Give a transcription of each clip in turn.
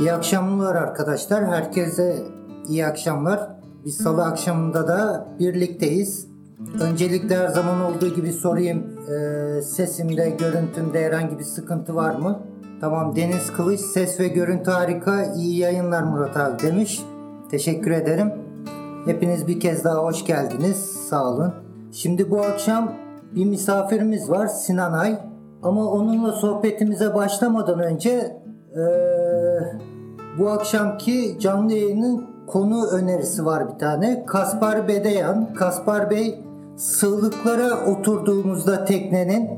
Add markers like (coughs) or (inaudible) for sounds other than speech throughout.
İyi akşamlar arkadaşlar. Herkese iyi akşamlar. Biz salı akşamında da birlikteyiz. Öncelikle her zaman olduğu gibi sorayım. Ee, sesimde, görüntümde herhangi bir sıkıntı var mı? Tamam Deniz Kılıç ses ve görüntü harika. İyi yayınlar Murat abi demiş. Teşekkür ederim. Hepiniz bir kez daha hoş geldiniz. Sağ olun. Şimdi bu akşam bir misafirimiz var Sinan Ay. Ama onunla sohbetimize başlamadan önce ee, bu akşamki canlı yayının konu önerisi var bir tane. Kaspar Bedeyan. Kaspar Bey sığlıklara oturduğumuzda teknenin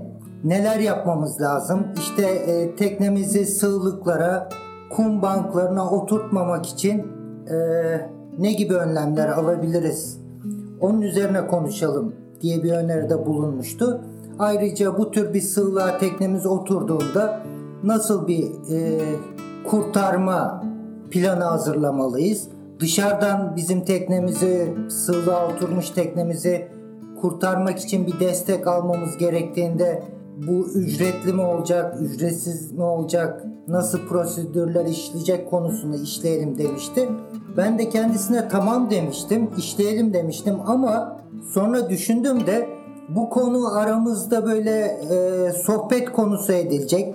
neler yapmamız lazım? İşte e, teknemizi sığlıklara, kum banklarına oturtmamak için e, ne gibi önlemler alabiliriz? Onun üzerine konuşalım diye bir öneride bulunmuştu. Ayrıca bu tür bir sığlığa teknemiz oturduğunda nasıl bir e, kurtarma planı hazırlamalıyız? Dışarıdan bizim teknemizi, sığlığa oturmuş teknemizi kurtarmak için bir destek almamız gerektiğinde bu ücretli mi olacak, ücretsiz mi olacak, nasıl prosedürler işleyecek konusunu işleyelim demişti. Ben de kendisine tamam demiştim, işleyelim demiştim ama sonra düşündüm de bu konu aramızda böyle e, sohbet konusu edilecek.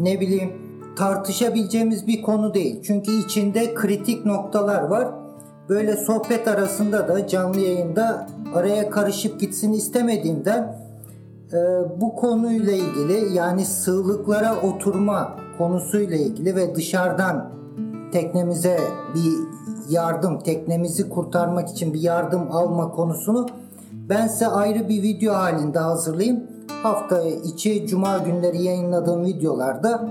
Ne bileyim tartışabileceğimiz bir konu değil. Çünkü içinde kritik noktalar var. Böyle sohbet arasında da canlı yayında araya karışıp gitsin istemediğimden e, bu konuyla ilgili yani sığlıklara oturma konusuyla ilgili ve dışarıdan teknemize bir yardım, teknemizi kurtarmak için bir yardım alma konusunu ben size ayrı bir video halinde hazırlayayım. Hafta içi cuma günleri yayınladığım videolarda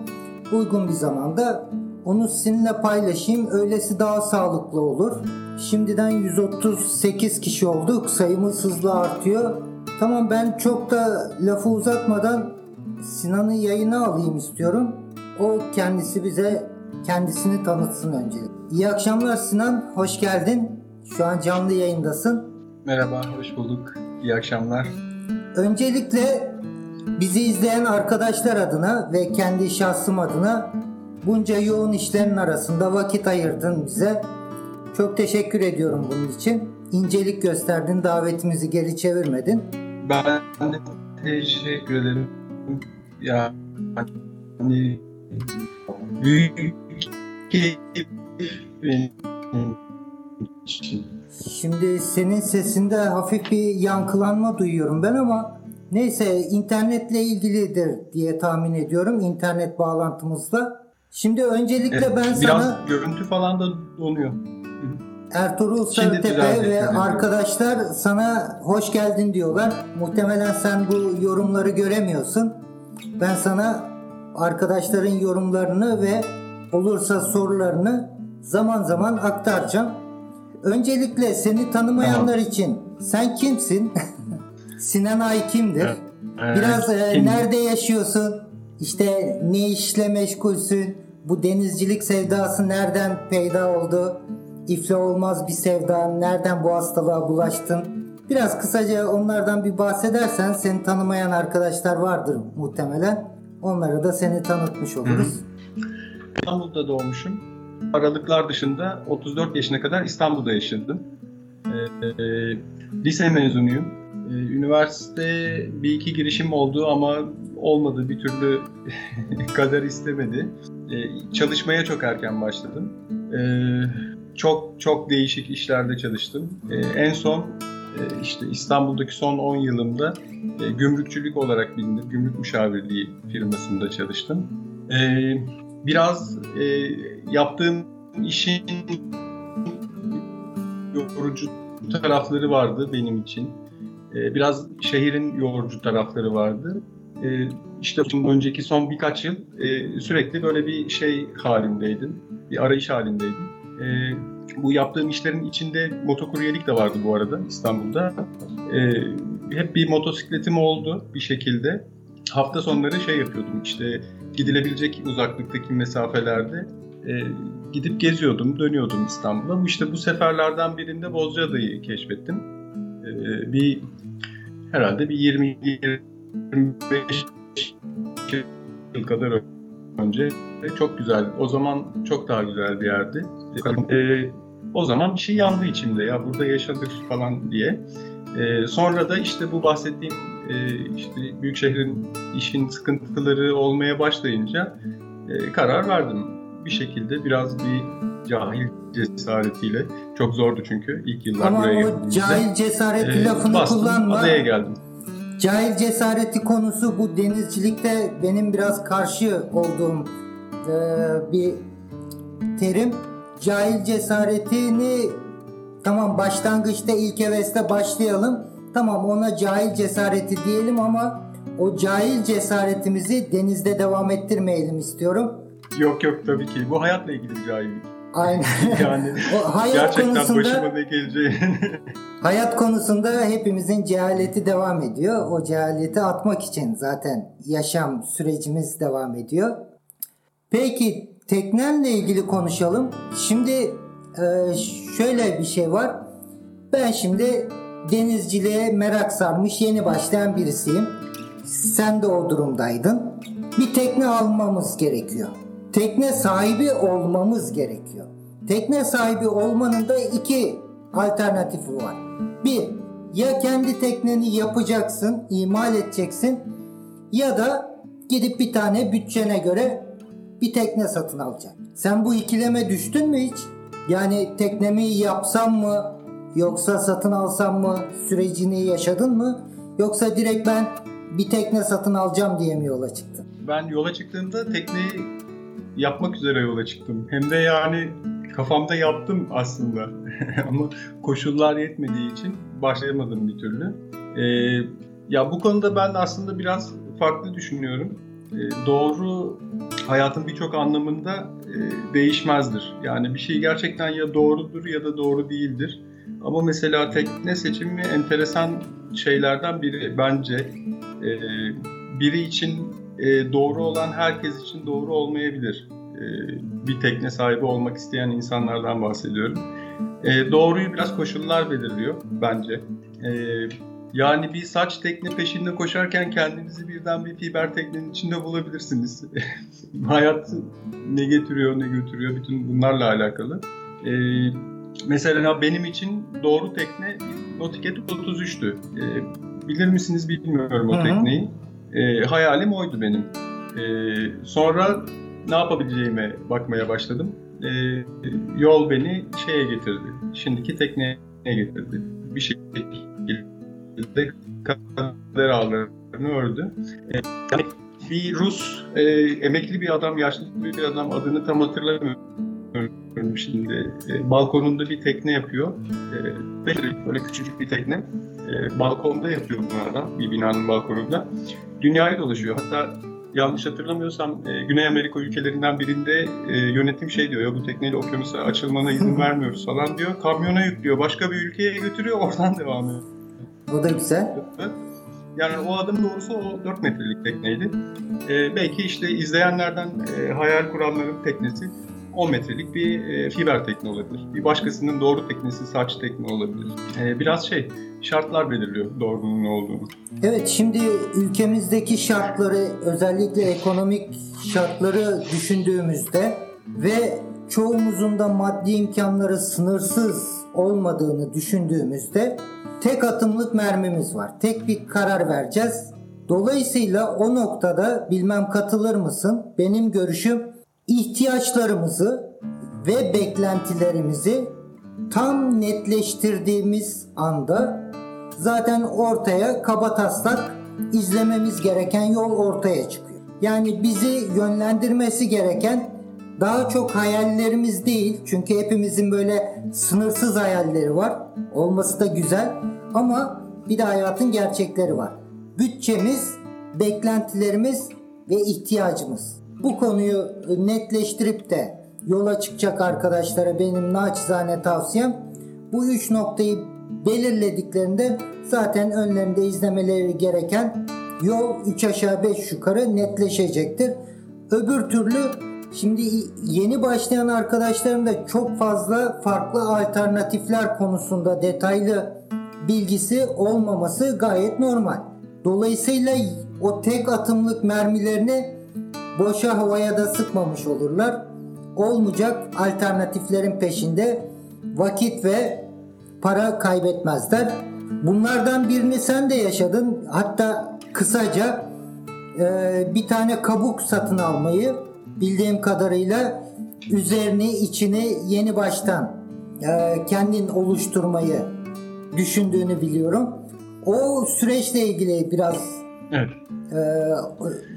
uygun bir zamanda onu sizinle paylaşayım. Öylesi daha sağlıklı olur. Şimdiden 138 kişi olduk. Sayımız hızla artıyor. Tamam ben çok da lafı uzatmadan Sinan'ı yayına alayım istiyorum. O kendisi bize kendisini tanıtsın önce. İyi akşamlar Sinan. Hoş geldin. Şu an canlı yayındasın. Merhaba, hoş bulduk. İyi akşamlar. Öncelikle bizi izleyen arkadaşlar adına ve kendi şahsım adına bunca yoğun işlerin arasında vakit ayırdın bize. Çok teşekkür ediyorum bunun için. İncelik gösterdin, davetimizi geri çevirmedin. Ben de teşekkür ederim. Ya hani büyük. Şimdi senin sesinde hafif bir yankılanma duyuyorum ben ama neyse internetle ilgilidir diye tahmin ediyorum internet bağlantımızla. Şimdi öncelikle Evet, ben biraz sana görüntü falan da donuyor. Ertuğrul Sarıtepe ve arkadaşlar sana hoş geldin diyorlar. Muhtemelen sen bu yorumları göremiyorsun. Ben sana arkadaşların yorumlarını ve olursa sorularını zaman zaman aktaracağım. Öncelikle seni tanımayanlar için sen kimsin? (laughs) Sinan Ay kimdir? Evet, Biraz e, kim- nerede yaşıyorsun? İşte ne işle meşgulsün? Bu denizcilik sevdası nereden peyda oldu? İfle olmaz bir sevda. Nereden bu hastalığa bulaştın? Biraz kısaca onlardan bir bahsedersen seni tanımayan arkadaşlar vardır muhtemelen. Onlara da seni tanıtmış oluruz. İstanbul'da doğmuşum. Aralıklar dışında 34 yaşına kadar İstanbul'da yaşadım. Ee, e, lise mezunuyum. Ee, üniversite bir iki girişim oldu ama olmadı. Bir türlü (laughs) kader istemedi. Ee, çalışmaya çok erken başladım. Ee, çok çok değişik işlerde çalıştım. En son e, işte İstanbul'daki son 10 yılımda e, gümrükçülük olarak bilinir. Gümrük müşavirliği firmasında çalıştım. Biraz e, yaptığım işin yorucu tarafları vardı benim için. E, biraz şehrin yorucu tarafları vardı. E, işte önceki son birkaç yıl e, sürekli böyle bir şey halindeydim. Bir arayış halindeydim. E, bu yaptığım işlerin içinde motokuryelik de vardı bu arada İstanbul'da. Hep bir motosikletim oldu bir şekilde. Hafta sonları şey yapıyordum işte gidilebilecek uzaklıktaki mesafelerde e, gidip geziyordum, dönüyordum İstanbul'a. Bu işte bu seferlerden birinde Bozcaada'yı keşfettim. Bir herhalde bir 20 25 yıl kadar önce. Çok güzel. O zaman çok daha güzel bir yerdi. E, o zaman bir şey yandı içimde ya burada yaşadık falan diye. E, sonra da işte bu bahsettiğim e, işte büyük şehrin işin sıkıntıları olmaya başlayınca e, karar verdim. Bir şekilde biraz bir cahil cesaretiyle çok zordu çünkü ilk yıllar Ama buraya o cahil cesaret e, lafını bastım, kullanma. adaya geldim. Cahil cesareti konusu bu denizcilikte benim biraz karşı olduğum e, bir terim. Cahil cesaretini tamam başlangıçta ilk heveste başlayalım. Tamam ona cahil cesareti diyelim ama o cahil cesaretimizi denizde devam ettirmeyelim istiyorum. Yok yok tabii ki. Bu hayatla ilgili bir cahillik. Aynen. (laughs) Yani o hayat gerçekten konusunda başıma ne geleceğini (laughs) hayat konusunda hepimizin cehaleti devam ediyor. O cehaleti atmak için zaten yaşam sürecimiz devam ediyor. Peki teknenle ilgili konuşalım. Şimdi e, şöyle bir şey var. Ben şimdi denizciliğe merak sarmış yeni başlayan birisiyim. Sen de o durumdaydın. Bir tekne almamız gerekiyor. Tekne sahibi olmamız gerekiyor. Tekne sahibi olmanın da iki alternatifi var. Bir, ya kendi tekneni yapacaksın, imal edeceksin ya da gidip bir tane bütçene göre bir tekne satın alacaksın. Sen bu ikileme düştün mü hiç? Yani teknemi yapsam mı yoksa satın alsam mı sürecini yaşadın mı? Yoksa direkt ben bir tekne satın alacağım diye mi yola çıktın? ben yola çıktığımda tekneyi yapmak üzere yola çıktım. Hem de yani kafamda yaptım aslında. (laughs) Ama koşullar yetmediği için başlayamadım bir türlü. Ee, ya bu konuda ben aslında biraz farklı düşünüyorum. Ee, doğru hayatın birçok anlamında e, değişmezdir. Yani bir şey gerçekten ya doğrudur ya da doğru değildir. Ama mesela tekne seçimi enteresan şeylerden biri bence. Ee, biri için e, doğru olan herkes için doğru olmayabilir. E, bir tekne sahibi olmak isteyen insanlardan bahsediyorum. E, doğruyu biraz koşullar belirliyor bence. E, yani bir saç tekne peşinde koşarken kendinizi birden bir fiber teknenin içinde bulabilirsiniz. (laughs) Hayat ne getiriyor ne götürüyor bütün bunlarla alakalı. E, mesela benim için doğru tekne Nauticet 33'tü. E, bilir misiniz bilmiyorum o Hı hı. tekneyi. E, hayalim oydu benim. E, sonra ne yapabileceğime bakmaya başladım. E, yol beni şeye getirdi. Şimdiki tekneye getirdi. Bir şekilde kader ağlarını ördü. E, yani bir Rus e, emekli bir adam, yaşlı bir adam adını tam hatırlamıyorum şimdi. E, balkonunda bir tekne yapıyor. E, böyle, küçücük bir tekne. E, balkonda yapıyor bunu adam, bir binanın balkonunda. Dünyayı dolaşıyor. Hatta yanlış hatırlamıyorsam e, Güney Amerika ülkelerinden birinde e, yönetim şey diyor ya bu tekneyle okyanusa açılmana izin (laughs) vermiyoruz falan diyor. Kamyona yüklüyor, başka bir ülkeye götürüyor, (laughs) oradan devam ediyor. O da güzel. Yani o adım doğrusu o 4 metrelik tekneydi. E, belki işte izleyenlerden e, hayal kuranların teknesi 10 metrelik bir e, fiber tekne olabilir. Bir başkasının doğru teknesi saç tekne olabilir. E, biraz şey şartlar belirliyor doğrunun ne olduğunu. Evet şimdi ülkemizdeki şartları özellikle ekonomik şartları düşündüğümüzde ve çoğumuzun da maddi imkanları sınırsız olmadığını düşündüğümüzde tek atımlık mermimiz var. Tek bir karar vereceğiz. Dolayısıyla o noktada bilmem katılır mısın? Benim görüşüm ihtiyaçlarımızı ve beklentilerimizi tam netleştirdiğimiz anda zaten ortaya kaba taslak izlememiz gereken yol ortaya çıkıyor. Yani bizi yönlendirmesi gereken daha çok hayallerimiz değil. Çünkü hepimizin böyle sınırsız hayalleri var. Olması da güzel ama bir de hayatın gerçekleri var. Bütçemiz, beklentilerimiz ve ihtiyacımız. Bu konuyu netleştirip de yola çıkacak arkadaşlara benim naçizane tavsiyem bu üç noktayı belirlediklerinde zaten önlerinde izlemeleri gereken yol 3 aşağı 5 yukarı netleşecektir. Öbür türlü şimdi yeni başlayan arkadaşların da çok fazla farklı alternatifler konusunda detaylı bilgisi olmaması gayet normal. Dolayısıyla o tek atımlık mermilerini boşa havaya da sıkmamış olurlar. Olmayacak alternatiflerin peşinde vakit ve para kaybetmezler. Bunlardan birini sen de yaşadın. Hatta kısaca e, bir tane kabuk satın almayı bildiğim kadarıyla üzerini içini yeni baştan e, kendin oluşturmayı düşündüğünü biliyorum. O süreçle ilgili biraz evet. e,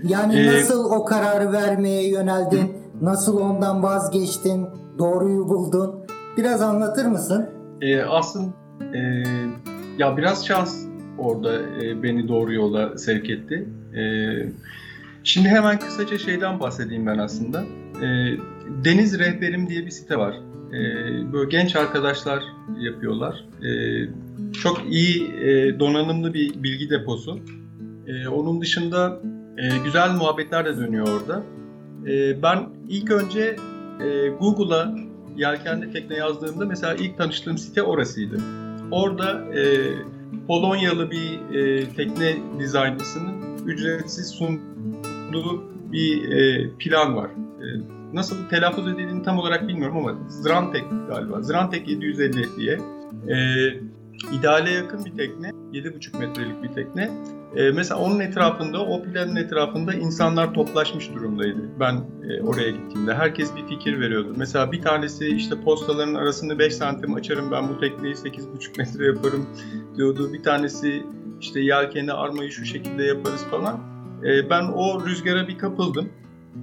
yani ee, nasıl o kararı vermeye yöneldin? Hı. Nasıl ondan vazgeçtin? Doğruyu buldun? Biraz anlatır mısın? E, aslında e, ya biraz şans orada e, beni doğru yola sevk etti. E, şimdi hemen kısaca şeyden bahsedeyim ben aslında. E, Deniz Rehberim diye bir site var. E, böyle genç arkadaşlar yapıyorlar. E, çok iyi e, donanımlı bir bilgi deposu. E, onun dışında e, güzel muhabbetler de dönüyor orada. E, ben ilk önce e, Google'a yelkenli tekne yazdığımda mesela ilk tanıştığım site orasıydı. Orada e, Polonyalı bir e, tekne dizaynısının ücretsiz sunduğu bir e, plan var. E, nasıl telaffuz edildiğini tam olarak bilmiyorum ama Zrantek galiba. Zrantek 750 diye. E, ideale yakın bir tekne. 7,5 metrelik bir tekne. E, mesela onun etrafında, o planın etrafında insanlar toplaşmış durumdaydı. Ben e, oraya gittiğimde. Herkes bir fikir veriyordu. Mesela bir tanesi işte postaların arasını 5 santim açarım ben bu tekneyi 8,5 metre yaparım diyordu. Bir tanesi işte yelkeni armayı şu şekilde yaparız falan. E, ben o rüzgara bir kapıldım.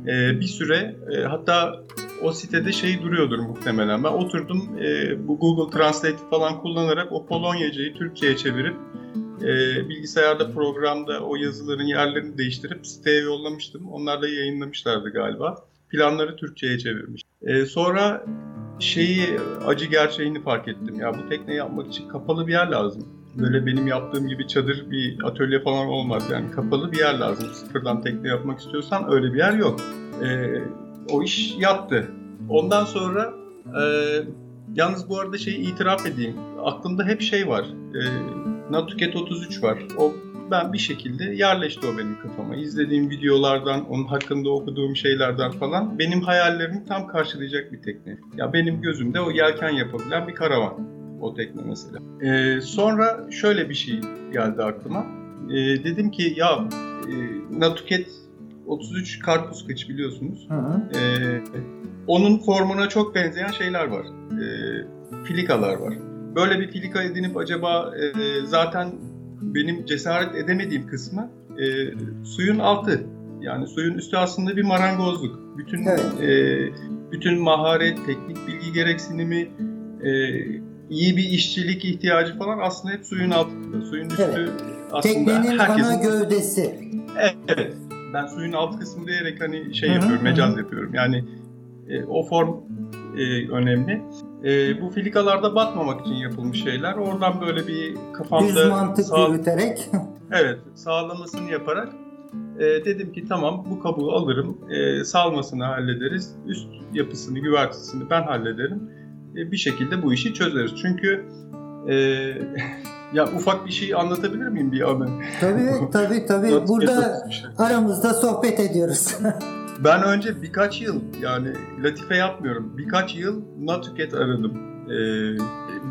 E, bir süre e, hatta o sitede şey duruyordur muhtemelen. Ben oturdum e, bu Google Translate falan kullanarak o Polonyacayı Türkçe'ye çevirip e, bilgisayarda programda o yazıların yerlerini değiştirip siteye yollamıştım. Onlar da yayınlamışlardı galiba. Planları Türkçe'ye çevirmiş. E, sonra şeyi acı gerçeğini fark ettim. Ya bu tekne yapmak için kapalı bir yer lazım. Böyle benim yaptığım gibi çadır bir atölye falan olmaz. Yani kapalı bir yer lazım. Sıfırdan tekne yapmak istiyorsan öyle bir yer yok. E, o iş yattı. Ondan sonra e, yalnız bu arada şeyi itiraf edeyim. Aklımda hep şey var. E, Natuket 33 var. O ben bir şekilde yerleşti o benim kafama. İzlediğim videolardan, onun hakkında okuduğum şeylerden falan benim hayallerimi tam karşılayacak bir tekne. Ya benim gözümde o yelken yapabilen bir karavan o tekne mesela. Ee, sonra şöyle bir şey geldi aklıma. Ee, dedim ki ya e, Natuket 33 karpuz kıç biliyorsunuz. Hı hı. Ee, onun formuna çok benzeyen şeyler var. Ee, filikalar var. Böyle bir filika edinip acaba e, zaten benim cesaret edemediğim kısmı e, suyun altı. Yani suyun üstü aslında bir marangozluk. Bütün evet. e, bütün maharet, teknik bilgi gereksinimi, e, iyi bir işçilik ihtiyacı falan aslında hep suyun altında. Suyun üstü evet. aslında Teknenin herkesin... ana gövdesi. Evet. Ben suyun alt kısmı diyerek hani şey Hı-hı. yapıyorum, mecaz yapıyorum. Yani e, o form e, önemli. E, bu filikalarda batmamak için yapılmış şeyler. Oradan böyle bir kafamda... Düz mantık sağ... yürüterek. evet, sağlamasını yaparak e, dedim ki tamam bu kabuğu alırım, e, salmasını hallederiz, üst yapısını, güvertesini ben hallederim. E, bir şekilde bu işi çözeriz. Çünkü e, (laughs) ya ufak bir şey anlatabilir miyim bir anı? Tabii tabii tabii. Burada aramızda sohbet ediyoruz. (laughs) Ben önce birkaç yıl yani latife yapmıyorum. Birkaç yıl Natuket aradım. Ee,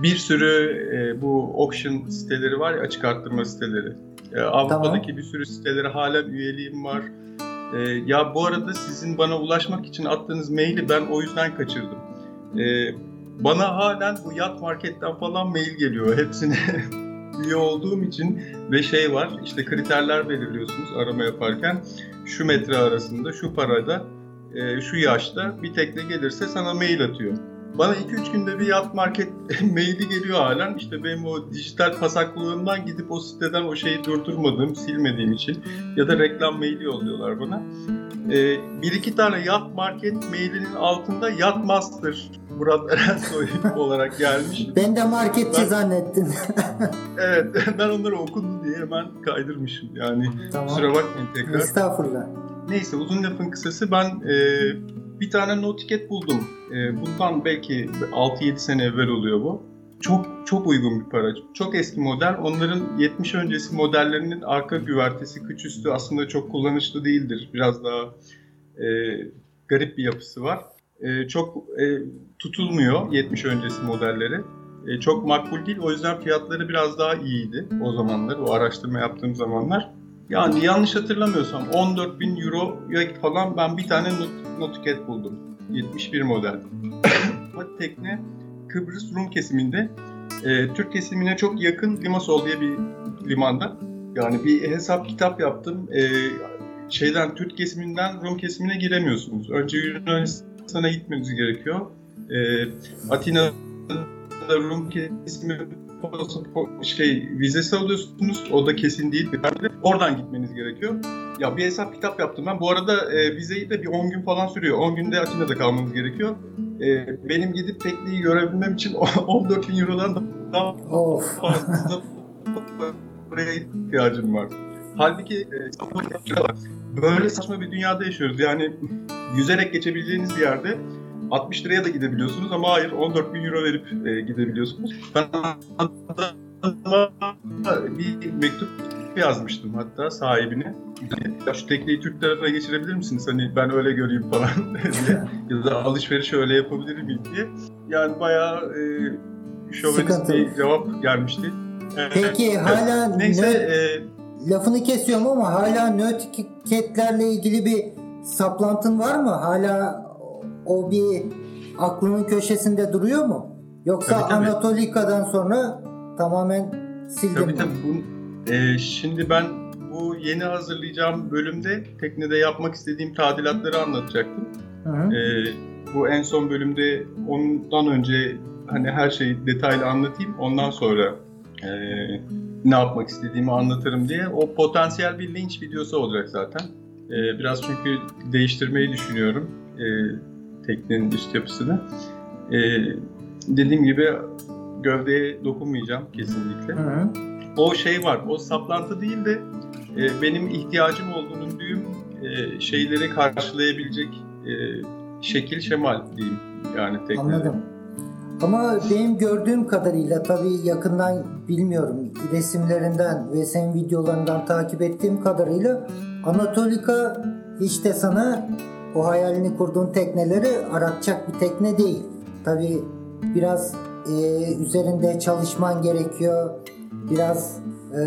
bir sürü e, bu auction siteleri var ya açık arttırma siteleri. Ee, Avrupa'daki tamam. bir sürü siteleri halen üyeliğim var. Ee, ya bu arada sizin bana ulaşmak için attığınız maili ben o yüzden kaçırdım. Ee, bana halen bu yat marketten falan mail geliyor. (laughs) Hepsine üye olduğum için ve şey var işte kriterler belirliyorsunuz arama yaparken şu metre arasında şu parada e, şu yaşta bir tekne gelirse sana mail atıyor. Bana 2-3 günde bir yat market (laughs) maili geliyor halen. İşte benim o dijital pasaklığımdan gidip o siteden o şeyi durdurmadığım, silmediğim için ya da reklam maili yolluyorlar bana. Ee, bir iki tane yat market mailinin altında yat master Murat Erensoy (laughs) olarak gelmiş. Ben de marketçi ben, zannettim. (laughs) evet ben onları okudum diye hemen kaydırmışım yani. Tamam. Kusura bakmayın tekrar. Estağfurullah. Neyse uzun lafın kısası ben e, bir tane notiket buldum. E, bundan belki 6-7 sene evvel oluyor bu. Çok çok uygun bir para. Çok eski model. Onların 70 öncesi modellerinin arka güvertesi, kıç üstü aslında çok kullanışlı değildir. Biraz daha e, garip bir yapısı var. E, çok e, tutulmuyor 70 öncesi modelleri. E, çok makbul değil. O yüzden fiyatları biraz daha iyiydi o zamanlar. O araştırma yaptığım zamanlar. Yani yanlış hatırlamıyorsam 14 bin euroya falan ben bir tane not, notiket buldum. 71 model. (coughs) tekne Kıbrıs Rum kesiminde e, Türk kesimine çok yakın Limassol diye bir limanda. Yani bir hesap kitap yaptım. E, şeyden Türk kesiminden Rum kesimine giremiyorsunuz. Önce Yunanistan'a gitmeniz gerekiyor. E, Atina'da Rum kesimi şey vizesi alıyorsunuz. O da kesin değil. Oradan gitmeniz gerekiyor. Ya bir hesap kitap yaptım ben. Bu arada e, vizeyi de bir 10 gün falan sürüyor. 10 günde Atina'da kalmanız gerekiyor. E, benim gidip tekneyi görebilmem için (laughs) 14 bin Euro'dan daha fazla buraya ihtiyacım var. Halbuki e, böyle saçma bir dünyada yaşıyoruz. Yani yüzerek geçebileceğiniz bir yerde 60 liraya da gidebiliyorsunuz ama hayır 14 bin euro verip e, gidebiliyorsunuz. Ben bir mektup yazmıştım hatta sahibine. Ya şu tekneyi Türk tarafına geçirebilir misiniz? Hani ben öyle göreyim falan (laughs) diye. ya da alışveriş öyle yapabilir miyim diye. Yani bayağı e, şovenist bir cevap gelmişti. Peki hala Neyse e, lafını kesiyorum ama hala nötiketlerle ilgili bir saplantın var mı? Hala o bir aklının köşesinde duruyor mu? Yoksa Tabii, tabii. Anatolika'dan sonra tamamen sildin Tabii mi? tabii. Bu, e, şimdi ben bu yeni hazırlayacağım bölümde teknede yapmak istediğim tadilatları anlatacaktım. Hı hı. E, bu en son bölümde ondan önce hani her şeyi detaylı anlatayım. Ondan sonra e, ne yapmak istediğimi anlatırım diye. O potansiyel bir linç videosu olacak zaten. E, biraz çünkü değiştirmeyi düşünüyorum e, teknenin üst yapısını. E, dediğim gibi gövdeye dokunmayacağım kesinlikle Hı hı. o şey var. O saplantı değil de e, benim ihtiyacım olduğunu düğüm e, şeyleri karşılayabilecek e, şekil şemal diyeyim yani teknede. Anladım. Ama benim gördüğüm kadarıyla tabii yakından bilmiyorum resimlerinden ve senin videolarından takip ettiğim kadarıyla Anatolika de sana o hayalini kurduğun tekneleri aratacak bir tekne değil. Tabii biraz e, üzerinde çalışman gerekiyor. Biraz e,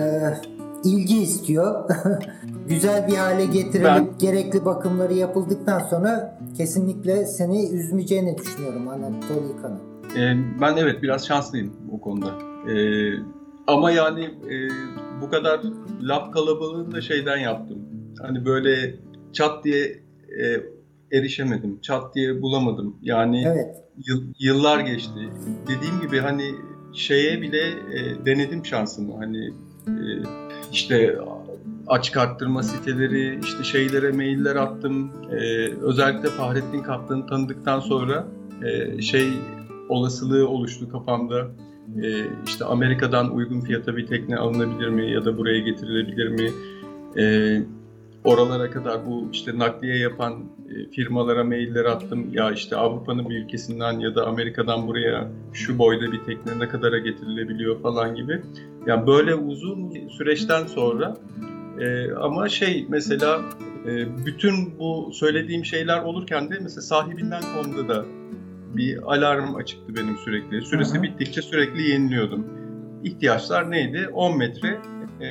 ilgi istiyor. (laughs) Güzel bir hale getirilip Ben- gerekli bakımları yapıldıktan sonra kesinlikle seni üzmeyeceğini düşünüyorum Anatolika'nın. E, ben evet biraz şanslıyım o konuda. E, ama yani e, bu kadar laf kalabalığını da şeyden yaptım. Hani böyle çat diye e, erişemedim. Çat diye bulamadım. Yani Evet. Yıl- yıllar geçti. Dediğim gibi hani şeye bile e, denedim şansımı. Hani e, işte açık arttırma siteleri, işte şeylere mailler attım. E, özellikle Fahrettin Kaptan'ı tanıdıktan sonra e, şey olasılığı oluştu kafamda. E, işte Amerika'dan uygun fiyata bir tekne alınabilir mi ya da buraya getirilebilir mi? E, oralara kadar bu işte nakliye yapan e, firmalara mailler attım. Ya işte Avrupa'nın bir ülkesinden ya da Amerika'dan buraya şu boyda bir tekne ne kadara getirilebiliyor falan gibi. Ya böyle uzun süreçten sonra e, ama şey mesela e, bütün bu söylediğim şeyler olurken de mesela sahibinden konuda da bir alarm açıktı benim sürekli. Süresi Hı hı. bittikçe sürekli yeniliyordum. İhtiyaçlar neydi? 10 metre e,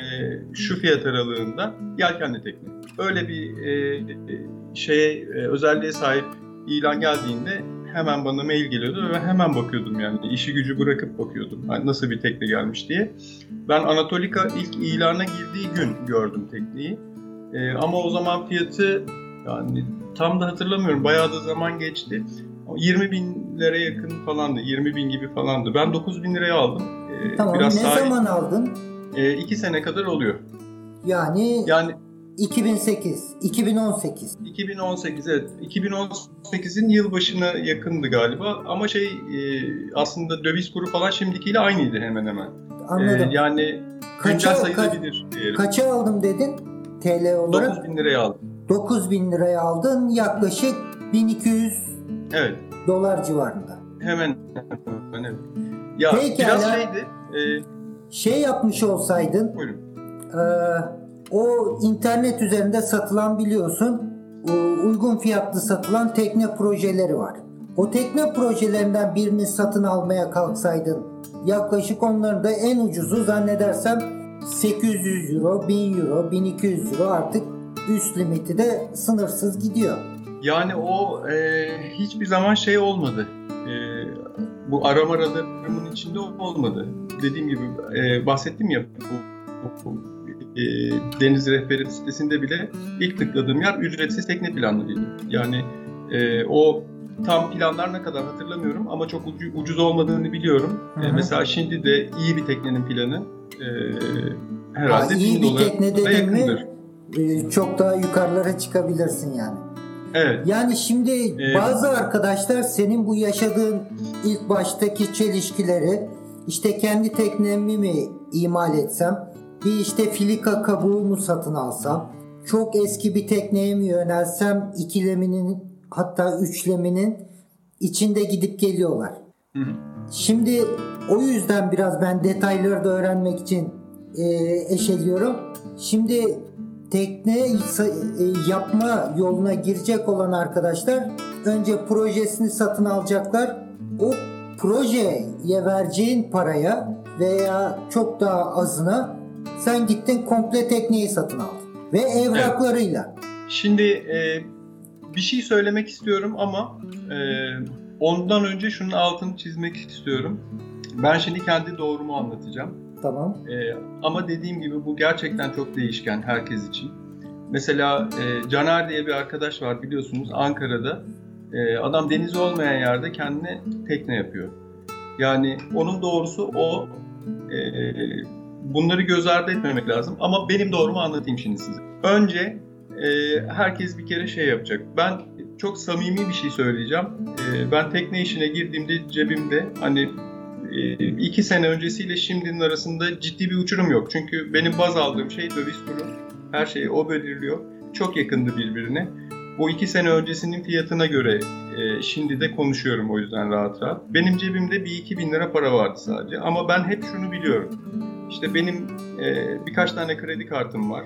şu fiyat aralığında yelkenli tekne. Öyle bir e, şeye e, özelliğe sahip ilan geldiğinde hemen bana mail geliyordu ve hemen bakıyordum yani işi gücü bırakıp bakıyordum hani nasıl bir tekne gelmiş diye. Ben Anatolika ilk ilana girdiği gün gördüm tekneyi. E, ama o zaman fiyatı yani tam da hatırlamıyorum bayağı da zaman geçti. 20 bin liraya yakın falandı. 20 bin gibi falandı. Ben 9 bin liraya aldım. E, Tamam biraz ne sahip- zaman aldın? e, iki sene kadar oluyor. Yani Yani 2008, 2018. 2018 evet. 2018'in yılbaşına yakındı galiba ama şey e, aslında döviz kuru falan şimdikiyle aynıydı hemen hemen. Anladım. E, yani Kaça- sayılabilir diyelim. Kaça aldım dedin? TL olarak 9 bin liraya aldım. 9000 liraya aldın. Yaklaşık 1200 Evet. dolar civarında. Hemen. hemen evet. Ya Peki, biraz şeydi. E, Şey yapmış olsaydın buyurun. e, o internet üzerinde satılan biliyorsun uygun fiyatlı satılan tekne projeleri var. O tekne projelerinden birini satın almaya kalksaydın yaklaşık onların da en ucuzu zannedersem 800 euro, 1000 euro, 1200 euro artık üst limiti de sınırsız gidiyor. Yani o e, hiçbir zaman şey olmadı. E, bu arama radarımın içinde olmadı. Dediğim gibi e, bahsettim ya bu, bu e, Deniz Rehberi sitesinde bile ilk tıkladığım yer ücretsiz tekne planlarıydı. Yani e, o tam planlar ne kadar hatırlamıyorum ama çok ucu, ucuz olmadığını biliyorum. E, mesela şimdi de iyi bir teknenin planı e, herhalde ha, iyi bir tekne dedim mi e, çok daha yukarılara çıkabilirsin yani. Evet. Yani şimdi ee, bazı arkadaşlar senin bu yaşadığın ilk baştaki çelişkileri işte kendi teknemi mi imal etsem bir işte filika kabuğu mu satın alsam çok eski bir tekneye mi yönelsem ikileminin hatta üçleminin içinde gidip geliyorlar. Hı hı. Şimdi o yüzden biraz ben detayları da öğrenmek için e, eşeliyorum. Şimdi tekne e, yapma yoluna girecek olan arkadaşlar önce projesini satın alacaklar. O projeye vereceğin paraya veya çok daha azına sen gittin komple tekneyi satın aldın ve evraklarıyla. Evet. Şimdi e, bir şey söylemek istiyorum ama e, ondan önce şunun altını çizmek istiyorum. Ben şimdi kendi doğrumu anlatacağım. Tamam. E, ama dediğim gibi bu gerçekten çok değişken herkes için. Mesela e, Caner diye bir arkadaş var biliyorsunuz Ankara'da. E, adam deniz olmayan yerde kendine tekne yapıyor. Yani onun doğrusu o. E, bunları göz ardı etmemek lazım. Ama benim doğrumu anlatayım şimdi size. Önce e, herkes bir kere şey yapacak. Ben çok samimi bir şey söyleyeceğim. E, ben tekne işine girdiğimde cebimde hani e, iki sene öncesiyle şimdinin arasında ciddi bir uçurum yok. Çünkü benim baz aldığım şey döviz kuru. Her şeyi o belirliyor. Çok yakındı birbirine. Bu iki sene öncesinin fiyatına göre e, şimdi de konuşuyorum o yüzden rahat rahat. Benim cebimde bir iki bin lira para vardı sadece. Ama ben hep şunu biliyorum. İşte benim e, birkaç tane kredi kartım var.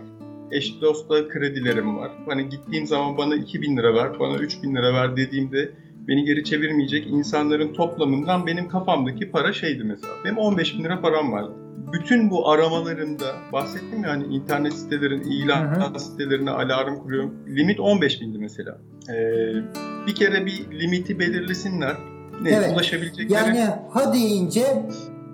Eş dostla kredilerim var. Hani gittiğim zaman bana 2000 lira ver, bana 3000 lira ver dediğimde beni geri çevirmeyecek insanların toplamından benim kafamdaki para şeydi mesela. Benim 15 bin lira param vardı. Bütün bu aramalarımda bahsettim ya hani internet sitelerin, ilan sitelerine alarm kuruyorum. Limit 15 bindi mesela. Ee, bir kere bir limiti belirlesinler. Ne, evet. ulaşabilecekleri. Yani ha deyince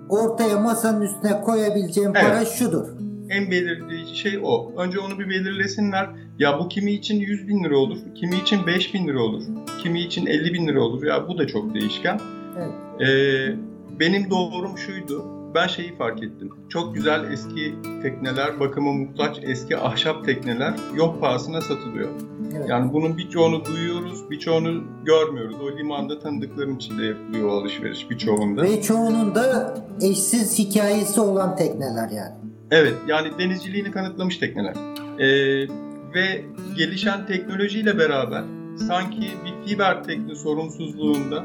ortaya masanın üstüne koyabileceğim evet. para şudur en belirleyici şey o. Önce onu bir belirlesinler. Ya bu kimi için 100 bin lira olur, kimi için 5 bin lira olur, kimi için 50 bin lira olur. Ya bu da çok değişken. Evet. Ee, benim doğrum şuydu. Ben şeyi fark ettim. Çok güzel eski tekneler, bakıma muhtaç eski ahşap tekneler yok pahasına satılıyor. Evet. Yani bunun birçoğunu duyuyoruz, birçoğunu görmüyoruz. O limanda tanıdıkların içinde yapılıyor alışveriş birçoğunda. Ve çoğunun da eşsiz hikayesi olan tekneler yani. Evet, yani denizciliğini kanıtlamış tekneler. Ee, ve gelişen teknolojiyle beraber sanki bir fiber tekne sorunsuzluğunda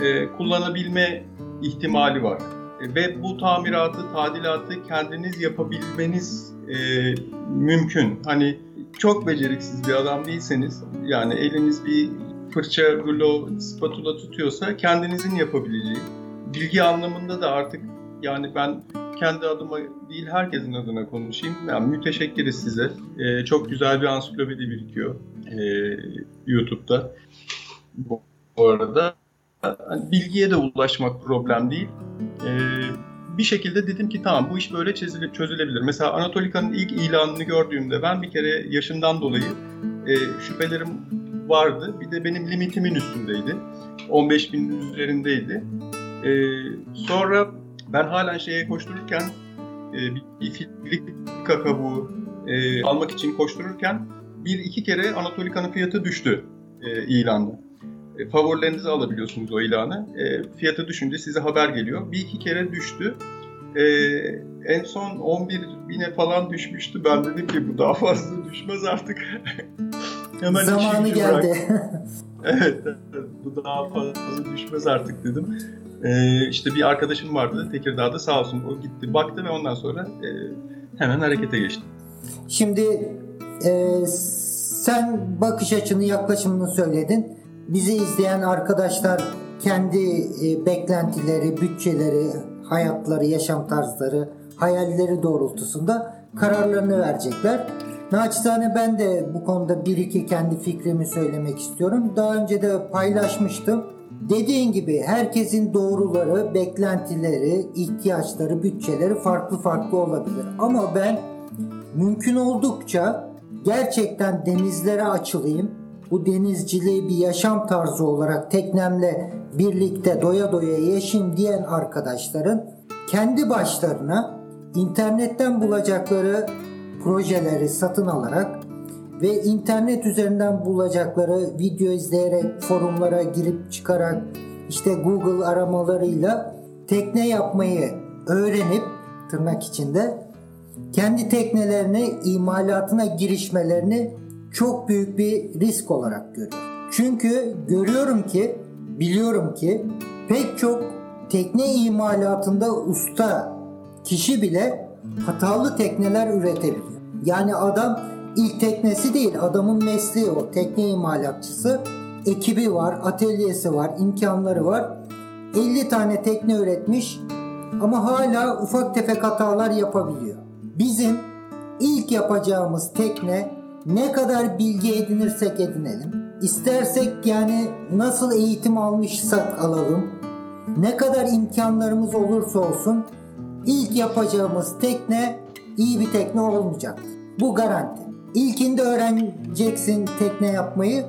e, kullanabilme ihtimali var. E, ve bu tamiratı, tadilatı kendiniz yapabilmeniz e, mümkün. Hani çok beceriksiz bir adam değilseniz, yani eliniz bir fırça, rulo, spatula tutuyorsa kendinizin yapabileceği. Bilgi anlamında da artık yani ben kendi adıma değil herkesin adına konuşayım. Yani müteşekkiriz size. Ee, çok güzel bir ansiklopedi birikiyor ee, YouTube'da. Bu, arada bilgiye de ulaşmak problem değil. Ee, bir şekilde dedim ki tamam bu iş böyle çözüle, çözülebilir. Mesela Anatolika'nın ilk ilanını gördüğümde ben bir kere yaşından dolayı e, şüphelerim vardı. Bir de benim limitimin üstündeydi. 15 bin üzerindeydi. Ee, sonra ben halen şeye koştururken e, bir filika kabuğu e, almak için koştururken bir iki kere Anatolika'nın fiyatı düştü e, ilanda. E, favorilerinizi alabiliyorsunuz o ilanı. E, fiyatı düşünce size haber geliyor. Bir iki kere düştü. E, en son 11 bine falan düşmüştü. Ben dedim ki bu daha fazla düşmez artık. (laughs) Hemen Zamanı geldi. (laughs) evet, bu daha fazla düşmez artık dedim. Ee, işte bir arkadaşım vardı Tekirdağ'da sağ olsun o gitti baktı ve ondan sonra e, hemen harekete geçti. Şimdi e, Sen bakış açını, yaklaşımını söyledin. Bizi izleyen arkadaşlar kendi e, beklentileri, bütçeleri, hayatları, yaşam tarzları, hayalleri doğrultusunda kararlarını verecekler. Naçizane ben de bu konuda bir iki kendi fikrimi söylemek istiyorum. Daha önce de paylaşmıştım. Dediğin gibi herkesin doğruları, beklentileri, ihtiyaçları, bütçeleri farklı farklı olabilir. Ama ben mümkün oldukça gerçekten denizlere açılayım. Bu denizciliği bir yaşam tarzı olarak teknemle birlikte doya doya yaşayayım diyen arkadaşların kendi başlarına internetten bulacakları projeleri satın alarak ve internet üzerinden bulacakları video izleyerek forumlara girip çıkarak işte Google aramalarıyla tekne yapmayı öğrenip tırnak içinde kendi teknelerini imalatına girişmelerini çok büyük bir risk olarak görüyorum. Çünkü görüyorum ki biliyorum ki pek çok tekne imalatında usta kişi bile hatalı tekneler üretebiliyor. Yani adam ilk teknesi değil adamın mesleği o tekne imalatçısı. Ekibi var, atölyesi var, imkanları var. 50 tane tekne üretmiş ama hala ufak tefek hatalar yapabiliyor. Bizim ilk yapacağımız tekne ne kadar bilgi edinirsek edinelim. İstersek yani nasıl eğitim almışsak alalım. Ne kadar imkanlarımız olursa olsun ilk yapacağımız tekne iyi bir tekne olmayacaktır. Bu garanti. İlkinde öğreneceksin tekne yapmayı.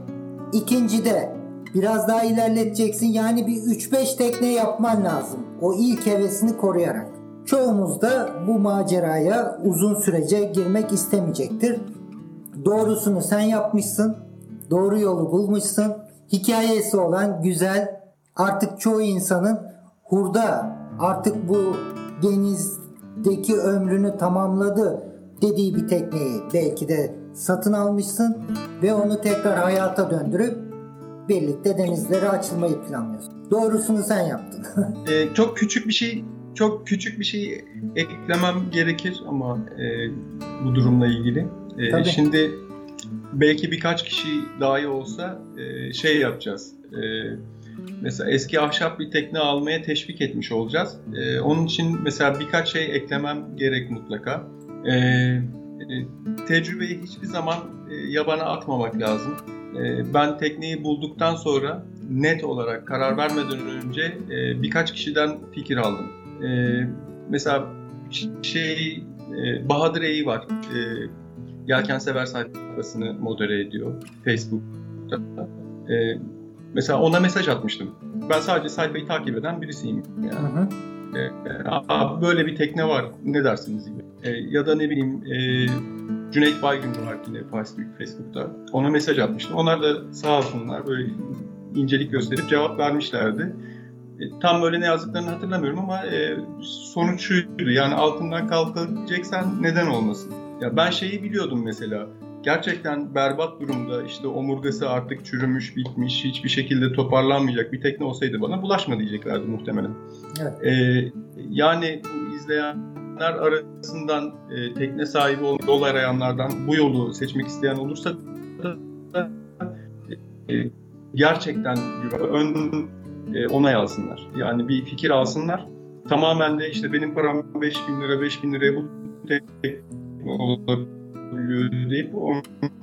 İkincide biraz daha ilerleteceksin. Yani bir 3-5 tekne yapman lazım. O ilk hevesini koruyarak. Çoğumuz da bu maceraya uzun sürece girmek istemeyecektir. Doğrusunu sen yapmışsın. Doğru yolu bulmuşsun. Hikayesi olan güzel artık çoğu insanın hurda artık bu denizdeki ömrünü tamamladı dediği bir tekneyi belki de satın almışsın ve onu tekrar hayata döndürüp birlikte denizlere açılmayı planlıyorsun. Doğrusunu sen yaptın. (laughs) ee, çok küçük bir şey çok küçük bir şey eklemem gerekir ama e, bu durumla ilgili. E, şimdi belki birkaç kişi dahi olsa e, şey yapacağız. E, mesela eski ahşap bir tekne almaya teşvik etmiş olacağız. E, onun için mesela birkaç şey eklemem gerek mutlaka. E, e, tecrübeyi hiçbir zaman e, yabana atmamak lazım. E, ben tekneyi bulduktan sonra net olarak karar vermeden önce e, birkaç kişiden fikir aldım. E, mesela şey e, Bahadır Eyi var. E, Yelken Sever sayfasını modere ediyor Facebook'ta. E, mesela ona mesaj atmıştım. Ben sadece sayfayı takip eden birisiyim. Yani. Hı hı. E, böyle bir tekne var. Ne dersiniz gibi. E, ya da ne bileyim e, Cüneyt Baygın var yine Facebook'ta. Ona mesaj atmıştım. Onlar da sağ olsunlar böyle incelik gösterip cevap vermişlerdi. E, tam böyle ne yazdıklarını hatırlamıyorum ama e, sonuç şuydu. Yani altından kalkacaksan neden olmasın? Ya ben şeyi biliyordum mesela. Gerçekten berbat durumda işte omurgası artık çürümüş, bitmiş, hiçbir şekilde toparlanmayacak bir tekne olsaydı bana bulaşma diyeceklerdi muhtemelen. Evet. Ee, yani bu izleyenler arasından e, tekne sahibi olan yol arayanlardan bu yolu seçmek isteyen olursa da e, gerçekten ön e, onay alsınlar. Yani bir fikir alsınlar. Tamamen de işte benim param 5 bin lira, 5 bin liraya bu tekne olabiliyor deyip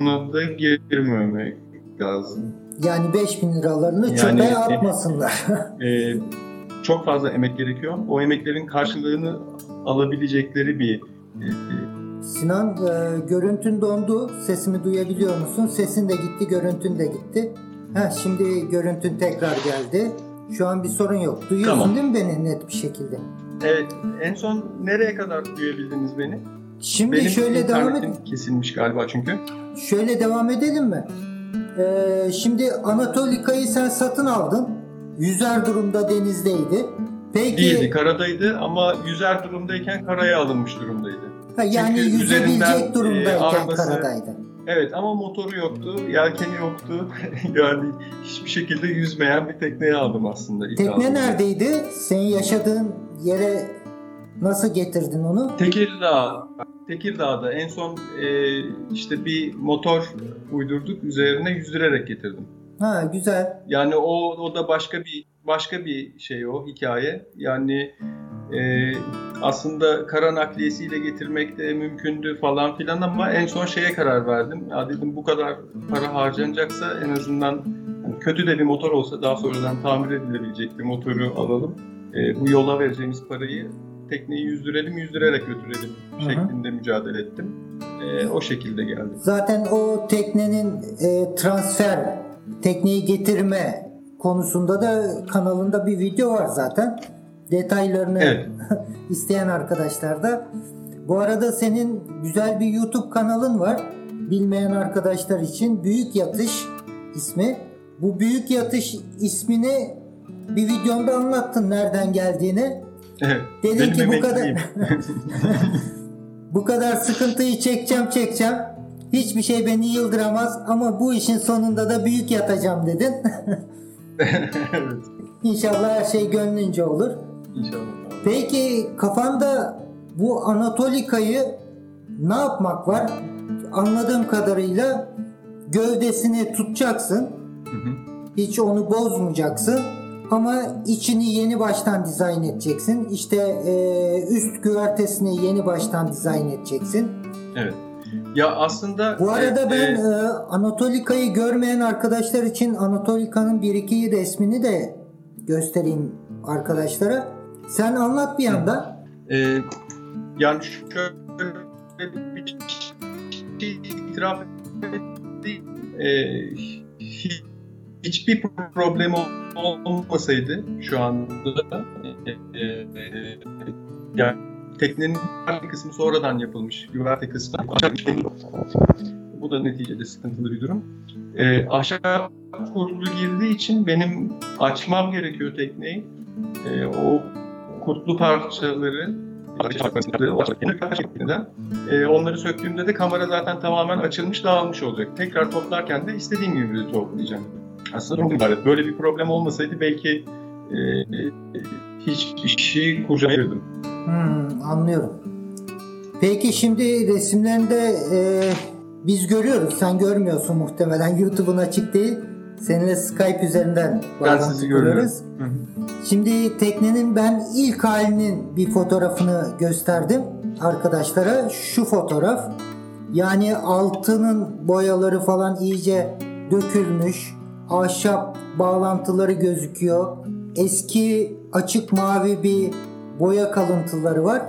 ona da girmemek lazım. Yani 5 bin liralarını yani, çöpe atmasınlar. (laughs) e, çok fazla emek gerekiyor. O emeklerin karşılığını alabilecekleri bir e, Sinan e, görüntün dondu. Sesimi duyabiliyor musun? Sesin de gitti, görüntün de gitti. Heh, şimdi görüntün tekrar geldi. Şu an bir sorun yok. Duyuyorsun tamam. değil mi beni net bir şekilde? Evet. En son nereye kadar duyabildiniz beni? Şimdi Benim şöyle devam edelim. kesilmiş galiba çünkü. Şöyle devam edelim mi? Ee, şimdi Anatolika'yı sen satın aldın. Yüzer durumda denizdeydi. Peki... Değildi, karadaydı ama yüzer durumdayken karaya alınmış durumdaydı. Ha, yani Çünkü yüzebilecek durumdayken e, arabası, karadaydı. Evet ama motoru yoktu, yelkeni yoktu. (laughs) yani hiçbir şekilde yüzmeyen bir tekneye aldım aslında. Tekne aldığımda. neredeydi? Senin yaşadığın yere Nasıl getirdin onu? Tekirdağ. Tekirdağ'da en son e, işte bir motor uydurduk. Üzerine yüzdürerek getirdim. Ha güzel. Yani o o da başka bir başka bir şey o hikaye. Yani e, aslında kara nakliyesiyle getirmek de mümkündü falan filan ama en son şeye karar verdim. Ya dedim bu kadar para harcanacaksa en azından yani kötü de bir motor olsa daha sonradan tamir edilebilecek bir motoru alalım. E, bu yola vereceğimiz parayı tekneyi yüzdürelim, yüzdürerek götürelim Hı hı. şeklinde mücadele ettim. E, o şekilde geldi. Zaten o teknenin e, transfer, tekneyi getirme konusunda da kanalında bir video var zaten. Detaylarını Evet. (laughs) isteyen arkadaşlar da. Bu arada senin güzel bir YouTube kanalın var. Bilmeyen arkadaşlar için Büyük Yatış ismi. Bu Büyük Yatış ismini bir videonda anlattın nereden geldiğini. Evet. Dedin ki bu kadar (laughs) bu kadar sıkıntıyı çekeceğim çekeceğim. Hiçbir şey beni yıldıramaz ama bu işin sonunda da büyük yatacağım dedin. (laughs) evet. İnşallah her şey gönlünce olur. İnşallah. Peki kafanda bu Anatolika'yı ne yapmak var? Anladığım kadarıyla gövdesini tutacaksın. Hı hı. Hiç onu bozmayacaksın. Ama içini yeni baştan dizayn edeceksin. İşte e, üst güvertesini yeni baştan dizayn edeceksin. Evet. Ya aslında Bu arada e, ben e, e, Anatolika'yı görmeyen arkadaşlar için Anatolika'nın bir iki resmini de göstereyim arkadaşlara. Sen anlat bir yandan. e, yani şöyle bir şey itiraf. E, hi- hiçbir problem ol- olmasaydı şu anda e, e, e, yani teknenin bir kısmı sonradan yapılmış. Güverte kısmı. Bu da neticede sıkıntılı bir durum. E, aşağı kurtlu girdiği için benim açmam gerekiyor tekneyi. E, o kurtlu parçaları e, onları söktüğümde de kamera zaten tamamen açılmış dağılmış olacak. Tekrar toplarken de istediğim gibi toplayacağım. Aslında durum ibaret. Böyle bir problem olmasaydı belki e, e, hiçbir şey kurcalayırdım. Hmm, anlıyorum. Peki şimdi resimlerinde e, biz görüyoruz. Sen görmüyorsun muhtemelen. (laughs) YouTube'un açık değil. Seninle Skype üzerinden Ben sizi görüyorum. kuruyoruz. Şimdi teknenin ben ilk halinin bir fotoğrafını gösterdim arkadaşlara. Şu fotoğraf. Yani altının boyaları falan iyice dökülmüş. Ahşap bağlantıları gözüküyor. Eski açık mavi bir boya kalıntıları var.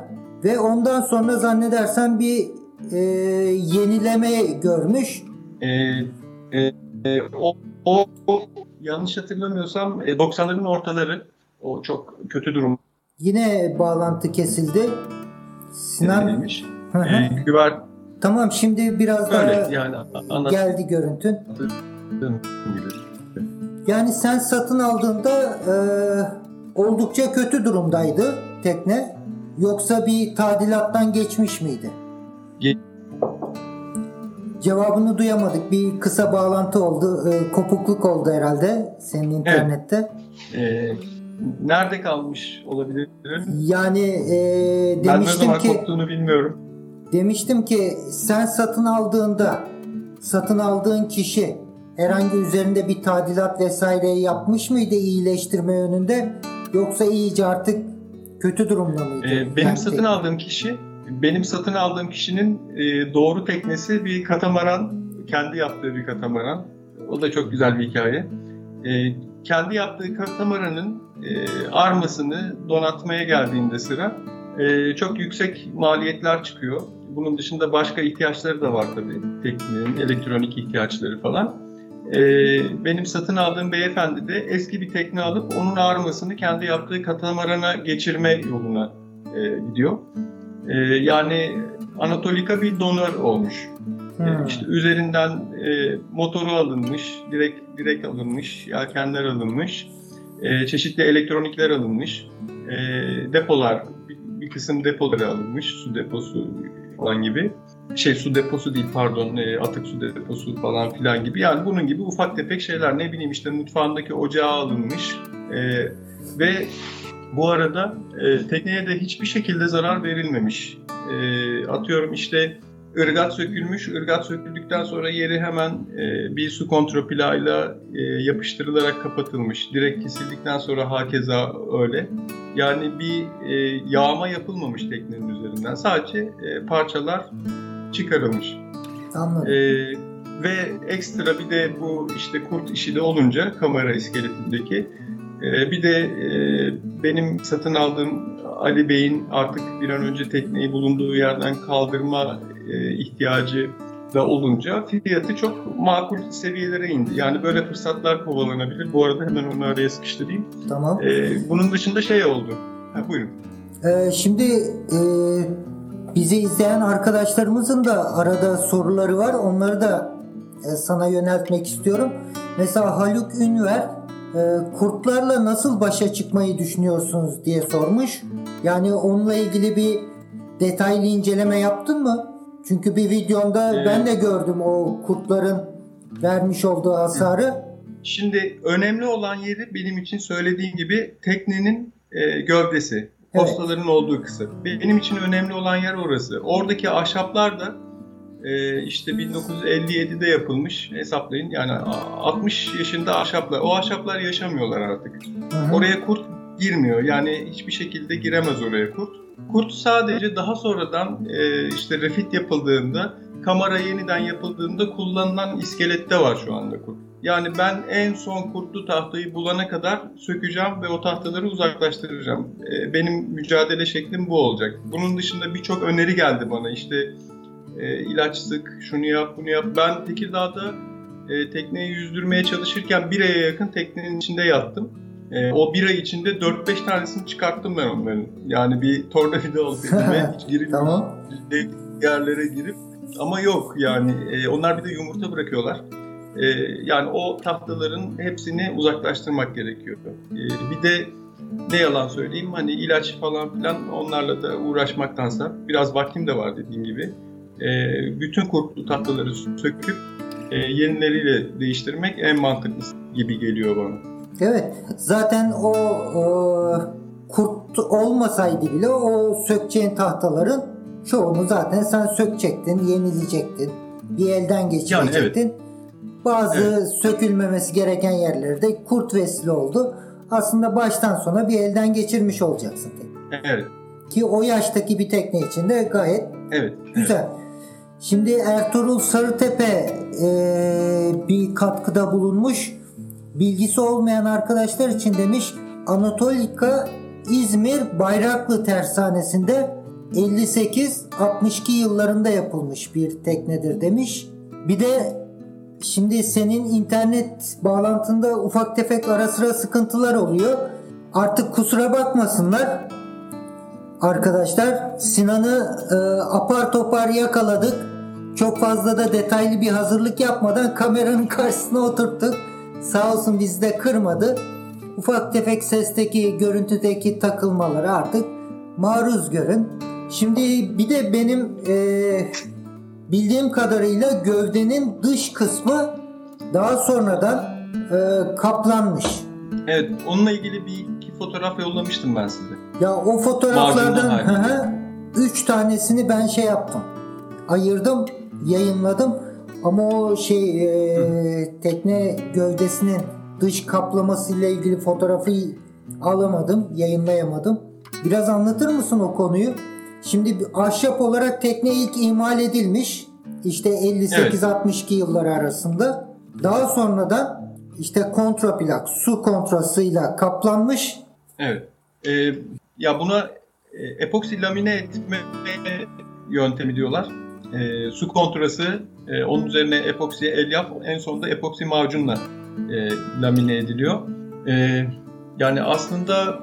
Ve ondan sonra zannedersem bir e, yenileme görmüş. E, e, e, o, o, o yanlış hatırlamıyorsam e, 90'ların ortaları o çok kötü durum Yine bağlantı kesildi. Sinan. E, güver Tamam şimdi biraz daha böyle yani anlattığım geldi görüntün. gibi. Yani sen satın aldığında e, oldukça kötü durumdaydı tekne. Yoksa bir tadilattan geçmiş miydi? Ge- Cevabını duyamadık. Bir kısa bağlantı oldu. E, kopukluk oldu herhalde senin internette. E, nerede kalmış olabilir? Yani e, Ben ne demiştim zaman ki koptuğunu bilmiyorum. demiştim ki sen satın aldığında satın aldığın kişi herhangi üzerinde bir tadilat vesaire yapmış mıydı iyileştirme yönünde yoksa iyice artık kötü durumda mıydı? Ee, benim satın tek- aldığım kişi, benim satın aldığım kişinin e, doğru teknesi bir katamaran, kendi yaptığı bir katamaran. O da çok güzel bir hikaye. E, kendi yaptığı katamaranın e, armasını donatmaya geldiğinde sıra e, çok yüksek maliyetler çıkıyor. Bunun dışında başka ihtiyaçları da var tabii teknenin, elektronik ihtiyaçları falan. E, benim satın aldığım beyefendi de eski bir tekne alıp onun armasını kendi yaptığı katamarana geçirme yoluna e, gidiyor. E, yani Anatolika bir donör olmuş. E, Hmm. işte üzerinden e, motoru alınmış, direkt direkt alınmış, yelkenler alınmış, e, çeşitli elektronikler alınmış, e, depolar, bir, bir kısım depoları alınmış, su deposu falan gibi. Şey su deposu değil pardon, e, atık su deposu falan filan gibi. Yani bunun gibi ufak tefek şeyler ne bileyim işte mutfağındaki ocağı alınmış e, ve Bu arada e, tekneye de hiçbir şekilde zarar verilmemiş. E, atıyorum işte ırgat sökülmüş. Irgat söküldükten sonra yeri hemen e, bir su kontroplağıyla e, yapıştırılarak kapatılmış. Direkt kesildikten sonra hakeza öyle. Yani bir e, yağma yapılmamış teknenin üzerinden. Sadece e, parçalar çıkarılmış. Anladım. E, ve ekstra bir de bu işte kurt işi de olunca kamera iskeletindeki e, bir de e, benim satın aldığım Ali Bey'in artık bir an önce tekneyi bulunduğu yerden kaldırma e, ihtiyacı da olunca fiyatı çok makul seviyelere indi. Yani böyle fırsatlar kovalanabilir. Bu arada hemen onu araya sıkıştırayım. Tamam. E, bunun dışında şey oldu. Ha, buyurun. Ee, şimdi e, bizi izleyen arkadaşlarımızın da arada soruları var. Onları da e, sana yöneltmek istiyorum. Mesela Haluk Ünver e, kurtlarla nasıl başa çıkmayı düşünüyorsunuz diye sormuş. Yani onunla ilgili bir detaylı inceleme yaptın mı? Çünkü bir videonda Evet. ben de gördüm o kurtların vermiş olduğu hasarı. Şimdi önemli olan yeri benim için söylediğim gibi teknenin e, gövdesi. Postaların olduğu kısım. Benim için önemli olan yer orası. Oradaki ahşaplar da e, işte 1957'de yapılmış hesaplayın. Yani a- 60 yaşında ahşaplar. O ahşaplar yaşamıyorlar artık. Hı hı. Oraya kurt girmiyor. Yani hiçbir şekilde giremez oraya kurt. Kurt sadece daha sonradan e, işte refit yapıldığında, kamera yeniden yapıldığında kullanılan iskelette var şu anda kurt. Yani ben en son kurtlu tahtayı bulana kadar sökeceğim ve o tahtaları uzaklaştıracağım. E, benim mücadele şeklim bu olacak. Bunun dışında birçok öneri geldi bana. İşte e, ilaç sık, şunu yap, bunu yap. Ben Tekirdağ'da e, tekneyi yüzdürmeye çalışırken bir aya yakın teknenin içinde yattım. E, o bir ay içinde 4-5 tanesini çıkarttım ben onların. Yani bir tornavida oldu (laughs) elime, hiç girip Tamam. yerlere girip ama yok yani e, onlar bir de yumurta bırakıyorlar. E, yani o tahtaların hepsini uzaklaştırmak gerekiyor. E, bir de ne yalan söyleyeyim hani ilaç falan filan onlarla da uğraşmaktansa biraz vaktim de var dediğim gibi. E, bütün kurtlu tahtaları söküp e, yenileriyle değiştirmek en mantıklısı gibi geliyor bana. Evet. Zaten o, o kurt olmasaydı bile o sökeceğin tahtaların çoğunu zaten sen sökecektin, yenileyecektin. Bir elden geçirecektin. Bazı sökülmemesi gereken yerlerde kurt vesile oldu. Aslında baştan sona bir elden geçirmiş olacaksın. tekneyi. Evet, Ki o yaştaki bir tekne için de gayet evet. Güzel. Şimdi Ertuğrul Sarıtepe e, bir katkıda bulunmuş. Bilgisi olmayan arkadaşlar için demiş Anatolika İzmir Bayraklı Tersanesi'nde 58-62 yıllarında yapılmış bir teknedir demiş. Bir de şimdi senin internet bağlantında ufak tefek ara sıra sıkıntılar oluyor. Artık kusura bakmasınlar. Arkadaşlar Sinan'ı e, apar topar yakaladık. Çok fazla da detaylı bir hazırlık yapmadan kameranın (laughs) karşısına oturttuk. Sağ olsun bizi de kırmadı. Ufak tefek sesteki, görüntüdeki takılmaları artık maruz görün. Şimdi bir de benim e, bildiğim kadarıyla gövdenin dış kısmı daha sonradan e, kaplanmış. Evet, onunla ilgili bir iki fotoğraf yollamıştım ben size. Ya o fotoğraflardan hı hı, üç tanesini ben şey yaptım. Ayırdım, yayınladım. Ama o şey e, tekne gövdesinin dış kaplaması ile ilgili fotoğrafı alamadım, yayınlayamadım. Biraz anlatır mısın o konuyu? Şimdi ahşap olarak tekne ilk imal edilmiş. İşte 58-62 yılları arasında. Daha sonradan işte kontraplak, su kontrasıyla kaplanmış. Evet. Ee, ya buna e, epoksi lamine etme yöntemi diyorlar. E, su kontrası, e, onun üzerine epoksi elyaf, en sonunda epoksi macunla e, lamine ediliyor. E, yani aslında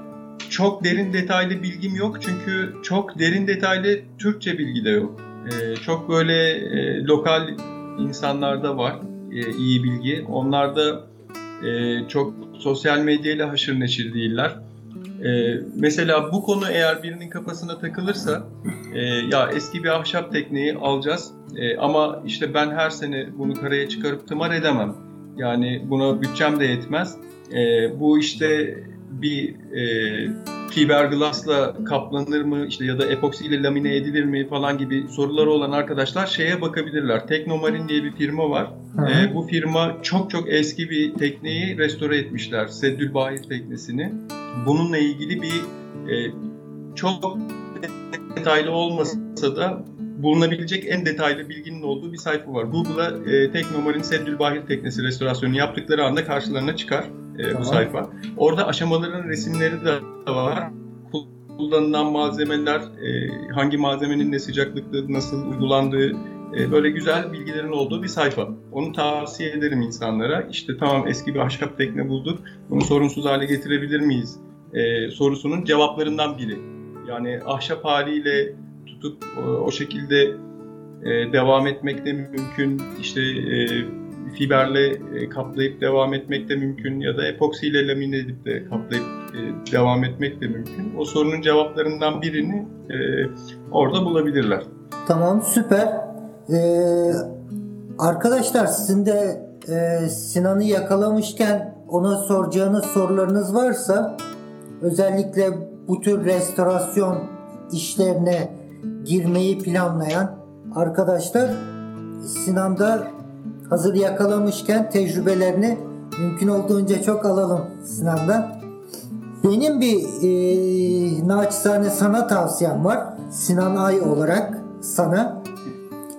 çok derin detaylı bilgim yok çünkü çok derin detaylı Türkçe bilgi de yok. E, çok böyle e, lokal insanlarda var e, iyi bilgi. Onlar da e, çok sosyal medyayla haşır neşir değiller. Ee, mesela bu konu eğer birinin kafasına takılırsa e, ya eski bir ahşap tekneyi alacağız e, ama işte ben her sene bunu karaya çıkarıp tımar edemem. Yani buna bütçem de yetmez. E, bu işte bir e, fiberglassla kaplanır mı işte ya da epoksiyle lamine edilir mi falan gibi soruları olan arkadaşlar şeye bakabilirler. Teknomarin diye bir firma var. E, bu firma çok çok eski bir tekneyi restore etmişler. Seddül Bahir teknesini. Bununla ilgili bir e, çok detaylı olmasa da bulunabilecek en detaylı bilginin olduğu bir sayfa var. Google'a e, Teknomar'ın Seddül Bahir Teknesi restorasyonu yaptıkları anda karşılarına çıkar e, tamam. bu sayfa. Orada aşamaların resimleri de var. Kullanılan malzemeler, e, hangi malzemenin ne sıcaklıkta nasıl uygulandığı, e, böyle güzel bilgilerin olduğu bir sayfa. Onu tavsiye ederim insanlara. İşte tamam eski bir ahşap tekne bulduk, bunu sorunsuz hale getirebilir miyiz? E, sorusunun cevaplarından biri. Yani ahşap haliyle tutup o şekilde e, devam etmek de mümkün. İşte e, fiberle e, kaplayıp devam etmek de mümkün ya da epoksiyle lamine edip de kaplayıp e, devam etmek de mümkün. O sorunun cevaplarından birini e, orada bulabilirler. Tamam süper. Ee, arkadaşlar sizin de e, Sinan'ı yakalamışken ona soracağınız sorularınız varsa özellikle bu tür restorasyon işlerine girmeyi planlayan arkadaşlar Sinan'da hazır yakalamışken tecrübelerini mümkün olduğunca çok alalım Sinan'dan. Benim bir e, naçizane sana tavsiyem var. Sinan Ay olarak sana.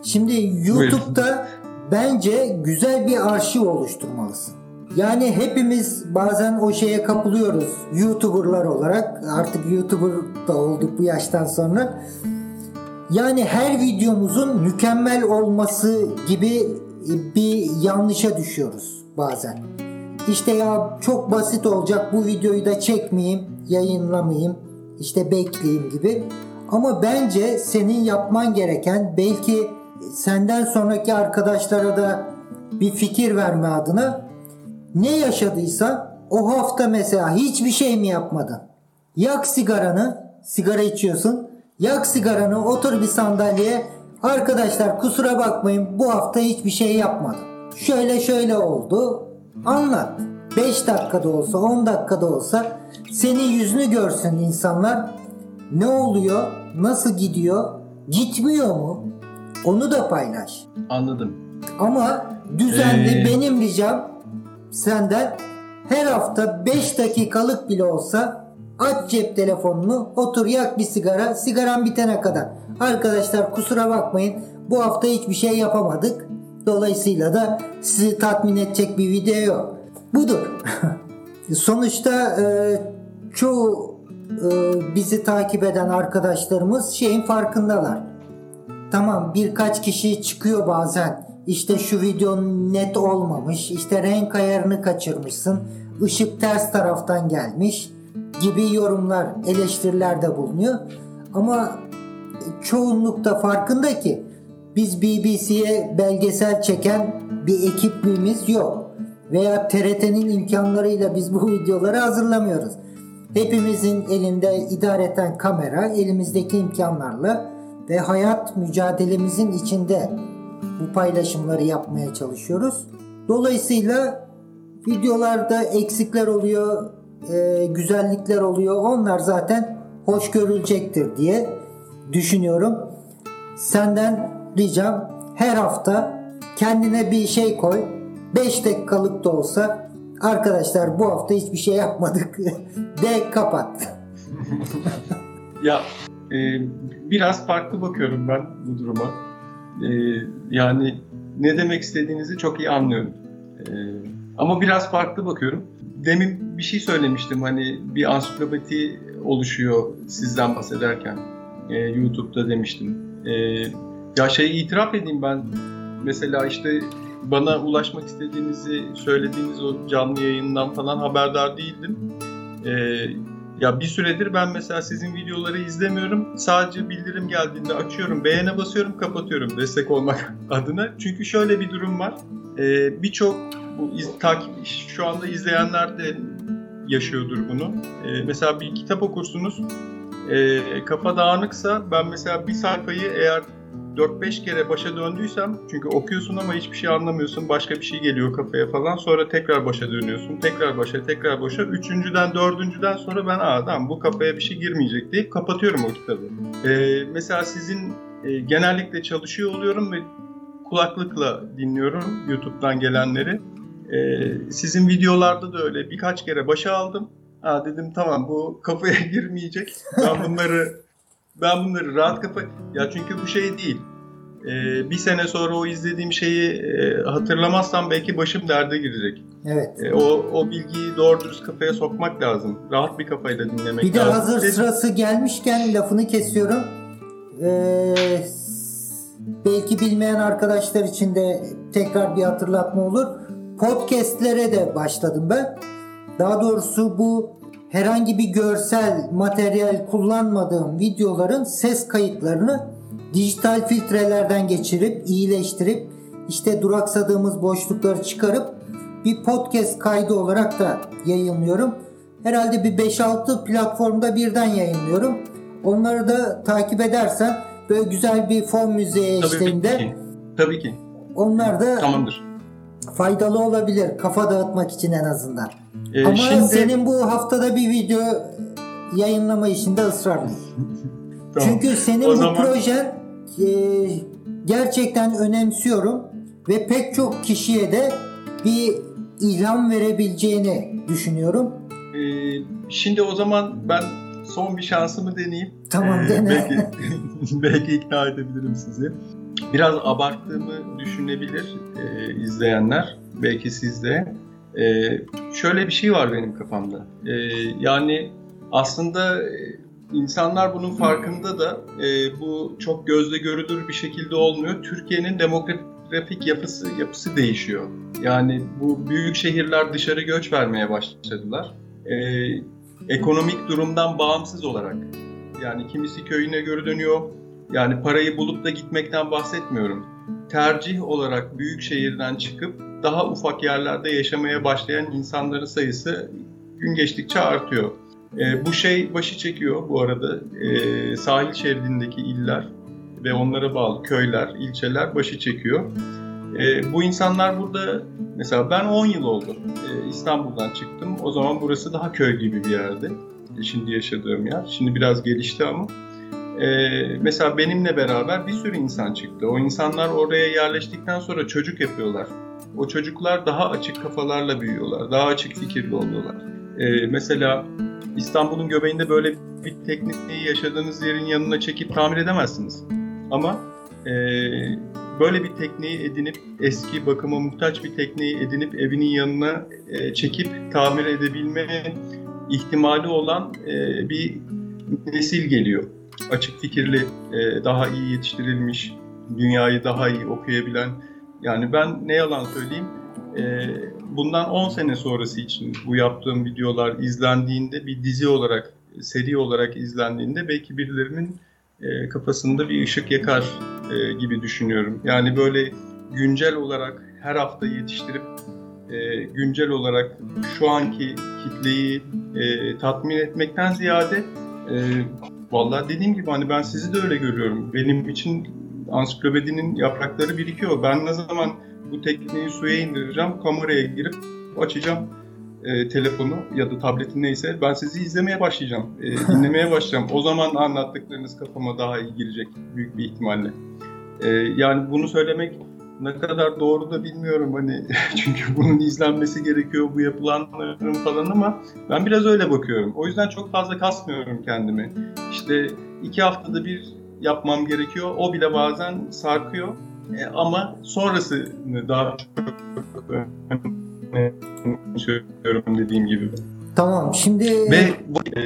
Şimdi YouTube'da Buyurun. bence güzel bir arşiv oluşturmalısın. Yani hepimiz bazen o şeye kapılıyoruz. YouTuber'lar olarak artık YouTuber da olduk bu yaştan sonra. Yani her videomuzun mükemmel olması gibi bir yanlışa düşüyoruz bazen. İşte ya çok basit olacak bu videoyu da çekmeyeyim, yayınlamayayım, işte bekleyeyim gibi. Ama bence senin yapman gereken belki senden sonraki arkadaşlara da bir fikir verme adına ne yaşadıysa o hafta mesela hiçbir şey mi yapmadın? Yak sigaranı, sigara içiyorsun. Yak sigaranı, otur bir sandalyeye. Arkadaşlar kusura bakmayın bu hafta hiçbir şey yapmadım. Şöyle şöyle oldu. Anlat. 5 dakikada olsa 10 dakikada olsa senin yüzünü görsün insanlar. Ne oluyor? Nasıl gidiyor? Gitmiyor mu? Onu da paylaş. Anladım. Ama düzenli ee... benim ricam senden her hafta 5 dakikalık bile olsa aç cep telefonunu otur yak bir sigara sigaran bitene kadar. Arkadaşlar kusura bakmayın bu hafta hiçbir şey yapamadık. Dolayısıyla da sizi tatmin edecek bir video yok. Budur. (laughs) Sonuçta e, çoğu e, bizi takip eden arkadaşlarımız şeyin farkındalar. Tamam birkaç kişi çıkıyor bazen işte şu video net olmamış, işte renk ayarını kaçırmışsın, ışık ters taraftan gelmiş gibi yorumlar, eleştirilerde bulunuyor. Ama çoğunlukta farkında ki biz BBC'ye belgesel çeken bir ekipliğimiz yok. Veya TRT'nin imkanlarıyla biz bu (laughs) videoları hazırlamıyoruz. Hepimizin elinde idareten kamera, elimizdeki imkanlarla ve hayat mücadelemizin içinde bu paylaşımları yapmaya çalışıyoruz. Dolayısıyla videolarda eksikler oluyor, e, güzellikler oluyor. Onlar zaten hoş görülecektir diye düşünüyorum. Senden ricam her hafta kendine bir şey koy. 5 dakikalık da olsa arkadaşlar bu hafta hiçbir şey yapmadık (laughs) de kapat. (laughs) ya e, biraz farklı bakıyorum ben bu duruma. Ee, yani ne demek istediğinizi çok iyi anlıyorum. Ee, ama biraz farklı bakıyorum. Demin bir şey söylemiştim hani bir ansiklopedi oluşuyor sizden bahsederken. Ee, YouTube'da demiştim. Ee, ya şey itiraf edeyim ben mesela işte bana ulaşmak istediğinizi söylediğiniz o canlı yayından falan haberdar değildim. Ee, ya bir süredir ben mesela sizin videoları izlemiyorum. Sadece bildirim geldiğinde açıyorum, beğene basıyorum, kapatıyorum destek olmak (laughs) adına. Çünkü şöyle bir durum var. Ee, Birçok bu iz, takip şu anda izleyenler de yaşıyordur bunu. Ee, mesela bir kitap okursunuz. E, kafa dağınıksa ben mesela bir sayfayı eğer 4-5 kere başa döndüysem çünkü okuyorsun ama hiçbir şey anlamıyorsun. Başka bir şey geliyor kafaya falan. Sonra tekrar başa dönüyorsun. Tekrar başa, tekrar başa. Üçüncüden, dördüncüden sonra ben adam bu kafaya bir şey girmeyecek deyip kapatıyorum o kitabı. Ee, mesela sizin e, genellikle çalışıyor oluyorum ve kulaklıkla dinliyorum YouTube'dan gelenleri. Ee, sizin videolarda da öyle birkaç kere başa aldım. Ha dedim tamam bu kafaya (laughs) girmeyecek. Ben bunları ben bunları rahat kafa... Ya çünkü bu şey değil. Ee, bir sene sonra o izlediğim şeyi e, hatırlamazsam belki başım derde girecek. Evet. E, o, o bilgiyi doğru dürüst kafaya sokmak lazım. Rahat bir kafayla dinlemek Bir de lazım. hazır Ve- sırası gelmişken lafını kesiyorum. Ee, belki bilmeyen arkadaşlar için de tekrar bir hatırlatma olur. Podcastlere de başladım ben. Daha doğrusu bu herhangi bir görsel materyal kullanmadığım videoların ses kayıtlarını dijital filtrelerden geçirip iyileştirip işte duraksadığımız boşlukları çıkarıp bir podcast kaydı olarak da yayınlıyorum. Herhalde bir 5-6 platformda birden yayınlıyorum. Onları da takip edersen böyle güzel bir fon müziği Tabii eşliğinde ki. Tabii ki. onlar da Tamamdır. Faydalı olabilir kafa dağıtmak için en azından. Ee, Ama şimdi senin bu haftada bir video yayınlama işinde ısrarlıyım. (laughs) Tamam. Çünkü senin O bu zaman- projen e, gerçekten önemsiyorum ve pek çok kişiye de bir ilham verebileceğini düşünüyorum. Ee, şimdi o zaman ben son bir şansımı deneyeyim. Tamam, Ee, dene. Belki, (laughs) belki ikna edebilirim sizi. Biraz abarttığımı düşünebilir e, izleyenler. Belki siz de. Ee, şöyle bir şey var benim kafamda. Ee, yani aslında e, insanlar bunun farkında da e, bu çok gözle görülür bir şekilde olmuyor. Türkiye'nin demografik yapısı yapısı değişiyor. Yani bu büyük şehirler dışarı göç vermeye başladılar. Ee, ekonomik durumdan bağımsız olarak. Yani kimisi köyüne göre dönüyor. Yani parayı bulup da gitmekten bahsetmiyorum. Tercih olarak büyük şehirden çıkıp daha ufak yerlerde yaşamaya başlayan insanların sayısı gün geçtikçe artıyor. Ee, bu şey başı çekiyor bu arada. Ee, sahil şeridindeki iller ve onlara bağlı köyler, ilçeler başı çekiyor. Ee, bu insanlar burada mesela ben 10 yıl oldu Ee, İstanbul'dan çıktım. O zaman burası daha köy gibi bir yerdi. Ee, Şimdi yaşadığım yer. Şimdi biraz gelişti ama. Ee, mesela benimle beraber bir sürü insan çıktı. O insanlar oraya yerleştikten sonra çocuk yapıyorlar. O çocuklar daha açık kafalarla büyüyorlar. Daha açık fikirli oluyorlar. Ee, mesela İstanbul'un göbeğinde böyle bir tekniği yaşadığınız yerin yanına çekip tamir edemezsiniz. Ama e, böyle bir tekniği edinip eski bakıma muhtaç bir tekniği edinip evinin yanına e, çekip tamir edebilme ihtimali olan e, bir nesil geliyor. Açık fikirli, e, daha iyi yetiştirilmiş, dünyayı daha iyi okuyabilen. Yani ben ne yalan söyleyeyim, e, bundan 10 sene sonrası için bu yaptığım videolar izlendiğinde bir dizi olarak, seri olarak izlendiğinde belki birilerinin e, kafasında bir ışık yakar e, gibi düşünüyorum. Yani böyle güncel olarak her hafta yetiştirip e, güncel olarak şu anki kitleyi tatmin etmekten ziyade e, vallahi dediğim gibi hani ben sizi de öyle görüyorum. Benim için ansiklopedinin yaprakları birikiyor. Ben ne zaman bu tekneyi suya indireceğim, kameraya girip açacağım e, telefonu ya da tableti neyse ben sizi izlemeye başlayacağım, e, dinlemeye başlayacağım. O zaman anlattıklarınız kafama daha iyi girecek büyük bir ihtimalle. E, yani bunu söylemek ne kadar doğru da bilmiyorum hani (laughs) çünkü bunun izlenmesi gerekiyor bu yapılanların falan ama ben biraz öyle bakıyorum. O yüzden çok fazla kasmıyorum kendimi. İşte iki haftada bir yapmam gerekiyor. O bile bazen sarkıyor. E, ama sonrasını daha çok söylüyorum dediğim gibi. Tamam şimdi Ve bu, e,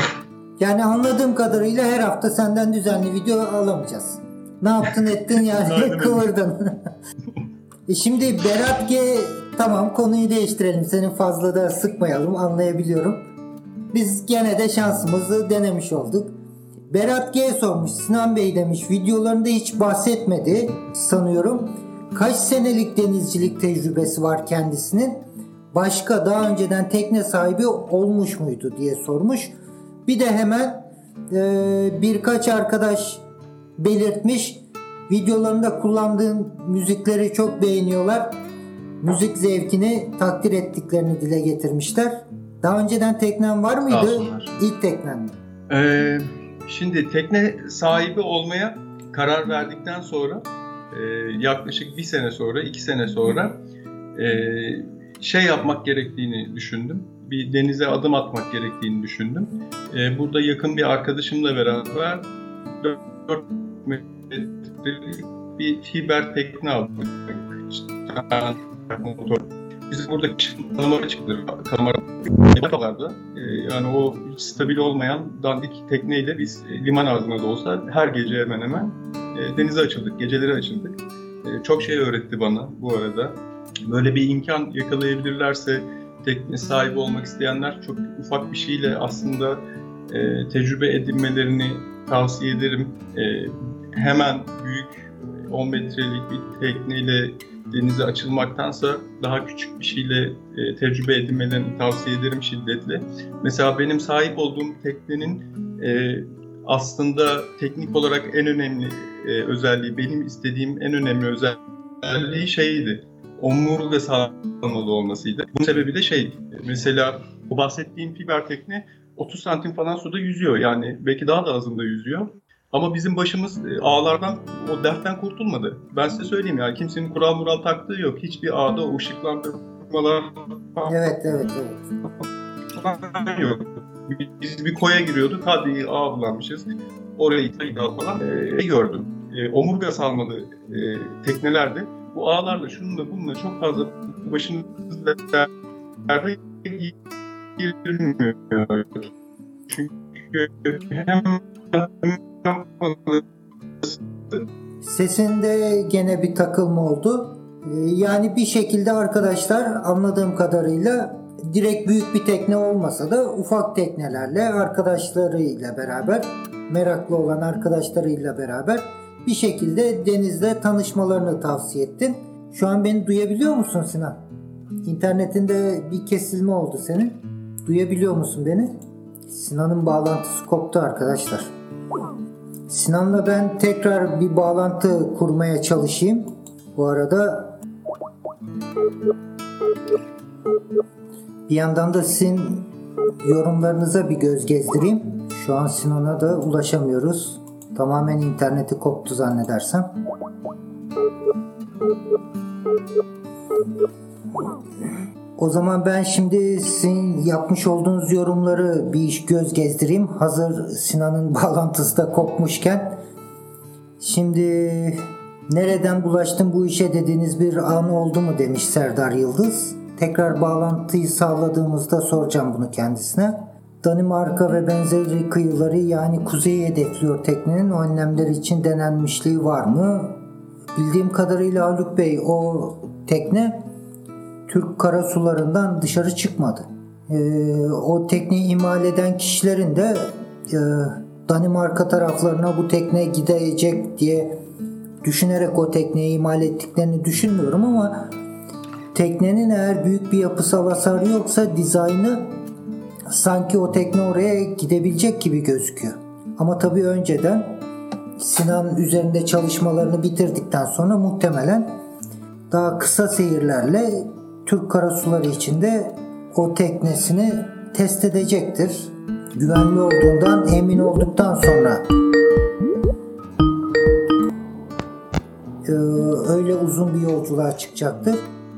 (laughs) yani anladığım kadarıyla her hafta senden düzenli video alamayacağız. Ne yaptın ettin yani (laughs) kıvırdın. (laughs) e şimdi Berat G tamam konuyu değiştirelim. Senin fazla da sıkmayalım anlayabiliyorum. Biz gene de şansımızı denemiş olduk. Berat G sormuş. Sinan Bey demiş videolarında hiç bahsetmedi sanıyorum. Kaç senelik denizcilik tecrübesi var kendisinin? Başka daha önceden tekne sahibi olmuş muydu diye sormuş. Bir de hemen e, birkaç arkadaş belirtmiş. Videolarında kullandığın müzikleri çok beğeniyorlar. Müzik zevkini takdir ettiklerini dile getirmişler. Daha önceden teknen var mıydı? İlk teknen mi? Ee, şimdi tekne sahibi olmaya karar verdikten sonra e, yaklaşık bir sene sonra, iki sene sonra e, şey yapmak gerektiğini düşündüm. Bir denize adım atmak gerektiğini düşündüm. E, burada yakın bir arkadaşımla beraber 4 metrelik bir fiber tekne aldık. Motor. Biz burada kalamara çıktık. Kalamara yaparlardı. Ee, yani o stabil olmayan dandik tekneyle biz e, liman ağzında da olsa her gece hemen hemen e, denize açıldık, geceleri açıldık. E, çok şey öğretti bana bu arada. Böyle bir imkan yakalayabilirlerse tekne sahibi olmak isteyenler çok ufak bir şeyle aslında e, tecrübe edinmelerini tavsiye ederim. Hemen büyük 10 metrelik bir tekneyle denize açılmaktansa daha küçük bir şeyle e, tecrübe edinmelerini tavsiye ederim şiddetle. Mesela benim sahip olduğum teknenin e, aslında teknik olarak en önemli e, özelliği, benim istediğim en önemli özelliği şeydi. Omurga sağlamalı olmasıydı. Bunun sebebi de şey, mesela bu bahsettiğim fiber tekne 30 santim falan suda yüzüyor. Yani belki daha da azında yüzüyor. Ama bizim başımız e, ağlardan, o dertten kurtulmadı. Ben size söyleyeyim ya, kimsenin kural mural taktığı yok. Hiçbir ağda o ışıklandırmalar Evet, evet, evet. (laughs) yok. Biz bir koya giriyorduk, hadi ağ bulanmışız. Orayı tekrar falan e, gördüm. E, omurga salmalı e, teknelerde bu ağlarla şununla bununla çok fazla başınızda derde girmiyor. Çünkü hem Sesinde gene bir takılma oldu. Ee, Yani bir şekilde arkadaşlar anladığım kadarıyla direkt büyük bir tekne olmasa da ufak teknelerle arkadaşlarıyla beraber meraklı olan arkadaşlarıyla beraber bir şekilde denizle tanışmalarını tavsiye ettin. Şu an beni duyabiliyor musun Sinan? İnternetinde bir kesilme oldu senin. Duyabiliyor musun beni? Sinan'ın bağlantısı koptu arkadaşlar. Sinan'la ben tekrar bir bağlantı kurmaya çalışayım. Bu arada bir yandan da sizin yorumlarınıza bir göz gezdireyim. Şu an Sinan'a da ulaşamıyoruz. Tamamen interneti koptu zannedersem. O zaman ben şimdi sizin yapmış olduğunuz yorumları bir göz gezdireyim. Hazır Sinan'ın (laughs) bağlantısı da kopmuşken. Şimdi nereden bulaştım bu işe dediğiniz bir an oldu mu demiş Serdar Yıldız. Tekrar bağlantıyı sağladığımızda soracağım bunu kendisine. Danimarka ve benzeri kıyıları yani kuzeyi hedefliyor teknenin o önlemler için denenmişliği var mı? Bildiğim kadarıyla Haluk Bey o tekne Türk karasularından dışarı çıkmadı. Ee, o tekneyi imal eden kişilerin de e, Danimarka taraflarına bu tekne gidecek diye düşünerek o tekneyi imal ettiklerini düşünmüyorum ama teknenin eğer büyük bir yapısal hasarı yoksa dizaynı sanki o tekne oraya gidebilecek gibi gözüküyor. Ama tabii önceden Sinan üzerinde çalışmalarını bitirdikten sonra muhtemelen daha kısa seyirlerle Türk karasuları içinde o teknesini test edecektir. Güvenli olduğundan emin olduktan sonra e, öyle uzun bir yolculuğa çıkacaktır.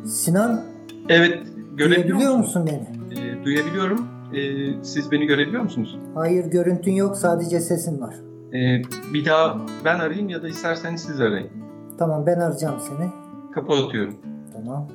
Sinan Evet, görebiliyor duyabiliyor musun beni? Ee, duyabiliyorum. Ee, siz beni görebiliyor musunuz? Hayır görüntün yok sadece sesin var. Ee, bir daha ben arayayım ya da isterseniz siz arayın. Tamam ben arayacağım seni. Kapatıyorum. Tamam.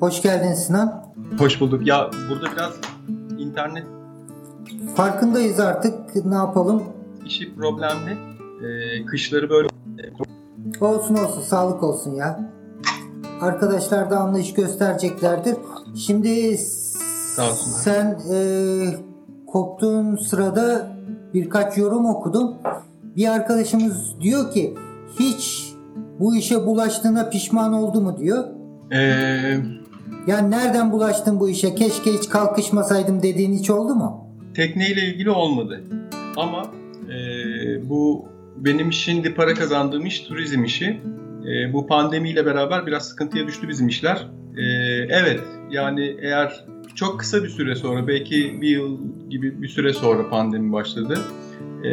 Hoş geldin Sinan. Hoş bulduk. Ya burada biraz internet Farkındayız artık. Ne yapalım? işi problemli. Ee, kışları böyle Olsun olsun, sağlık olsun ya. Arkadaşlar da anlayış göstereceklerdir. Şimdi Sağ sen e, koptuğun sırada birkaç yorum okudum. bir arkadaşımız diyor ki hiç bu işe bulaştığına pişman oldu mu diyor. Ee, Yani nereden bulaştın bu işe? Keşke hiç kalkışmasaydım dediğin hiç oldu mu? tekneyle ilgili olmadı. Ama e, bu benim şimdi para kazandığım iş turizm işi. E, bu pandemiyle beraber biraz sıkıntıya düştü bizim işler. E, evet yani eğer çok kısa bir süre sonra belki bir yıl gibi bir süre sonra pandemi başladı. E,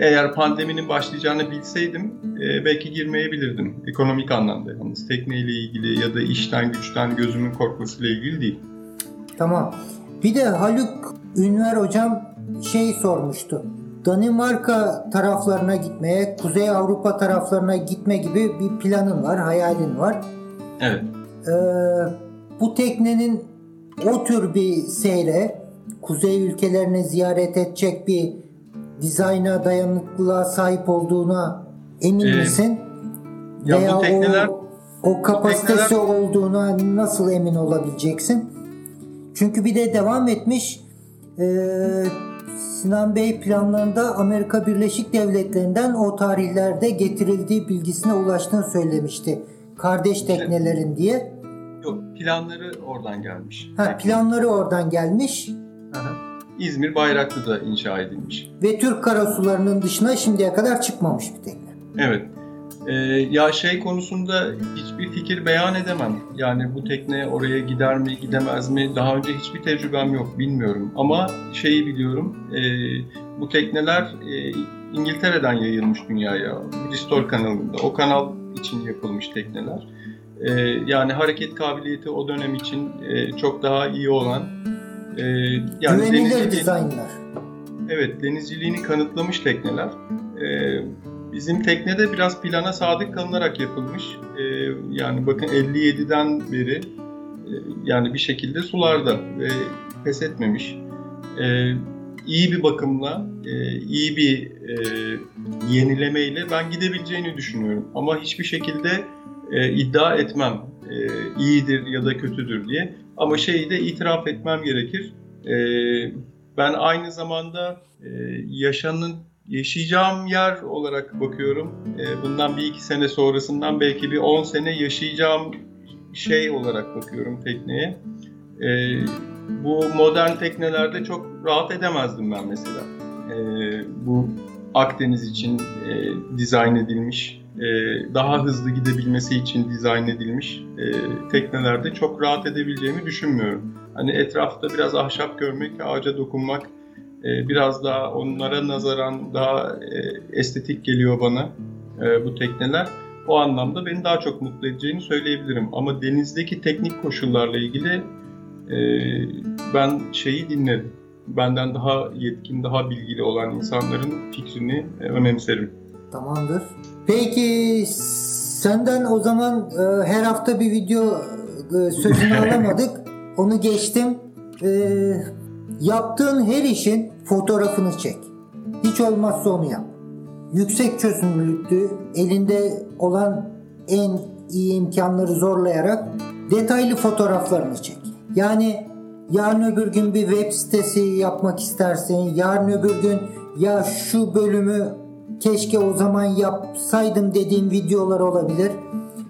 eğer pandeminin başlayacağını bilseydim e, belki girmeyebilirdim ekonomik anlamda. Yalnız tekneyle ilgili ya da işten güçten gözümün korkmasıyla ilgili değil. Tamam. Bir de Haluk Ünver hocam şey sormuştu. Danimarka taraflarına gitmeye, Kuzey Avrupa taraflarına gitme gibi bir planın var, hayalin var. Evet. Ee, bu teknenin o tür bir seyre, kuzey ülkelerini ziyaret edecek bir dizayna dayanıklılığa sahip olduğuna emin Ee, misin? ya bu Veya tekneler- o, o kapasitesi tekneler- olduğuna nasıl emin olabileceksin? Çünkü bir de devam etmiş ee, Sinan Bey planlarında Amerika Birleşik Devletleri'nden o tarihlerde getirildiği bilgisine ulaştığını söylemişti. Kardeş teknelerin diye. Yok planları oradan gelmiş. Ha, planları oradan gelmiş Aha. İzmir Bayraklı'da inşa edilmiş. ve Türk karasularının dışına şimdiye kadar çıkmamış bir tekne. Evet. Ee, ya şey konusunda hiçbir fikir beyan edemem. Yani bu tekne oraya gider mi, gidemez mi? Daha önce hiçbir tecrübem yok, bilmiyorum. Ama şeyi biliyorum, e, bu tekneler e, İngiltere'den yayılmış dünyaya, Bristol kanalında. O kanal için yapılmış tekneler. E, yani hareket kabiliyeti o dönem için e, çok daha iyi olan, e, yani Güvenilir dizaynlar. Evet, denizciliğini kanıtlamış tekneler. Ee, bizim teknede biraz plana sadık kalınarak yapılmış. Ee, yani bakın 57'den beri e, yani bir şekilde sularda ve pes etmemiş. Ee, iyi bir bakımla, e, iyi bir e, yenilemeyle ben gidebileceğini düşünüyorum. Ama hiçbir şekilde e, iddia etmem e, iyidir ya da kötüdür diye. Ama şeyi de itiraf etmem gerekir. E, ben aynı zamanda e, yaşanın yaşayacağım yer olarak bakıyorum. E, bundan bir iki sene sonrasından belki bir 10 sene yaşayacağım şey olarak bakıyorum tekneye. E, bu modern teknelerde çok rahat edemezdim ben mesela. E, bu Akdeniz için e, dizayn edilmiş, e, daha hızlı gidebilmesi için dizayn edilmiş e, teknelerde çok rahat edebileceğimi düşünmüyorum. Hani etrafta biraz ahşap görmek, ağaca dokunmak e, biraz daha onlara nazaran daha e, estetik geliyor bana e, bu tekneler. O anlamda beni daha çok mutlu edeceğini söyleyebilirim. Ama denizdeki teknik koşullarla ilgili e, ben şeyi dinlerim. Benden daha yetkin, daha bilgili olan insanların fikrini e, önemserim. Tamamdır. Peki senden o zaman e, her hafta bir video e, sözünü (laughs) alamadık. Onu geçtim. E, yaptığın her işin fotoğrafını çek. Hiç olmazsa onu yap. Yüksek çözünürlüklü, elinde olan en iyi imkanları zorlayarak detaylı fotoğraflarını çek. Yani yarın öbür gün bir web sitesi yapmak istersin. Yarın öbür gün ya şu bölümü keşke o zaman yapsaydım dediğim videolar olabilir.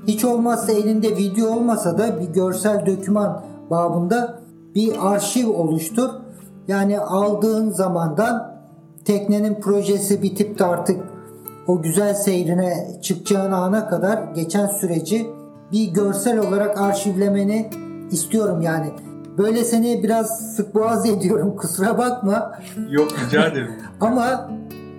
Hiç olmazsa elinde video olmasa da bir görsel döküman babında bir arşiv oluştur. Yani aldığın zamandan teknenin projesi bitip de artık o güzel seyrine çıkacağın ana kadar geçen süreci bir görsel olarak arşivlemeni istiyorum yani. Böyle seni biraz sık boğaz ediyorum (laughs) kusura bakma. Yok rica ederim. (laughs) Ama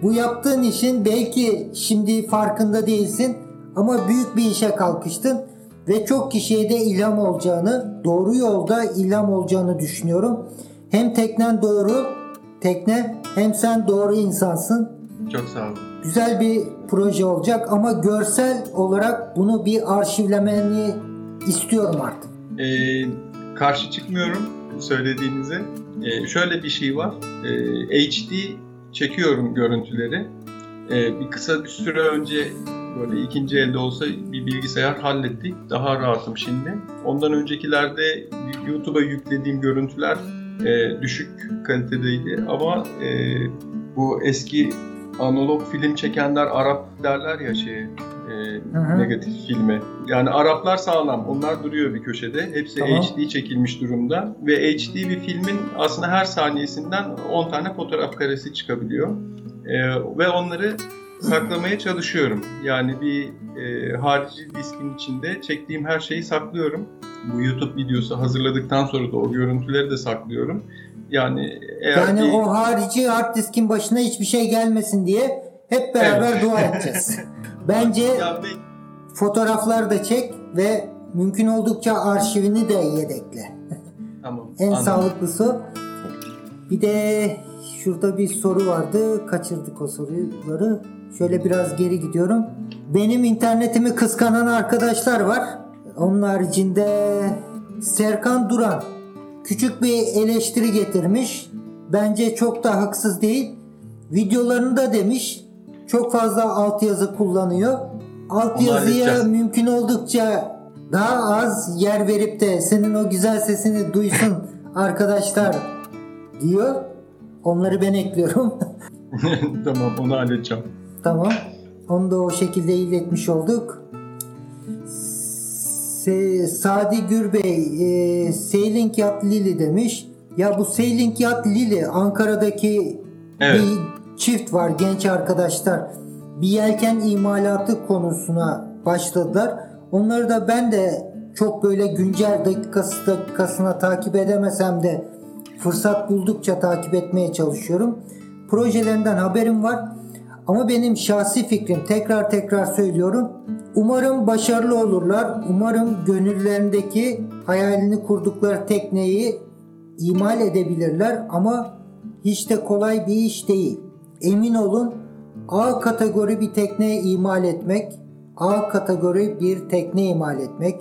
bu yaptığın işin belki şimdi farkında değilsin ama büyük bir işe kalkıştın ve çok kişiye de ilham olacağını, doğru yolda ilham olacağını düşünüyorum. Hem teknen doğru, tekne hem sen doğru insansın. Çok sağ olun. Güzel bir proje olacak ama görsel olarak bunu bir arşivlemeni istiyorum artık. Ee, karşı çıkmıyorum söylediğinize. Ee, şöyle bir şey var. Ee, HD çekiyorum görüntüleri. Ee, bir kısa bir süre önce böyle ikinci elde olsa bir bilgisayar hallettik. Daha rahatım şimdi. Ondan öncekilerde YouTube'a yüklediğim görüntüler e, düşük kalitedeydi ama e, bu eski analog film çekenler Arap derler ya şey e, negatif filme. Yani Araplar sağlam. Onlar duruyor bir köşede. Hepsi tamam. HD çekilmiş durumda. Ve HD bir filmin aslında her saniyesinden 10 tane fotoğraf karesi çıkabiliyor. E, ve onları saklamaya çalışıyorum. Yani bir e, harici diskin içinde çektiğim her şeyi saklıyorum. Bu YouTube videosu hazırladıktan sonra da o görüntüleri de saklıyorum. Yani eğer yani bir... o harici hard diskin başına hiçbir şey gelmesin diye hep beraber evet. dua edeceğiz. (laughs) Bence ben... fotoğraflar da çek ve mümkün oldukça arşivini de yedekle. Tamam. en anladım. sağlıklısı. Bir de şurada bir soru vardı. Kaçırdık o soruları. Şöyle biraz geri gidiyorum. Benim internetimi kıskanan arkadaşlar var. Onun haricinde Serkan Duran küçük bir eleştiri getirmiş. Bence çok da haksız değil. Videolarında demiş çok fazla altyazı kullanıyor. Altyazıya mümkün oldukça daha az yer verip de senin o güzel sesini duysun (laughs) arkadaşlar diyor. Onları ben ekliyorum. (laughs) tamam onu halledeceğim. Tamam. Onu da o şekilde iletmiş olduk. Se Sadi Gürbey e, Sailing Yacht Lili demiş. Ya bu Sailing Yacht Lili Ankara'daki evet. bir çift var genç arkadaşlar. Bir yelken imalatı konusuna başladılar. Onları da ben de çok böyle güncel dakikası dakikasına takip edemesem de fırsat buldukça takip etmeye çalışıyorum. Projelerinden haberim var. Ama benim şahsi fikrim tekrar tekrar söylüyorum. Umarım başarılı olurlar. Umarım gönüllerindeki hayalini kurdukları tekneyi imal edebilirler ama hiç de kolay bir iş değil. Emin olun A kategori bir tekne imal etmek, A kategori bir tekne imal etmek,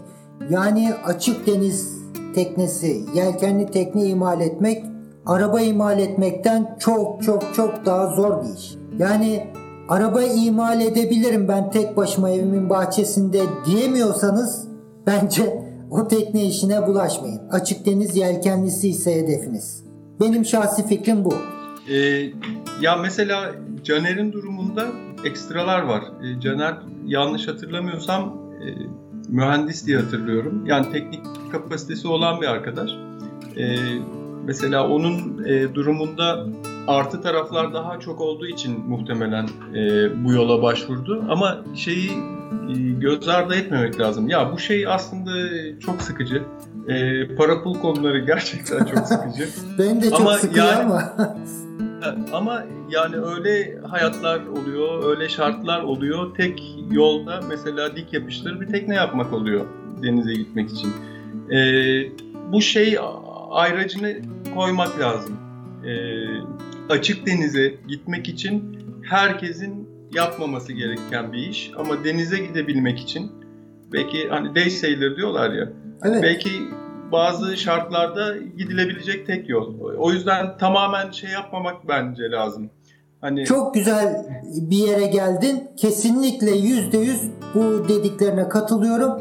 yani açık deniz teknesi, yelkenli tekne imal etmek, araba imal etmekten çok çok çok daha zor bir iş. Yani araba imal edebilirim ben tek başıma evimin bahçesinde diyemiyorsanız bence o tekne işine bulaşmayın. Açık deniz yelkenlisi ise hedefiniz. Benim şahsi fikrim bu. Ee, ya mesela Caner'in durumunda ekstralar var. Ee, Caner yanlış hatırlamıyorsam e, mühendis diye hatırlıyorum. Yani teknik kapasitesi olan bir arkadaş. Ee, mesela onun e, durumunda artı taraflar daha çok olduğu için muhtemelen e, bu yola başvurdu. Ama şeyi e, göz ardı etmemek lazım. Ya bu şey aslında çok sıkıcı. E, para pul konuları gerçekten çok (laughs) sıkıcı. ben de çok ama sıkıyor yani, ama. (laughs) ama yani öyle hayatlar oluyor, öyle şartlar oluyor. Tek yolda mesela dik yapıştır bir tekne yapmak oluyor denize gitmek için. E, bu şey ayracını koymak lazım. E, açık denize gitmek için herkesin yapmaması gereken bir iş ama denize gidebilmek için belki hani day sailor diyorlar ya. Evet. Belki bazı şartlarda gidilebilecek tek yol. O yüzden tamamen şey yapmamak bence lazım. Hani çok güzel bir yere geldin. Kesinlikle yüzde yüz bu dediklerine katılıyorum.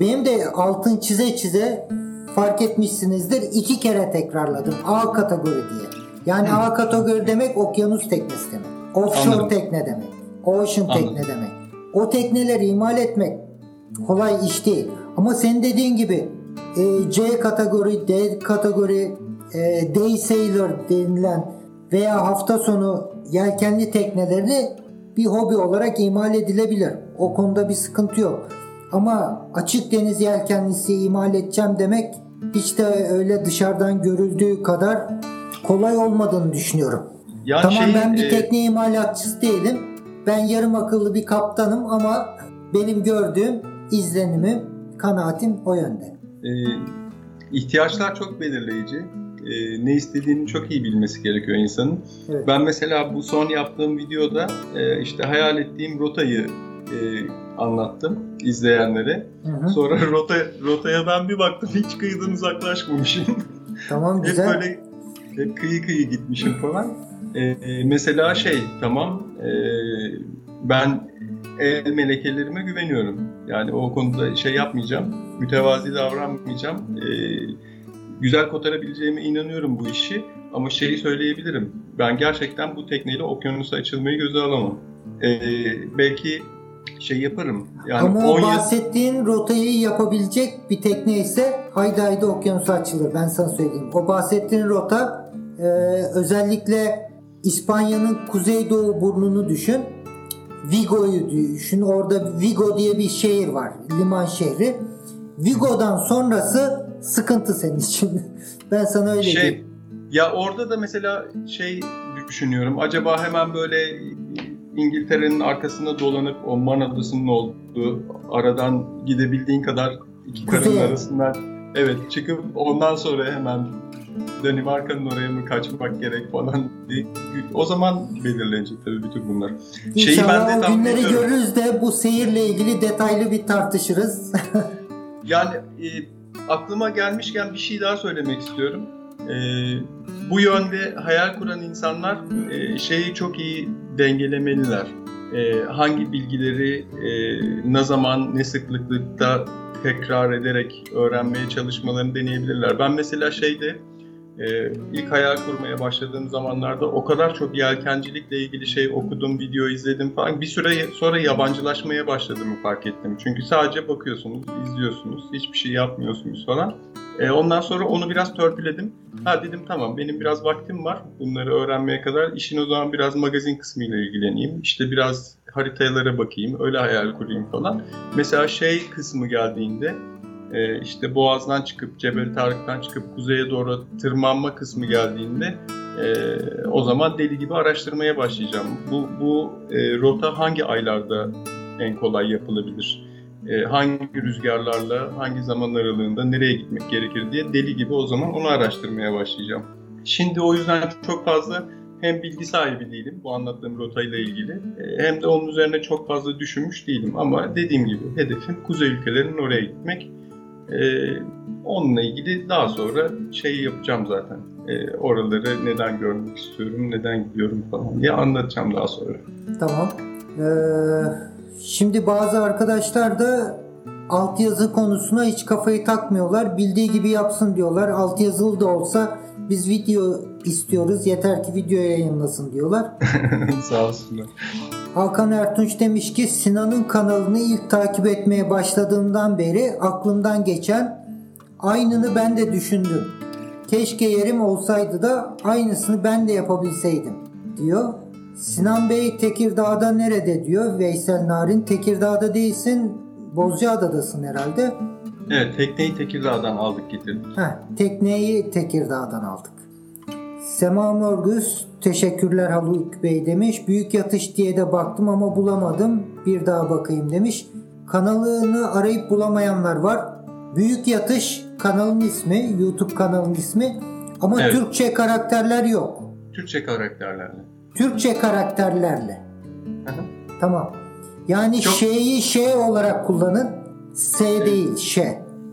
Benim de altın çize çize fark etmişsinizdir. iki kere tekrarladım. A kategori diye. Yani Hı. A kategori demek okyanus teknesi demek. Offshore Anladım. tekne demek. Ocean Anladım. tekne demek. O tekneleri imal etmek kolay iş değil. Ama senin dediğin gibi e, C kategori, D kategori, e, day sailor denilen veya hafta sonu yelkenli tekneleri bir hobi olarak imal edilebilir. O konuda bir sıkıntı yok. Ama açık deniz yelkenlisi imal edeceğim demek hiç de öyle dışarıdan görüldüğü kadar kolay olmadığını düşünüyorum. Ya tamam şey, ben bir e... tekne imalatçısı değilim. Ben yarım akıllı bir kaptanım ama benim gördüğüm izlenimim, kanaatim o yönde. Ee, ihtiyaçlar çok belirleyici. Ee, ne istediğini çok iyi bilmesi gerekiyor insanın. Evet. Ben mesela bu son yaptığım videoda e, işte hayal ettiğim rotayı e, anlattım izleyenlere. Hı hı. Sonra rota rotaya ben bir baktım hiç kıyıdan uzaklaşmamışım. Tamam (laughs) güzel. Hep böyle hep kıyı kıyı gitmişim falan. Ee, mesela şey tamam e, ben el melekelerime güveniyorum. Yani o konuda şey yapmayacağım. Mütevazi davranmayacağım. Ee, güzel kotarabileceğime inanıyorum bu işi. ama şeyi söyleyebilirim. Ben gerçekten bu tekneyle okyanusa açılmayı göze alamam. Ee, belki şey yaparım. Yani Ama o 10 yıl bahsettiğin rotayı yapabilecek bir tekne ise haydi haydi okyanusa açılır. Ben sana söyleyeyim. O bahsettiğin rota e, özellikle İspanya'nın kuzeydoğu burnunu düşün. Vigo'yu düşün. Orada Vigo diye bir şehir var. Liman şehri. Vigo'dan sonrası sıkıntı senin için. (laughs) ben sana öyle şey diyeyim. ya orada da mesela şey düşünüyorum. Acaba hemen böyle İngiltere'nin arkasında dolanıp o Man Adası'nın olduğu aradan gidebildiğin kadar iki karın arasından evet çıkıp ondan sonra hemen Danimarka'nın oraya mı kaçmak gerek falan diye. O zaman belirlenecek tabii bütün bunlar. Şeyi ben İnşallah de o günleri görürüz de bu seyirle ilgili detaylı bir tartışırız. (laughs) Yani e, aklıma gelmişken bir şey daha söylemek istiyorum. E, bu yönde hayal kuran insanlar e, şeyi çok iyi dengelemeliler. E, hangi bilgileri e, ne zaman, ne sıklıkta tekrar ederek öğrenmeye çalışmalarını deneyebilirler. Ben mesela şeyde e, ilk hayal kurmaya başladığım zamanlarda o kadar çok yelkencilikle ilgili şey okudum, video izledim falan. Bir süre sonra yabancılaşmaya başladığımı fark ettim. Çünkü sadece bakıyorsunuz, izliyorsunuz, hiçbir şey yapmıyorsunuz falan. E, ondan sonra onu biraz törpüledim. Ha dedim tamam benim biraz vaktim var bunları öğrenmeye kadar. İşin o zaman biraz magazin kısmıyla ilgileneyim. İşte biraz haritalara bakayım, öyle hayal kurayım falan. Mesela şey kısmı geldiğinde e, işte Boğaz'dan çıkıp Cebel Tarık'tan çıkıp kuzeye doğru tırmanma kısmı geldiğinde e, o zaman deli gibi araştırmaya başlayacağım. Bu, bu e, rota hangi aylarda en kolay yapılabilir? E, hangi rüzgarlarla, hangi zaman aralığında nereye gitmek gerekir diye deli gibi o zaman onu araştırmaya başlayacağım. Şimdi o yüzden çok fazla hem bilgi sahibi değilim bu anlattığım rotayla ilgili e, hem de onun üzerine çok fazla düşünmüş değilim. Ama dediğim gibi hedefim kuzey ülkelerinin oraya gitmek. Ee, onunla ilgili daha sonra şeyi yapacağım zaten. Ee, oraları neden görmek istiyorum, neden gidiyorum falan diye anlatacağım daha sonra. Tamam. Ee, şimdi bazı arkadaşlar da altyazı konusuna hiç kafayı takmıyorlar. Bildiği gibi yapsın diyorlar. Altyazılı da olsa biz video istiyoruz. Yeter ki video yayınlasın diyorlar. (laughs) Sağ olsunlar. Hakan Ertunç demiş ki Sinan'ın kanalını ilk takip etmeye başladığımdan beri aklımdan geçen aynını ben de düşündüm. Keşke yerim olsaydı da aynısını ben de yapabilseydim diyor. Sinan Bey Tekirdağ'da nerede diyor. Veysel Narin Tekirdağ'da değilsin Bozcaada'dasın herhalde. Evet, tekneyi Tekirdağ'dan aldık getirdik. Heh, tekneyi Tekirdağ'dan aldık. Sema Mörgüz teşekkürler Haluk Bey demiş. Büyük yatış diye de baktım ama bulamadım. Bir daha bakayım demiş. Kanalını arayıp bulamayanlar var. Büyük yatış kanalın ismi, YouTube kanalın ismi. Ama Evet. Türkçe karakterler yok. Türkçe karakterlerle. Türkçe karakterlerle. Hı hı. Tamam. Yani Çok- şeyi şey olarak kullanın. S değil, şey.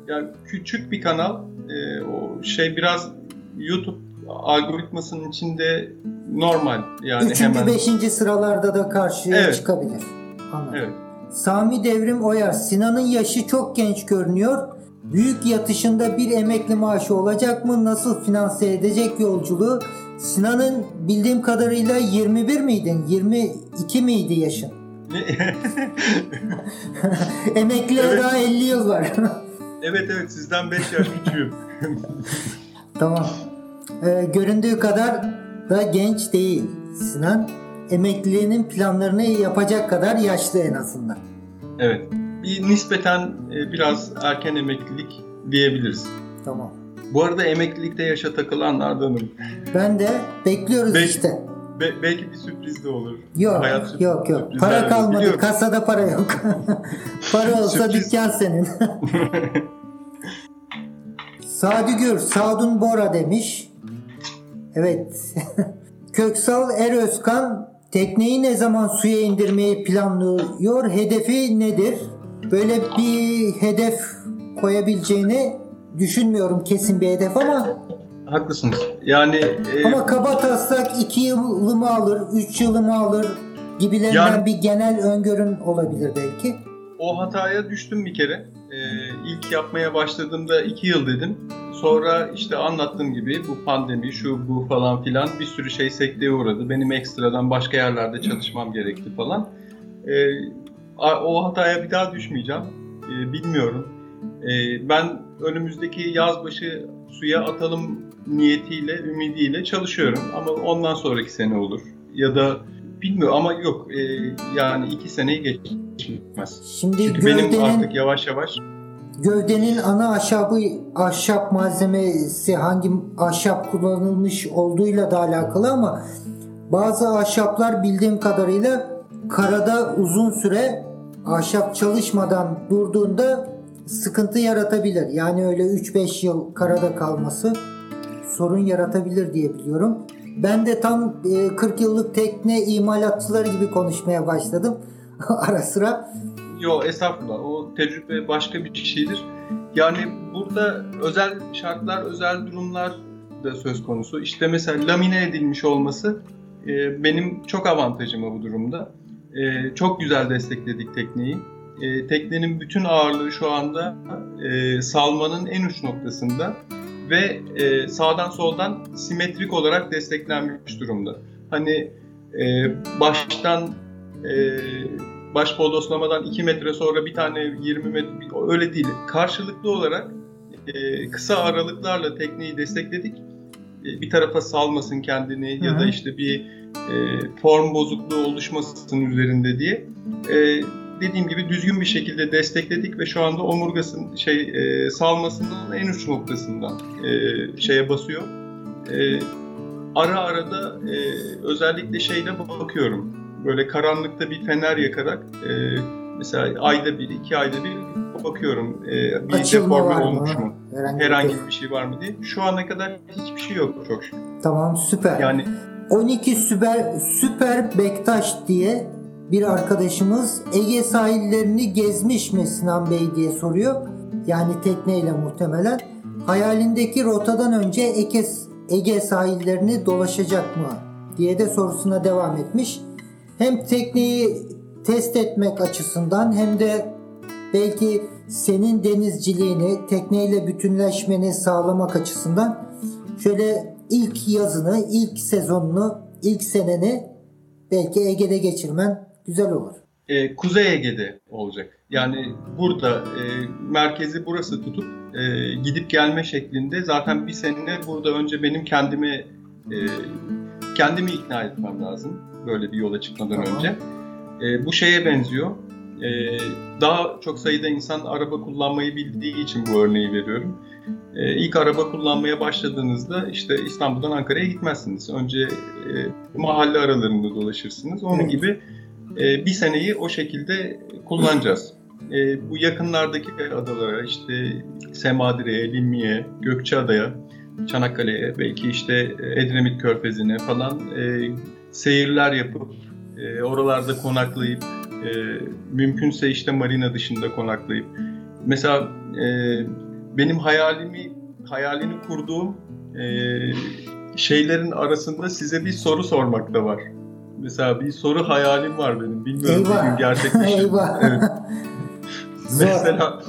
Yani küçük bir kanal. Ee, o şey biraz YouTube algoritmasının içinde normal. Yani Üçüncü, hemen. beşinci sıralarda da karşıya Evet. çıkabilir. Anladım. Evet. Sami Devrim Oyar. Sinan'ın yaşı çok genç görünüyor. Büyük yatışında bir emekli maaşı olacak mı? Nasıl finanse edecek yolculuğu? Sinan'ın bildiğim kadarıyla 21 miydin? 22 miydi yaşın? (laughs) Emekliye Evet. daha 50 yıl var. evet evet sizden 5 yaş küçüğüm. tamam. Ee, göründüğü kadar da genç değil Sinan. Emekliliğinin planlarını yapacak kadar yaşlı en azından. evet. Bir nispeten e, biraz erken emeklilik diyebiliriz. Tamam. Bu arada emeklilikte yaşa takılanlardanım. Ben de bekliyoruz Be- işte. Be- belki bir sürpriz de olur. Yok Hayat sürpriz- yok yok. Para kalmadı. Biliyorum. Kasada para yok. (laughs) para olsa dükkan senin. (laughs) Sadi Gür, Sadun Bora demiş. Evet. (laughs) Köksal Erözkan tekneyi ne zaman suya indirmeyi planlıyor? Hedefi nedir? Böyle bir hedef koyabileceğini düşünmüyorum kesin bir hedef ama Haklısınız. Yani e, ama kaba taslak 2 yılı mı alır, 3 yılı mı alır gibilerinden Yani- bir genel öngörün olabilir belki. o hataya düştüm bir kere. E, ilk yapmaya başladığımda 2 yıl dedim. Sonra işte anlattığım gibi bu pandemi, şu bu falan filan bir sürü şey sekteye uğradı. Benim ekstradan başka yerlerde çalışmam gerekti falan. E, o hataya bir daha düşmeyeceğim. E, bilmiyorum. E, ben önümüzdeki yaz başı suya atalım niyetiyle, ümidiyle çalışıyorum. Ama ondan sonraki sene olur. Ya da bilmiyorum ama yok e, yani iki seneyi geçmez. Şimdi Çünkü benim artık yavaş yavaş Gövdenin ana ahşabı, ahşap malzemesi hangi ahşap kullanılmış olduğuyla da alakalı ama bazı ahşaplar bildiğim kadarıyla karada uzun süre ahşap çalışmadan durduğunda sıkıntı yaratabilir. Yani öyle 3-5 yıl karada kalması sorun yaratabilir diye biliyorum. Ben de tam 40 e, yıllık tekne imalatçıları gibi konuşmaya başladım (laughs) ara sıra. Yok estağfurullah. O tecrübe başka bir şeydir. Yani burada özel şartlar, özel durumlar da söz konusu. İşte mesela lamine edilmiş olması e, benim çok avantajıma bu durumda. E, çok güzel destekledik tekneyi. E, teknenin bütün ağırlığı şu anda e, salmanın en uç noktasında ve e, sağdan soldan simetrik olarak desteklenmiş durumda. Hani e, baştan e, baş bodoslamadan 2 metre sonra bir tane 20 metre öyle değil. Karşılıklı olarak e, kısa aralıklarla tekneyi destekledik. E, bir tarafa salmasın kendini Hı-hı. ya da işte bir e, form bozukluğu oluşmasın üzerinde diye. E, dediğim gibi düzgün bir şekilde destekledik ve şu anda omurgasın şey e, salmasının en uç noktasından e, şeye basıyor. E, ara ara da e, özellikle şeyle bakıyorum böyle karanlıkta bir fener yakarak e, mesela ayda bir, iki ayda bir bakıyorum e, bir Açılma deforme olmuş mu? Herhangi, Herhangi bir şey var mı diye. Şu ana kadar hiçbir şey yok çok şükür. Tamam süper. Yani 12 süper süper Bektaş diye bir arkadaşımız Ege sahillerini gezmiş mi Sinan Bey diye soruyor. Yani tekneyle muhtemelen. Hayalindeki rotadan önce Ege, Ege sahillerini dolaşacak mı diye de sorusuna devam etmiş hem tekneyi test etmek açısından hem de belki senin denizciliğini tekneyle bütünleşmeni sağlamak açısından şöyle ilk yazını, ilk sezonunu, ilk seneni belki Ege'de geçirmen güzel olur. Ee, Kuzey Ege'de olacak. Yani burada e, merkezi burası tutup e, gidip gelme şeklinde zaten bir sene burada önce benim kendimi e, kendimi ikna etmem lazım böyle bir yola çıkmadan tamam. önce. E, bu şeye benziyor. E, daha çok sayıda insan araba kullanmayı bildiği için bu örneği veriyorum. E, ilk araba kullanmaya başladığınızda işte İstanbul'dan Ankara'ya gitmezsiniz. Önce e, mahalle aralarında dolaşırsınız. Onun gibi e, bir seneyi o şekilde kullanacağız. E, bu yakınlardaki adalara işte Semadire'ye, Limmi'ye, Gökçeada'ya, Çanakkale'ye, belki işte Edremit Körfezi'ne falan e, seyirler yapıp e, oralarda konaklayıp e, mümkünse işte marina dışında konaklayıp mesela e, benim hayalimi hayalini kurduğum e, şeylerin arasında size bir soru sormak da var. Mesela bir soru hayalim var benim. Bilmiyorum Eyvah. bir gün gerçekleşir. (laughs) Eyvah. Evet. Mesela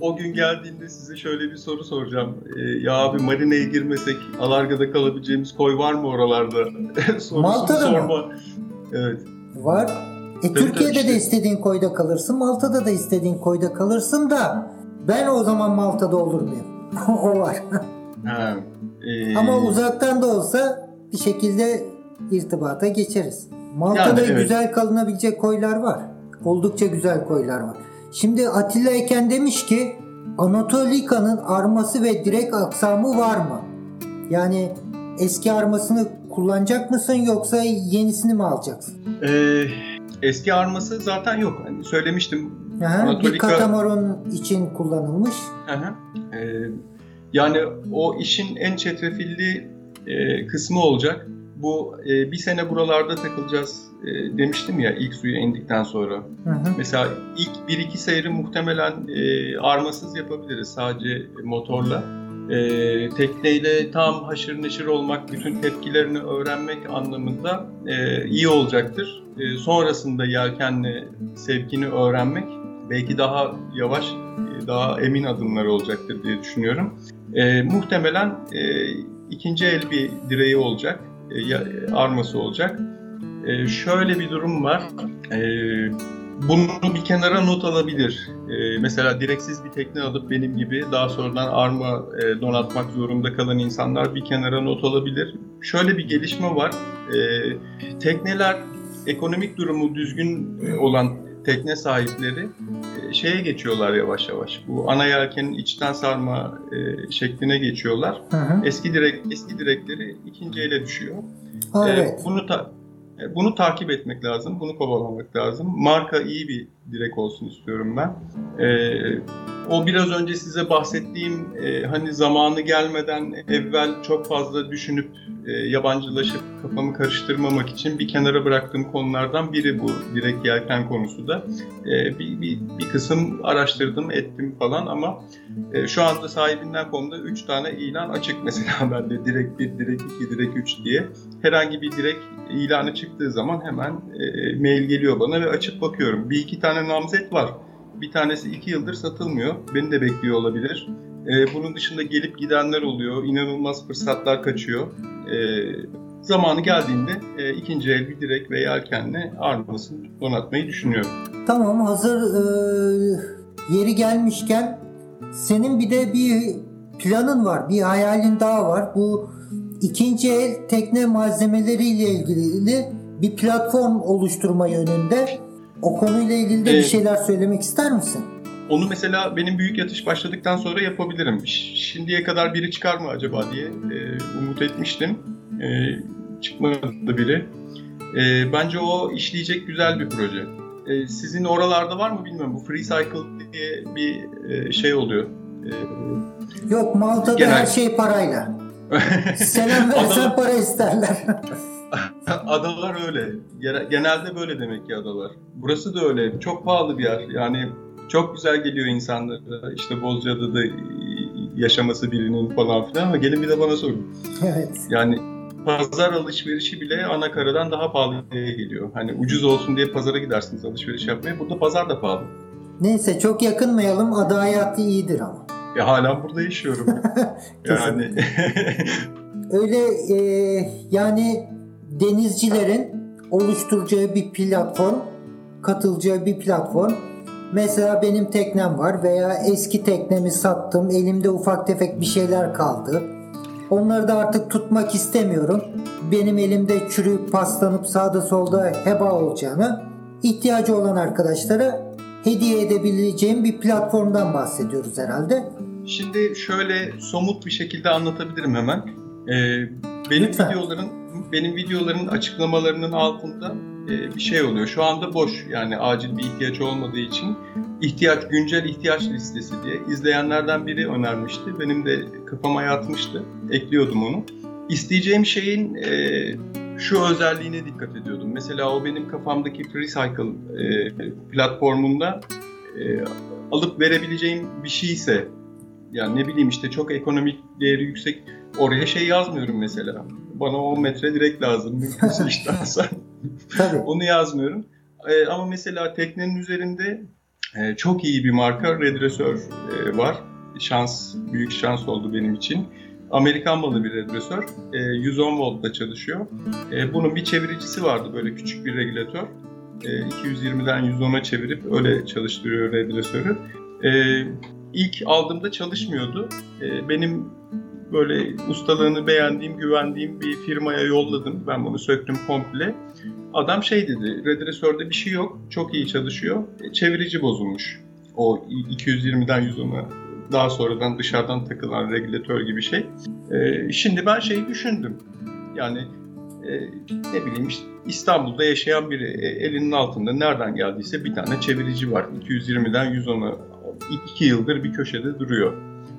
o gün geldiğinde size şöyle bir soru soracağım. Ee, ya abi marineye girmesek Alarga'da kalabileceğimiz koy var mı oralarda? (laughs) Malta'da sorma. mı? Evet. Var. E, tabii Türkiye'de işte. de istediğin koyda kalırsın, Malta'da da istediğin koyda kalırsın da ben o zaman Malta'da olur muyum? (laughs) o var. Ha, e... Ama uzaktan da olsa bir şekilde irtibata geçeriz. Malta'da yani, evet. güzel kalınabilecek koylar var. Oldukça güzel koylar var. Şimdi Atilla Eken demiş ki Anatolika'nın arması ve direk aksamı var mı? Yani eski armasını kullanacak mısın yoksa yenisini mi alacaksın? Ee, eski arması zaten yok. Hani söylemiştim. Aha, Anatolika... Bir katamaron için kullanılmış. Aha. Ee, yani o işin en çetrefilli e, kısmı olacak. Bu e, bir sene buralarda takılacağız e, demiştim ya ilk suya indikten sonra. Hı hı. Mesela ilk bir iki seyri muhtemelen e, armasız yapabiliriz sadece motorla. E, tekneyle tam haşır neşir olmak, bütün tepkilerini öğrenmek anlamında e, iyi olacaktır. E, sonrasında yelkenle sevkini öğrenmek belki daha yavaş, e, daha emin adımlar olacaktır diye düşünüyorum. E, muhtemelen e, ikinci el bir direği olacak, e, arması olacak. E, şöyle bir durum var. E, bunu bir kenara not alabilir. Ee, mesela direksiz bir tekne alıp benim gibi daha sonradan arma e, donatmak zorunda kalan insanlar bir kenara not alabilir. Şöyle bir gelişme var. Ee, tekneler ekonomik durumu düzgün e, olan tekne sahipleri e, şeye geçiyorlar yavaş yavaş. Bu ana yelkenin içten sarma e, şekline geçiyorlar. Hı hı. Eski direk eski direkleri ikinci ele düşüyor. Ha, e, evet. Bunu ta, e, bunu takip etmek lazım, bunu kovalamak lazım. Marka iyi bir direk olsun istiyorum ben. Ee, o biraz önce size bahsettiğim e, hani zamanı gelmeden evvel çok fazla düşünüp e, yabancılaşıp kafamı karıştırmamak için bir kenara bıraktığım konulardan biri bu direkt yelken konusu da. E, bir, bir, bir kısım araştırdım, ettim falan ama e, şu anda sahibinden konuda 3 tane ilan açık (laughs) mesela bende direkt 1, direkt 2, direkt 3 diye. Herhangi bir direkt ilanı çıktığı zaman hemen e, mail geliyor bana ve açıp bakıyorum. Bir iki tane namzet var. Bir tanesi iki yıldır satılmıyor. Beni de bekliyor olabilir. E, bunun dışında gelip gidenler oluyor. İnanılmaz fırsatlar kaçıyor. E, zamanı geldiğinde e, ikinci el bir direk ve yelkenle armasını donatmayı düşünüyorum. Tamam hazır e, yeri gelmişken senin bir de bir planın var, bir hayalin daha var. Bu ikinci el tekne malzemeleriyle ilgili bir platform oluşturma yönünde. O konuyla ilgili de bir şeyler söylemek ister misin? Onu mesela benim büyük yatış başladıktan sonra yapabilirim. Şimdiye kadar biri çıkar mı acaba diye e, umut etmiştim. E, çıkmadı biri. E, bence o işleyecek güzel bir proje. E, sizin oralarda var mı bilmiyorum. Bu Free Cycle diye bir e, şey oluyor. E, Yok Malta'da genel... her şey parayla. (laughs) Selam versen para isterler. (laughs) adalar öyle. Genelde böyle demek ki adalar. Burası da öyle. Çok pahalı bir yer. Yani çok güzel geliyor insanlara. İşte Bozcaada'da yaşaması birinin falan filan ama gelin bir de bana sorun. (laughs) Evet. Yani pazar alışverişi bile ana karadan daha pahalı geliyor. Hani ucuz olsun diye pazara gidersiniz alışveriş yapmaya. Burada pazar da pahalı. Neyse çok yakınmayalım. Ada hayatı iyidir ama. Ya hala burada yaşıyorum. (laughs) yani. Öyle e, yani denizcilerin oluşturacağı bir platform, katılacağı bir platform. Mesela benim teknem var veya eski teknemi sattım, elimde ufak tefek bir şeyler kaldı. Onları da artık tutmak istemiyorum. Benim elimde çürüyüp paslanıp sağda solda heba olacağını ihtiyacı olan arkadaşlara hediye edebileceğim bir platformdan bahsediyoruz herhalde. Şimdi şöyle somut bir şekilde anlatabilirim hemen. Ee, benim Lütfen. videoların benim videoların açıklamalarının altında e, bir şey oluyor. Şu anda boş yani acil bir ihtiyaç olmadığı için ihtiyaç güncel ihtiyaç listesi diye izleyenlerden biri önermişti. Benim de kafama yatmıştı. Ekliyordum onu. İsteyeceğim şeyin e, şu özelliğine dikkat ediyordum. Mesela o benim kafamdaki FreeCycle e, platformunda e, alıp verebileceğim bir şeyse yani ne bileyim işte çok ekonomik değeri yüksek oraya şey yazmıyorum mesela. Bana 10 metre direkt lazım (laughs) mümkünse iştensen. Onu yazmıyorum. E, ama mesela teknenin üzerinde e, çok iyi bir marka redresör e, var. Şans, büyük şans oldu benim için. Amerikan malı bir redresör. E, 110 voltta çalışıyor. E, bunun bir çeviricisi vardı böyle küçük bir regülatör. E, 220'den 110'a çevirip öyle çalıştırıyor redresörü. E, ilk aldığımda çalışmıyordu. E, benim böyle ustalığını beğendiğim, güvendiğim bir firmaya yolladım. Ben bunu söktüm komple. Adam şey dedi, redresörde bir şey yok, çok iyi çalışıyor. E, çevirici bozulmuş. O 220'den 110'a daha sonradan dışarıdan takılan regülatör gibi şey. E, şimdi ben şeyi düşündüm. Yani e, ne bileyim işte İstanbul'da yaşayan biri e, elinin altında nereden geldiyse bir tane çevirici var. 220'den 110'a 2 yıldır bir köşede duruyor.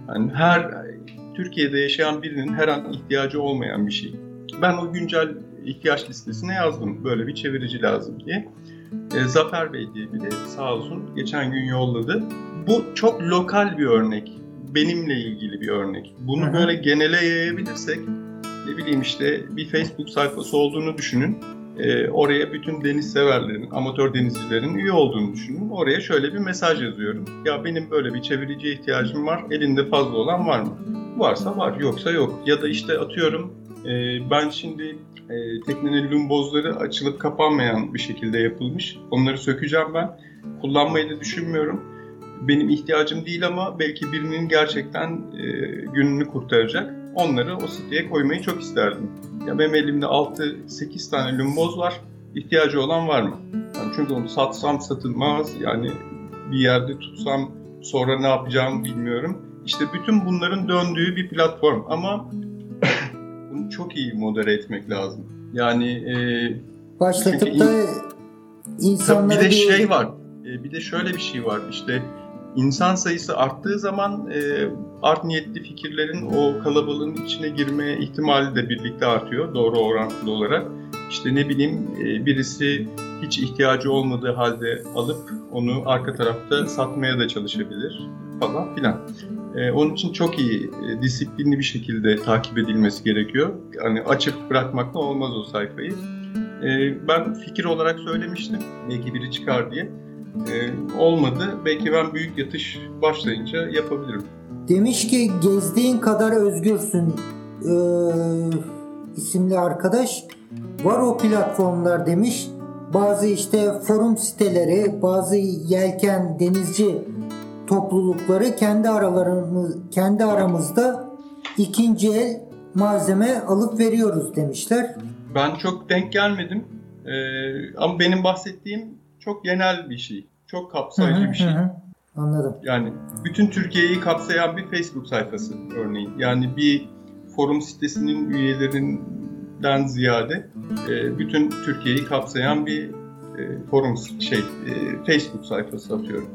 Yani her Türkiye'de yaşayan birinin her an ihtiyacı olmayan bir şey. Ben o güncel ihtiyaç listesine yazdım böyle bir çevirici lazım diye. E, Zafer Bey diye biri sağ olsun geçen gün yolladı. Bu çok lokal bir örnek. Benimle ilgili bir örnek. Bunu Hı-hı. böyle genele yayabilirsek ne bileyim işte bir Facebook sayfası olduğunu düşünün. E, oraya bütün deniz severlerin, amatör denizcilerin üye olduğunu düşünün. Oraya şöyle bir mesaj yazıyorum. Ya benim böyle bir çeviriciye ihtiyacım var. Elinde fazla olan var mı? Varsa var, yoksa yok. Ya da işte atıyorum e, ben şimdi e, teknenin lumbozları açılıp kapanmayan bir şekilde yapılmış. Onları sökeceğim ben. Kullanmayı da düşünmüyorum. Benim ihtiyacım değil ama belki birinin gerçekten e, gününü kurtaracak. Onları o siteye koymayı çok isterdim. Ya benim elimde 6-8 tane lumboz var. İhtiyacı olan var mı? Yani çünkü onu satsam satılmaz. Yani bir yerde tutsam sonra ne yapacağımı bilmiyorum. İşte bütün bunların döndüğü bir platform ama (coughs) bunu çok iyi modere etmek lazım. Yani e, başlatıp da insanlara bir de şey var. E, bir de şöyle bir şey var. İşte insan sayısı arttığı zaman e, art niyetli fikirlerin o kalabalığın içine girme ihtimali de birlikte artıyor doğru orantılı olarak. İşte ne bileyim e, birisi hiç ihtiyacı olmadığı halde alıp onu arka tarafta satmaya da çalışabilir falan filan. E, onun için çok iyi, e, disiplinli bir şekilde takip edilmesi gerekiyor. Yani açıp bırakmakla olmaz o sayfayı. E, ben fikir olarak söylemiştim, belki biri çıkar diye. E, olmadı, belki ben büyük yatış başlayınca yapabilirim. Demiş ki gezdiğin kadar özgürsün ee, isimli arkadaş. Var o platformlar demiş. Bazı işte forum siteleri, bazı yelken denizci toplulukları kendi aralarımız kendi aramızda ikinci el malzeme alıp veriyoruz demişler. Ben çok denk gelmedim. Ee, ama benim bahsettiğim çok genel bir şey. Çok kapsayıcı bir şey. Anladım. Yani bütün Türkiye'yi kapsayan bir Facebook sayfası örneğin. Yani bir forum sitesinin üyelerinden ziyade e, bütün Türkiye'yi kapsayan bir e, forum şey e, Facebook sayfası atıyorum.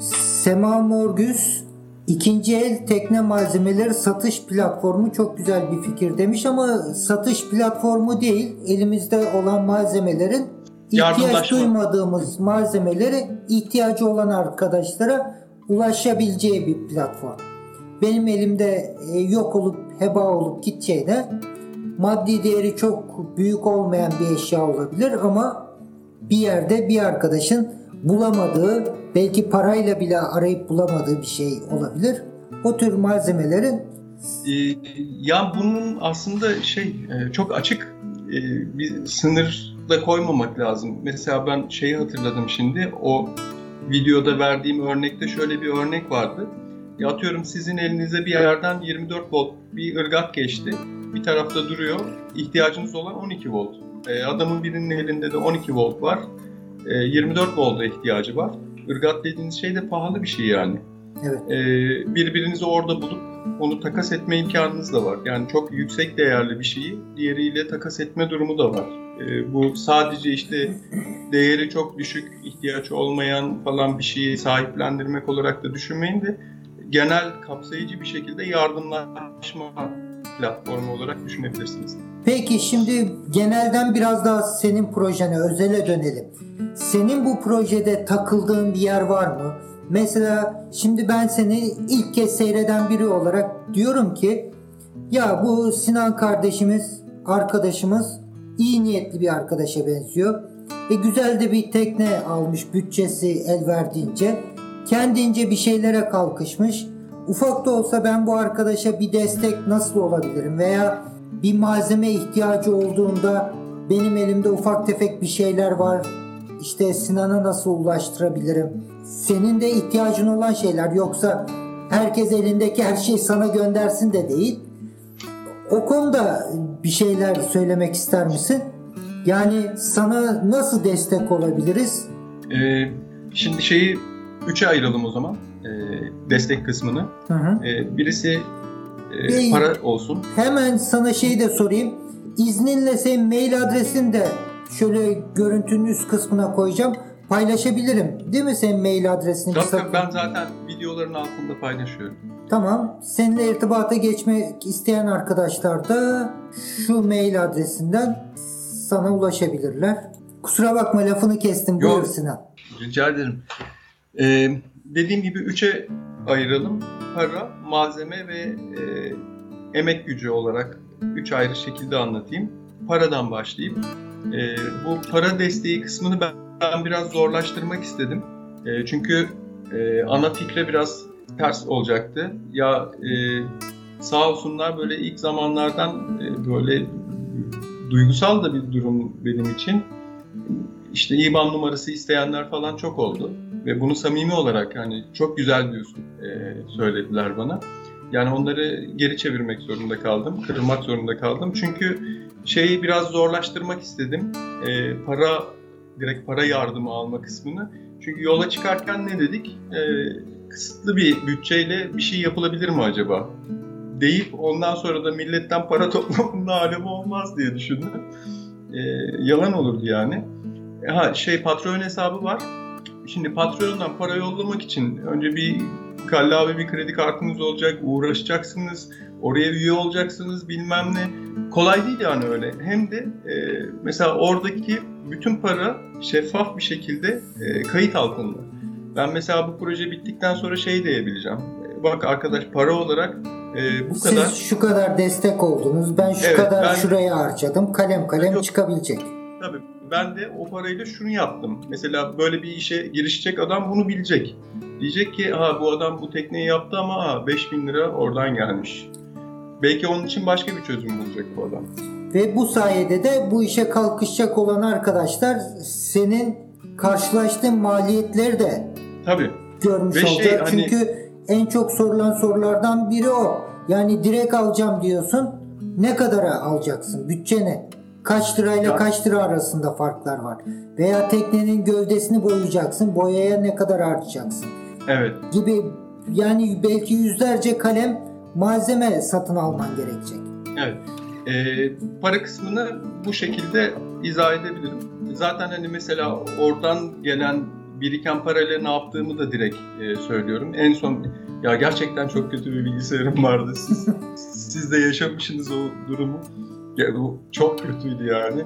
Sema Morgüs ikinci el tekne malzemeleri satış platformu çok güzel bir fikir demiş ama satış platformu değil elimizde olan malzemelerin ihtiyaç duymadığımız malzemeleri ihtiyacı olan arkadaşlara ulaşabileceği bir platform. Benim elimde e, yok olup heba olup gideceğine maddi değeri çok büyük olmayan bir eşya olabilir ama bir yerde bir arkadaşın bulamadığı belki parayla bile arayıp bulamadığı bir şey olabilir. O tür malzemelerin ee, ya bunun aslında şey e, çok açık e, bir sınır da koymamak lazım. Mesela ben şeyi hatırladım şimdi. O videoda verdiğim örnekte şöyle bir örnek vardı. Ya atıyorum sizin elinize bir yerden 24 volt bir ırgat geçti. Bir tarafta duruyor. İhtiyacınız olan 12 volt. E, adamın birinin elinde de 12 volt var. 24 e, volta ihtiyacı var. Irgat dediğiniz şey de pahalı bir şey yani. Evet. E, birbirinizi orada bulup onu takas etme imkanınız da var. Yani çok yüksek değerli bir şeyi diğeriyle takas etme durumu da var. Bu sadece işte değeri çok düşük, ihtiyaç olmayan falan bir şeyi sahiplendirmek olarak da düşünmeyin de genel kapsayıcı bir şekilde yardımlaşma platformu olarak düşünebilirsiniz. Peki şimdi genelden biraz daha senin projene, özele dönelim. Senin bu projede takıldığın bir yer var mı? Mesela şimdi ben seni ilk kez seyreden biri olarak diyorum ki ya bu Sinan kardeşimiz, arkadaşımız iyi niyetli bir arkadaşa benziyor. Ve güzel de bir tekne almış bütçesi el verdiğince. Kendince bir şeylere kalkışmış. Ufak da olsa ben bu arkadaşa bir destek nasıl olabilirim veya bir malzeme ihtiyacı olduğunda benim elimde ufak tefek bir şeyler var. İşte Sinan'a nasıl ulaştırabilirim? Senin de ihtiyacın olan şeyler yoksa herkes elindeki her şeyi sana göndersin de değil. O konuda bir şeyler söylemek ister misin? Yani sana nasıl destek olabiliriz? Ee, şimdi şeyi üçe ayıralım o zaman. Ee, destek kısmını. Hı hı. Ee, birisi e, para olsun. Hemen sana şeyi de sorayım. İzninle senin mail adresini de şöyle görüntünün üst kısmına koyacağım. Paylaşabilirim. Değil mi senin mail adresini? Tabii ben zaten videoların altında paylaşıyorum. Tamam. Seninle irtibata geçmek isteyen arkadaşlar da şu mail adresinden sana ulaşabilirler. Kusura bakma lafını kestim. Yok, Buyur Sinan. Rica ederim. Ee, dediğim gibi üçe ayıralım. Para, malzeme ve e, emek gücü olarak üç ayrı şekilde anlatayım. Paradan başlayayım. E, bu para desteği kısmını ben, ben biraz zorlaştırmak istedim. E, çünkü e, ana fikre biraz ters olacaktı. Ya e, sağ olsunlar böyle ilk zamanlardan e, böyle duygusal da bir durum benim için. İşte IBAN numarası isteyenler falan çok oldu. Ve bunu samimi olarak hani çok güzel diyorsun e, söylediler bana. Yani onları geri çevirmek zorunda kaldım, kırılmak zorunda kaldım. Çünkü şeyi biraz zorlaştırmak istedim. E, para, direkt para yardımı alma kısmını. Çünkü yola çıkarken ne dedik? E, kısıtlı bir bütçeyle bir şey yapılabilir mi acaba? Deyip ondan sonra da milletten para (laughs) toplamanın alemi olmaz diye düşündüm. E, yalan olurdu yani. Ha şey patron hesabı var. Şimdi patronundan para yollamak için önce bir kallavi bir kredi kartınız olacak, uğraşacaksınız, oraya üye olacaksınız bilmem ne. Kolay değil yani öyle. Hem de e, mesela oradaki bütün para şeffaf bir şekilde e, kayıt altında. Ben mesela bu proje bittikten sonra şey diyebileceğim. Bak arkadaş para olarak e, bu Siz kadar... Siz şu kadar destek oldunuz, ben şu evet, kadar ben... şuraya harcadım, kalem kalem Yok, çıkabilecek. Tabii ben de o parayla şunu yaptım. Mesela böyle bir işe girişecek adam bunu bilecek. Diyecek ki ha bu adam bu tekneyi yaptı ama ha, 5000 lira oradan gelmiş. Belki onun için başka bir çözüm bulacak bu adam. Ve bu sayede de bu işe kalkışacak olan arkadaşlar senin karşılaştığın maliyetleri de Tabii. görmüş Ve olacak. Şey, Çünkü hani... en çok sorulan sorulardan biri o. Yani direkt alacağım diyorsun. Ne kadara alacaksın? Bütçe ne? Kaç lirayla ya. kaç lira arasında farklar var. Veya teknenin gövdesini boyayacaksın. Boyaya ne kadar harcayacaksın? Evet. Gibi yani belki yüzlerce kalem malzeme satın alman gerekecek. Evet. E, para kısmını bu şekilde izah edebilirim. Zaten hani mesela oradan gelen biriken parayla ne yaptığımı da direkt e, söylüyorum. En son ya gerçekten çok kötü bir bilgisayarım vardı. Siz, (laughs) siz de yaşamışsınız o durumu. Ya bu çok kötüydü yani.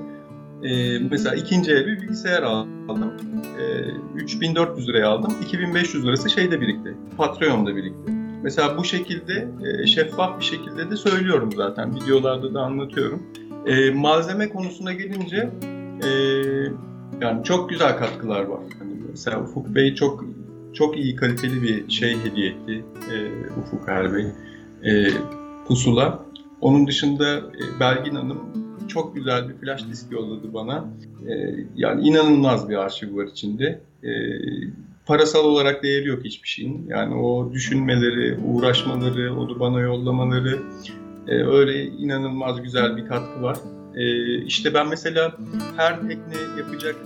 Ee, mesela ikinci bir bilgisayar aldım. Ee, 3400 liraya aldım. 2500 lirası şeyde birikti. Patreon'da birikti. Mesela bu şekilde e, şeffaf bir şekilde de söylüyorum zaten. Videolarda da anlatıyorum. E, malzeme konusuna gelince e, yani çok güzel katkılar var. Mesela Ufuk Bey çok çok iyi kaliteli bir şey hediye etti. E, Ufuk Erbey. E, pusula. Onun dışında e, Belgin Hanım çok güzel bir flash disk yolladı bana. E, yani inanılmaz bir arşiv var içinde. E, parasal olarak değeri yok hiçbir şeyin. Yani o düşünmeleri, uğraşmaları, onu bana yollamaları öyle inanılmaz güzel bir katkı var. İşte ben mesela her tekne yapacak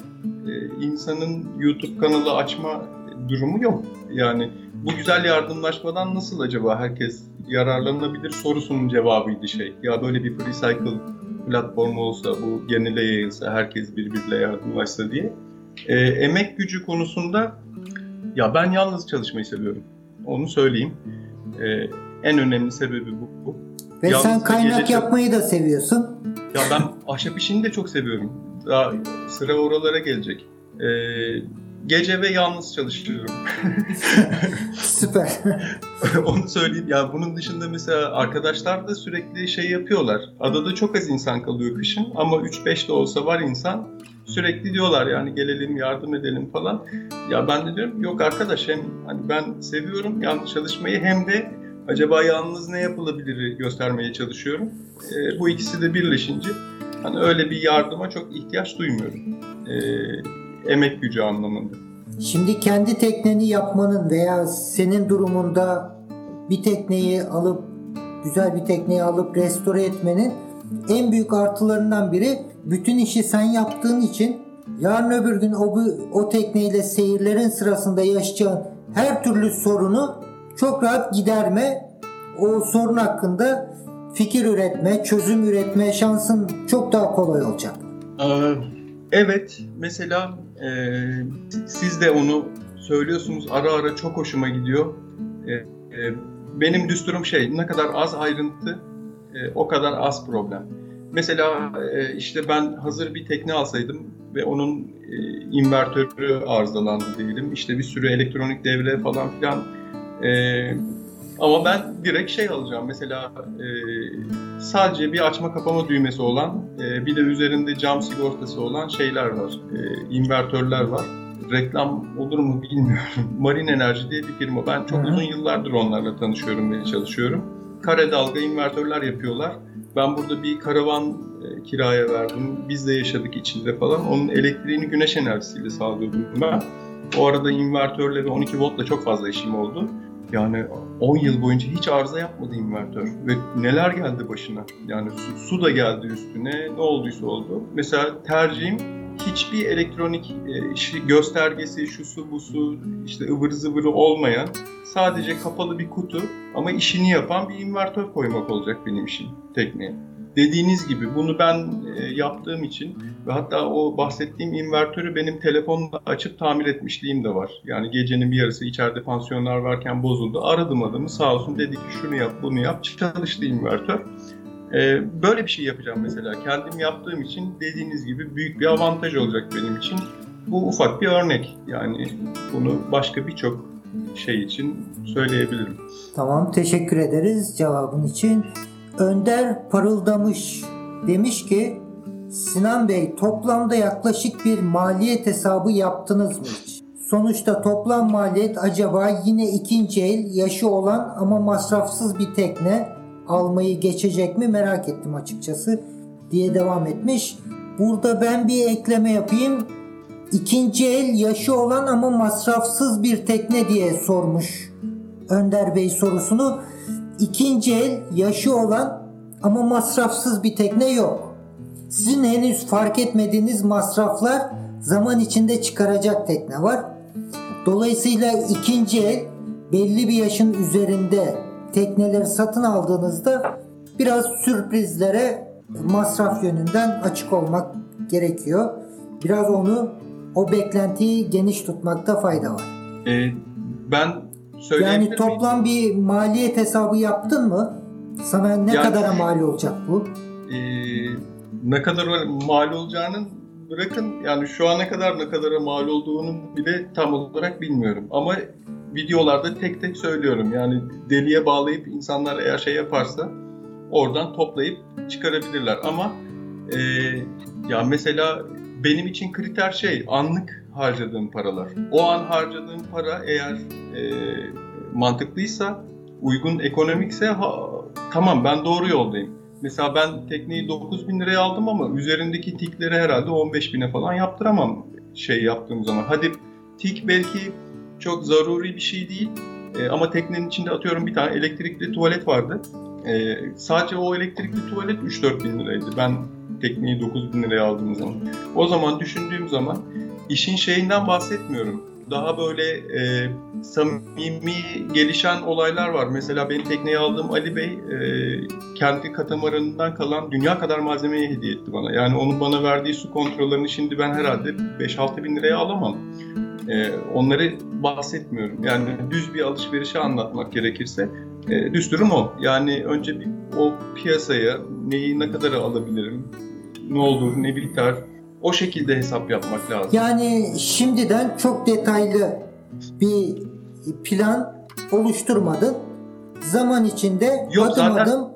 insanın YouTube kanalı açma durumu yok. Yani bu güzel yardımlaşmadan nasıl acaba herkes yararlanabilir sorusunun cevabıydı şey. Ya böyle bir free cycle platformu olsa, bu genele yayılsa, herkes birbiriyle yardımlaşsa diye. E, emek gücü konusunda ya ben yalnız çalışmayı seviyorum. Onu söyleyeyim. E, en önemli sebebi bu. bu. Ve yalnız sen kaynak yapmayı da seviyorsun. Ya ben ahşap işini de çok seviyorum. Daha sıra oralara gelecek. E, gece ve yalnız çalışıyorum. (laughs) Süper. (laughs) Onu söyleyeyim. Ya bunun dışında mesela arkadaşlar da sürekli şey yapıyorlar. Adada çok az insan kalıyor kışın ama 3-5 de olsa var insan. Sürekli diyorlar yani gelelim yardım edelim falan. Ya ben de diyorum yok arkadaş hem hani ben seviyorum yalnız çalışmayı hem de acaba yalnız ne yapılabilir göstermeye çalışıyorum. E, bu ikisi de birleşince hani öyle bir yardıma çok ihtiyaç duymuyorum. E, emek gücü anlamında. Şimdi kendi tekneni yapmanın veya senin durumunda bir tekneyi alıp güzel bir tekneyi alıp restore etmenin en büyük artılarından biri bütün işi sen yaptığın için yarın öbür gün o, o tekneyle seyirlerin sırasında yaşayacağın her türlü sorunu çok rahat giderme o sorun hakkında fikir üretme, çözüm üretme şansın çok daha kolay olacak. Ee, evet, mesela e, siz de onu söylüyorsunuz ara ara çok hoşuma gidiyor. E, e, benim düsturum şey ne kadar az ayrıntı e, o kadar az problem. Mesela e, işte ben hazır bir tekne alsaydım ve onun e, invertörü arızalandı diyelim. İşte bir sürü elektronik devre falan filan. E, ama ben direkt şey alacağım. Mesela e, sadece bir açma kapama düğmesi olan, e, bir de üzerinde cam sigortası olan şeyler var. E, invertörler var. Reklam olur mu bilmiyorum. (laughs) Marine Enerji diye bir firma. Ben çok uzun yıllardır onlarla tanışıyorum ve çalışıyorum. kare dalga invertörler yapıyorlar. Ben burada bir karavan e, kiraya verdim. Biz de yaşadık içinde falan. Onun elektriğini güneş enerjisiyle sağlıyordum ben. O arada invertörle ve 12 voltla çok fazla işim oldu. Yani 10 yıl boyunca hiç arıza yapmadı invertör. Ve neler geldi başına. Yani su, su da geldi üstüne. Ne olduysa oldu. Mesela tercihim hiçbir elektronik e, göstergesi, şu su bu su, işte ıvır zıvırı olmayan sadece kapalı bir kutu ama işini yapan bir invertör koymak olacak benim işim tekneye. Dediğiniz gibi bunu ben e, yaptığım için ve hatta o bahsettiğim invertörü benim telefonla açıp tamir etmişliğim de var. Yani gecenin bir yarısı içeride pansiyonlar varken bozuldu. Aradım adamı sağ olsun dedi ki şunu yap bunu yap çalıştı invertör. Ee, böyle bir şey yapacağım mesela. Kendim yaptığım için dediğiniz gibi büyük bir avantaj olacak benim için. Bu ufak bir örnek. Yani bunu başka birçok şey için söyleyebilirim. Tamam teşekkür ederiz cevabın için. Önder Parıldamış demiş ki Sinan Bey toplamda yaklaşık bir maliyet hesabı yaptınız mı hiç? Sonuçta toplam maliyet acaba yine ikinci el yaşı olan ama masrafsız bir tekne almayı geçecek mi merak ettim açıkçası diye devam etmiş. Burada ben bir ekleme yapayım. İkinci el yaşı olan ama masrafsız bir tekne diye sormuş Önder Bey sorusunu. İkinci el yaşı olan ama masrafsız bir tekne yok. Sizin henüz fark etmediğiniz masraflar zaman içinde çıkaracak tekne var. Dolayısıyla ikinci el belli bir yaşın üzerinde tekneleri satın aldığınızda biraz sürprizlere masraf yönünden açık olmak gerekiyor. Biraz onu o beklentiyi geniş tutmakta fayda var. Ee, ben yani toplam bir maliyet hesabı yaptın mı? Sana ne yani, kadara mal olacak bu? E, ne kadar mal olacağının bırakın yani şu ana kadar ne kadara mal olduğunu bile tam olarak bilmiyorum. Ama videolarda tek tek söylüyorum. Yani deliye bağlayıp insanlar eğer şey yaparsa oradan toplayıp çıkarabilirler. Ama e, ya mesela benim için kriter şey anlık harcadığım paralar. O an harcadığım para eğer e, mantıklıysa, uygun ekonomikse ha, tamam ben doğru yoldayım. Mesela ben tekneyi 9 bin liraya aldım ama üzerindeki tikleri herhalde 15 bine falan yaptıramam şey yaptığım zaman. Hadi tik belki çok zaruri bir şey değil. E, ama teknenin içinde atıyorum bir tane elektrikli tuvalet vardı. E, sadece o elektrikli tuvalet 3-4 bin liraydı. Ben tekneyi 9 bin liraya aldığım zaman. O zaman düşündüğüm zaman işin şeyinden bahsetmiyorum. Daha böyle e, samimi gelişen olaylar var. Mesela benim tekneyi aldığım Ali Bey e, kendi katamaranından kalan dünya kadar malzemeyi hediye etti bana. Yani onun bana verdiği su kontrollerini şimdi ben herhalde 5-6 bin liraya alamam. E, onları bahsetmiyorum. Yani düz bir alışverişi anlatmak gerekirse e, düz durum o. Yani önce bir o piyasaya neyi ne kadar alabilirim, ne olur, ne biter o şekilde hesap yapmak lazım. Yani şimdiden çok detaylı bir plan oluşturmadın. Zaman içinde Yok, adım zaten... adım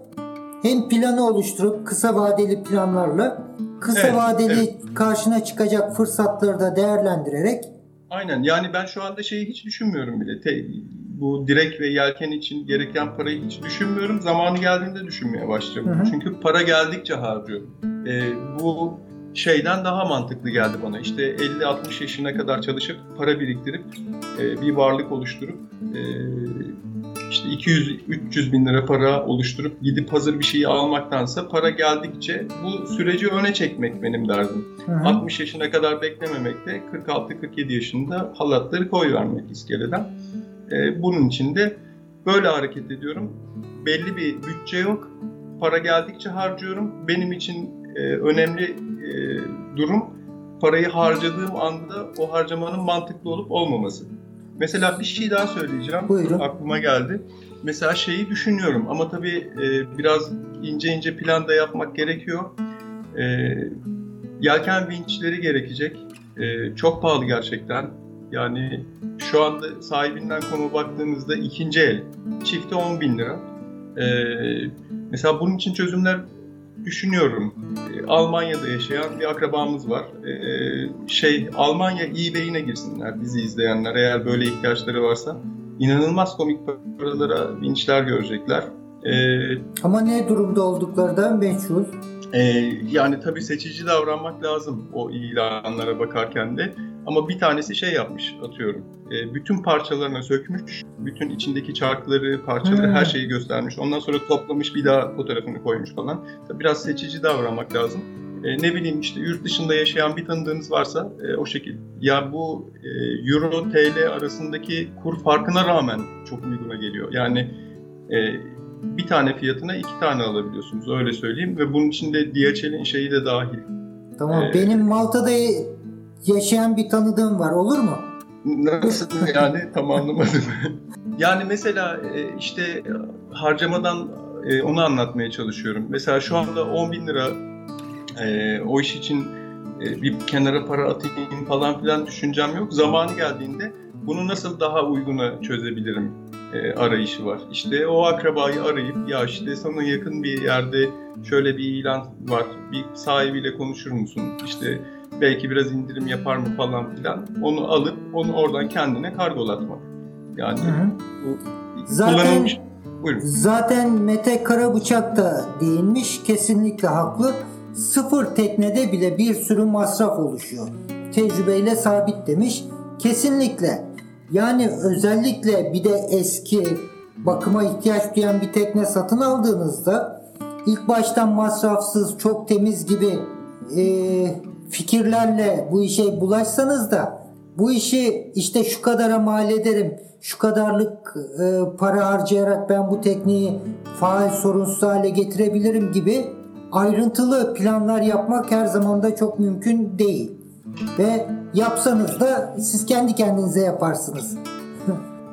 hem planı oluşturup kısa vadeli planlarla kısa evet, vadeli evet. karşına çıkacak fırsatları da değerlendirerek Aynen yani ben şu anda şeyi hiç düşünmüyorum bile. Te, bu direk ve yelken için gereken parayı hiç düşünmüyorum. Zamanı geldiğinde düşünmeye başlıyorum. Hı hı. Çünkü para geldikçe harcıyorum. Ee, bu şeyden daha mantıklı geldi bana. İşte 50-60 yaşına kadar çalışıp para biriktirip e, bir varlık oluşturup e, işte 200-300 bin lira para oluşturup gidip hazır bir şeyi almaktansa para geldikçe bu süreci öne çekmek benim derdim. Hı hı. 60 yaşına kadar beklememekte 46-47 yaşında halatları koy vermek iskeleden. E, bunun için de böyle hareket ediyorum. Belli bir bütçe yok. Para geldikçe harcıyorum. Benim için e, önemli e, durum parayı harcadığım anda o harcamanın mantıklı olup olmaması. Mesela bir şey daha söyleyeceğim. Buyurun. Aklıma geldi. Mesela şeyi düşünüyorum ama tabii e, biraz ince ince plan da yapmak gerekiyor. E, yelken vinçleri gerekecek. E, çok pahalı gerçekten. Yani şu anda sahibinden konu baktığınızda ikinci el. Çifte 10 bin lira. E, mesela bunun için çözümler düşünüyorum. E, Almanya'da yaşayan bir akrabamız var. E, şey Almanya eBay'ine girsinler bizi izleyenler eğer böyle ihtiyaçları varsa. İnanılmaz komik paralara vinçler görecekler. Ee, Ama ne durumda olduklarından meçhul. e, yani tabii seçici davranmak lazım o ilanlara bakarken de. Ama bir tanesi şey yapmış atıyorum. E, bütün parçalarına sökmüş, bütün içindeki çarkları, parçaları, Hmm. her şeyi göstermiş. Ondan sonra toplamış bir daha fotoğrafını koymuş falan. Tabii biraz seçici davranmak lazım. E, ne bileyim işte yurt dışında yaşayan bir tanıdığınız varsa e, o şekilde. Ya bu e, Euro TL arasındaki kur farkına rağmen çok uyguna geliyor. Yani e, bir tane fiyatına iki tane alabiliyorsunuz öyle söyleyeyim ve bunun içinde DHL'in şeyi de dahil. Tamam. Ee, Benim Malta'da yaşayan bir tanıdığım var. Olur mu? Nasıl yani tam anlamadım. (laughs) yani mesela e, işte harcamadan e, onu anlatmaya çalışıyorum. Mesela şu anda 10 bin lira e, o iş için bir kenara para atayım falan filan düşüncem yok. Zamanı geldiğinde bunu nasıl daha uyguna çözebilirim arayışı var. İşte o akrabayı arayıp ya işte sana yakın bir yerde şöyle bir ilan var. Bir sahibiyle konuşur musun? İşte belki biraz indirim yapar mı falan filan. Onu alıp onu oradan kendine kargolatmak. Yani Hı hı. bu Zaten kullanılmış. Buyurun. zaten Mete Karabıçak da değinmiş. Kesinlikle haklı. Sıfır teknede bile bir sürü masraf oluşuyor. Tecrübeyle sabit demiş. Kesinlikle. Yani özellikle bir de eski bakıma ihtiyaç duyan bir tekne satın aldığınızda ilk baştan masrafsız, çok temiz gibi e, fikirlerle bu işe bulaşsanız da bu işi işte şu kadara mal ederim, şu kadarlık e, para harcayarak ben bu tekniği faal sorunsuz hale getirebilirim gibi ayrıntılı planlar yapmak her zaman da çok mümkün değil. Ve yapsanız da siz kendi kendinize yaparsınız. (laughs)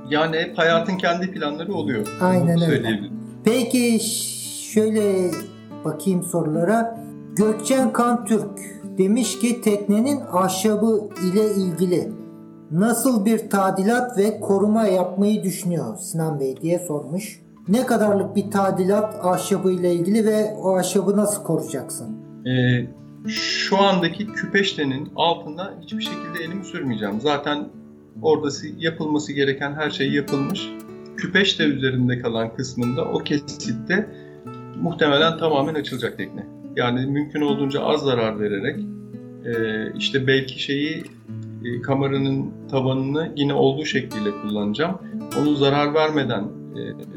Yani hep hayatın kendi planları oluyor. Aynen Bunu öyle. Peki şöyle bakayım sorulara. Gökçen Kantürk demiş ki teknenin ahşabı ile ilgili nasıl bir tadilat ve koruma yapmayı düşünüyor Sinan Bey diye sormuş. Ne kadarlık bir tadilat ahşabı ile ilgili ve o ahşabı nasıl koruyacaksın? Ee, şu andaki küpeştenin altında hiçbir şekilde elimi sürmeyeceğim. Zaten orada yapılması gereken her şey yapılmış. Küpeşte üzerinde kalan kısmında o kesitte muhtemelen tamamen açılacak tekne. Yani mümkün olduğunca az zarar vererek e, işte belki şeyi e, kameranın tabanını yine olduğu şekliyle kullanacağım. Onu zarar vermeden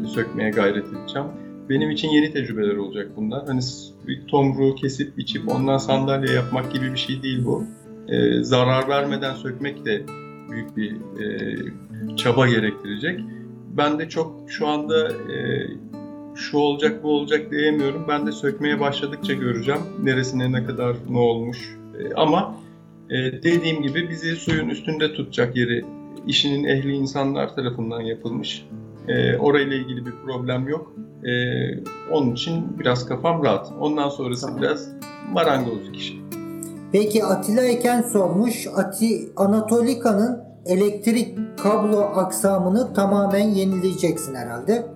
e, sökmeye gayret edeceğim. Benim için yeni tecrübeler olacak bunlar. Hani bir tomruğu kesip biçip ondan sandalye yapmak gibi bir şey değil bu. E, zarar vermeden sökmek de büyük bir e, çaba gerektirecek. Ben de çok şu anda e, şu olacak bu olacak diyemiyorum. Ben de sökmeye başladıkça göreceğim neresine ne kadar ne olmuş. E, ama e, dediğim gibi bizi suyun üstünde tutacak yeri işinin ehli insanlar tarafından yapılmış. E, orayla ilgili bir problem yok. E, onun için biraz kafam rahat. Ondan sonrası Tamam. biraz marangozluk işi. Peki Atilla Eken sormuş. Ati Anatolika'nın elektrik kablo aksamını tamamen yenileyeceksin herhalde.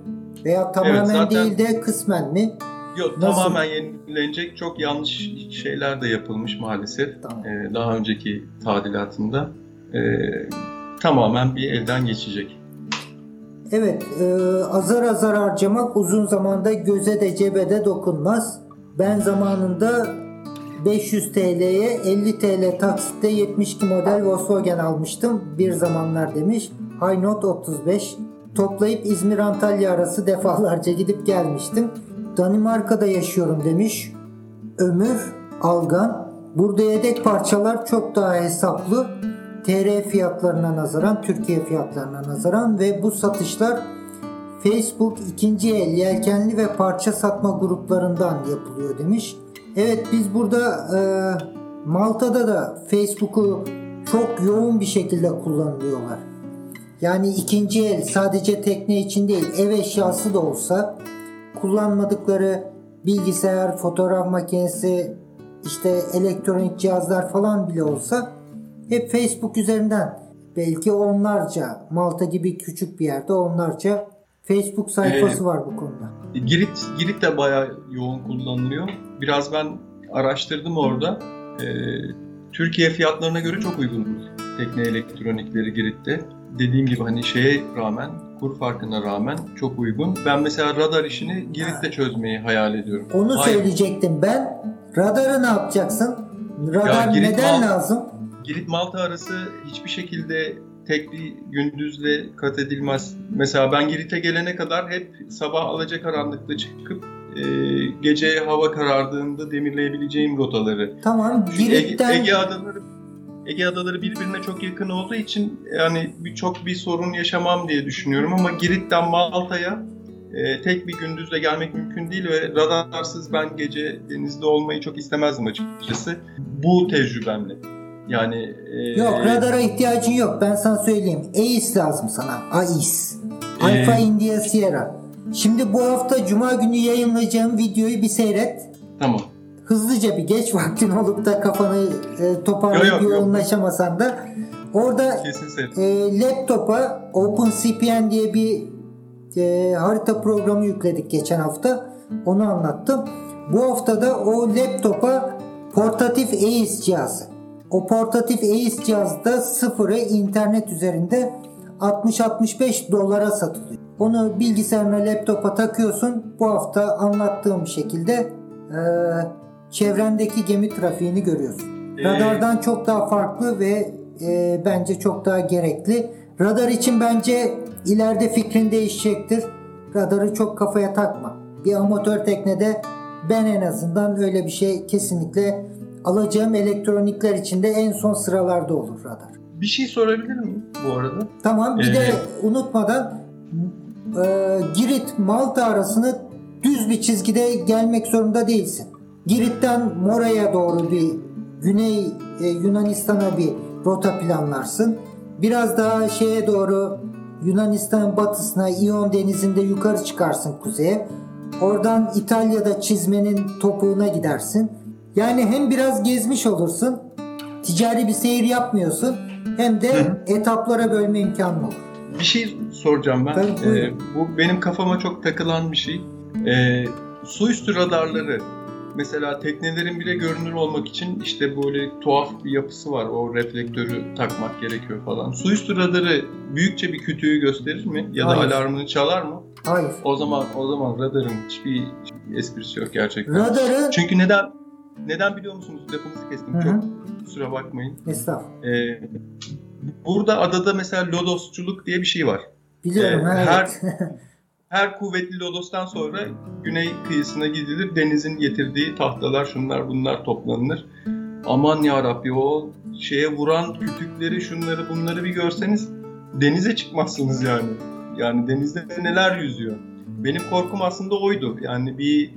Veya tamamen zaten- değil de kısmen mi? Yok Nasıl? tamamen yenilenecek çok yanlış şeyler de yapılmış maalesef. Tamam. Ee, daha önceki tadilatında. Ee, tamamen bir elden geçecek. Evet, e, azar azar harcamak uzun zamanda göze de cebe de dokunmaz. Ben zamanında 500 TL'ye 50 TL taksitle 72 model Volkswagen almıştım. Bir zamanlar demiş. High Note 35. Toplayıp İzmir-Antalya arası defalarca gidip gelmiştim. Danimarka'da yaşıyorum demiş. Ömür Algan. Burada yedek parçalar çok daha hesaplı. TR fiyatlarına nazaran, Türkiye fiyatlarına nazaran ve bu satışlar Facebook ikinci el yelkenli ve parça satma gruplarından yapılıyor demiş. Evet biz burada e, Malta'da da Facebook'u çok yoğun bir şekilde kullanılıyorlar. Yani ikinci el sadece tekne için değil ev eşyası da olsa kullanmadıkları bilgisayar, fotoğraf makinesi, işte elektronik cihazlar falan bile olsa hep Facebook üzerinden belki onlarca Malta gibi küçük bir yerde onlarca Facebook sayfası Ee, var bu konuda. Girit, Girit de bayağı yoğun kullanılıyor. Biraz ben araştırdım orada. Ee, Türkiye fiyatlarına göre çok uygun tekne elektronikleri Girit'te. Dediğim gibi hani şeye rağmen, kur farkına rağmen çok uygun. Ben mesela radar işini Girit'te çözmeyi hayal ediyorum. Onu Hayır. söyleyecektim ben. Radarı ne yapacaksın? Radar Ya, Girit neden Mal- lazım? Girit Malta arası hiçbir şekilde tek bir gündüzle kat edilmez. Mesela ben Girit'e gelene kadar hep sabah alacakaranlıkta çıkıp e, gece hava karardığında demirleyebileceğim rotaları. Tamam Çünkü Ege, Girit'ten Ege adaları Ege adaları birbirine çok yakın olduğu için yani bir, çok bir sorun yaşamam diye düşünüyorum ama Girit'ten Malta'ya e, tek bir gündüzle gelmek mümkün değil ve radarsız ben gece denizde olmayı çok istemezdim açıkçası. Bu tecrübemle. Yani e, yok radara ihtiyacın yok. Ben sana söyleyeyim. AIS lazım sana. AIS. Alfa Ee, India Sierra. Şimdi bu hafta Cuma günü yayınlayacağım videoyu bir seyret. Tamam. Hızlıca bir geç vaktin olup da kafanı e, toparlayıp yoğunlaşamasan da orada e, laptopa OpenCPN diye bir e, harita programı yükledik geçen hafta. Onu anlattım. Bu hafta da o laptopa portatif AIS cihazı. O portatif AIS cihazda sıfırı internet üzerinde 60-65 dolara satılıyor. Onu bilgisayarına laptopa takıyorsun. Bu hafta anlattığım şekilde e, çevrendeki gemi trafiğini görüyorsun. Ee, Radardan çok daha farklı ve e, bence çok daha gerekli. Radar için bence ileride fikrin değişecektir. Radarı çok kafaya takma. Bir amatör teknede ben en azından öyle bir şey kesinlikle alacağım elektronikler içinde en son sıralarda olur radar. Bir şey sorabilir miyim bu arada? Tamam bir Ee, de unutmadan e, Girit Malta arasını düz bir çizgide gelmek zorunda değilsin. Girit'ten Mora'ya doğru bir güney e, Yunanistan'a bir rota planlarsın. Biraz daha şeye doğru Yunanistan batısına İyon denizinde yukarı çıkarsın kuzeye. Oradan İtalya'da çizmenin topuğuna gidersin. Yani hem biraz gezmiş olursun, ticari bir seyir yapmıyorsun hem de Hı etaplara bölme imkanı olur. Bir şey soracağım ben. Tabii. Ee, bu benim kafama çok takılan bir şey. Ee, su üstü radarları mesela teknelerin bile görünür olmak için işte böyle tuhaf bir yapısı var. O reflektörü takmak gerekiyor falan. Su üstü radarı büyükçe bir kütüğü gösterir mi? Ya da Hayır. alarmını çalar mı? Hayır. O zaman o zaman radarın hiçbir esprisi yok gerçekten. Radarı Çünkü neden neden biliyor musunuz? Lafınızı kestim. Hı hı. Çok kusura bakmayın. Estağfurullah. Ee, burada adada mesela lodosçuluk diye bir şey var. Biliyorum. Ee, ha, her- evet. (laughs) Her kuvvetli lodostan sonra güney kıyısına gidilir. Denizin getirdiği tahtalar şunlar bunlar toplanır. Aman ya Rabbi o şeye vuran kütükleri şunları bunları bir görseniz denize çıkmazsınız yani. Yani denizde neler yüzüyor. Benim korkum aslında oydu. Yani bir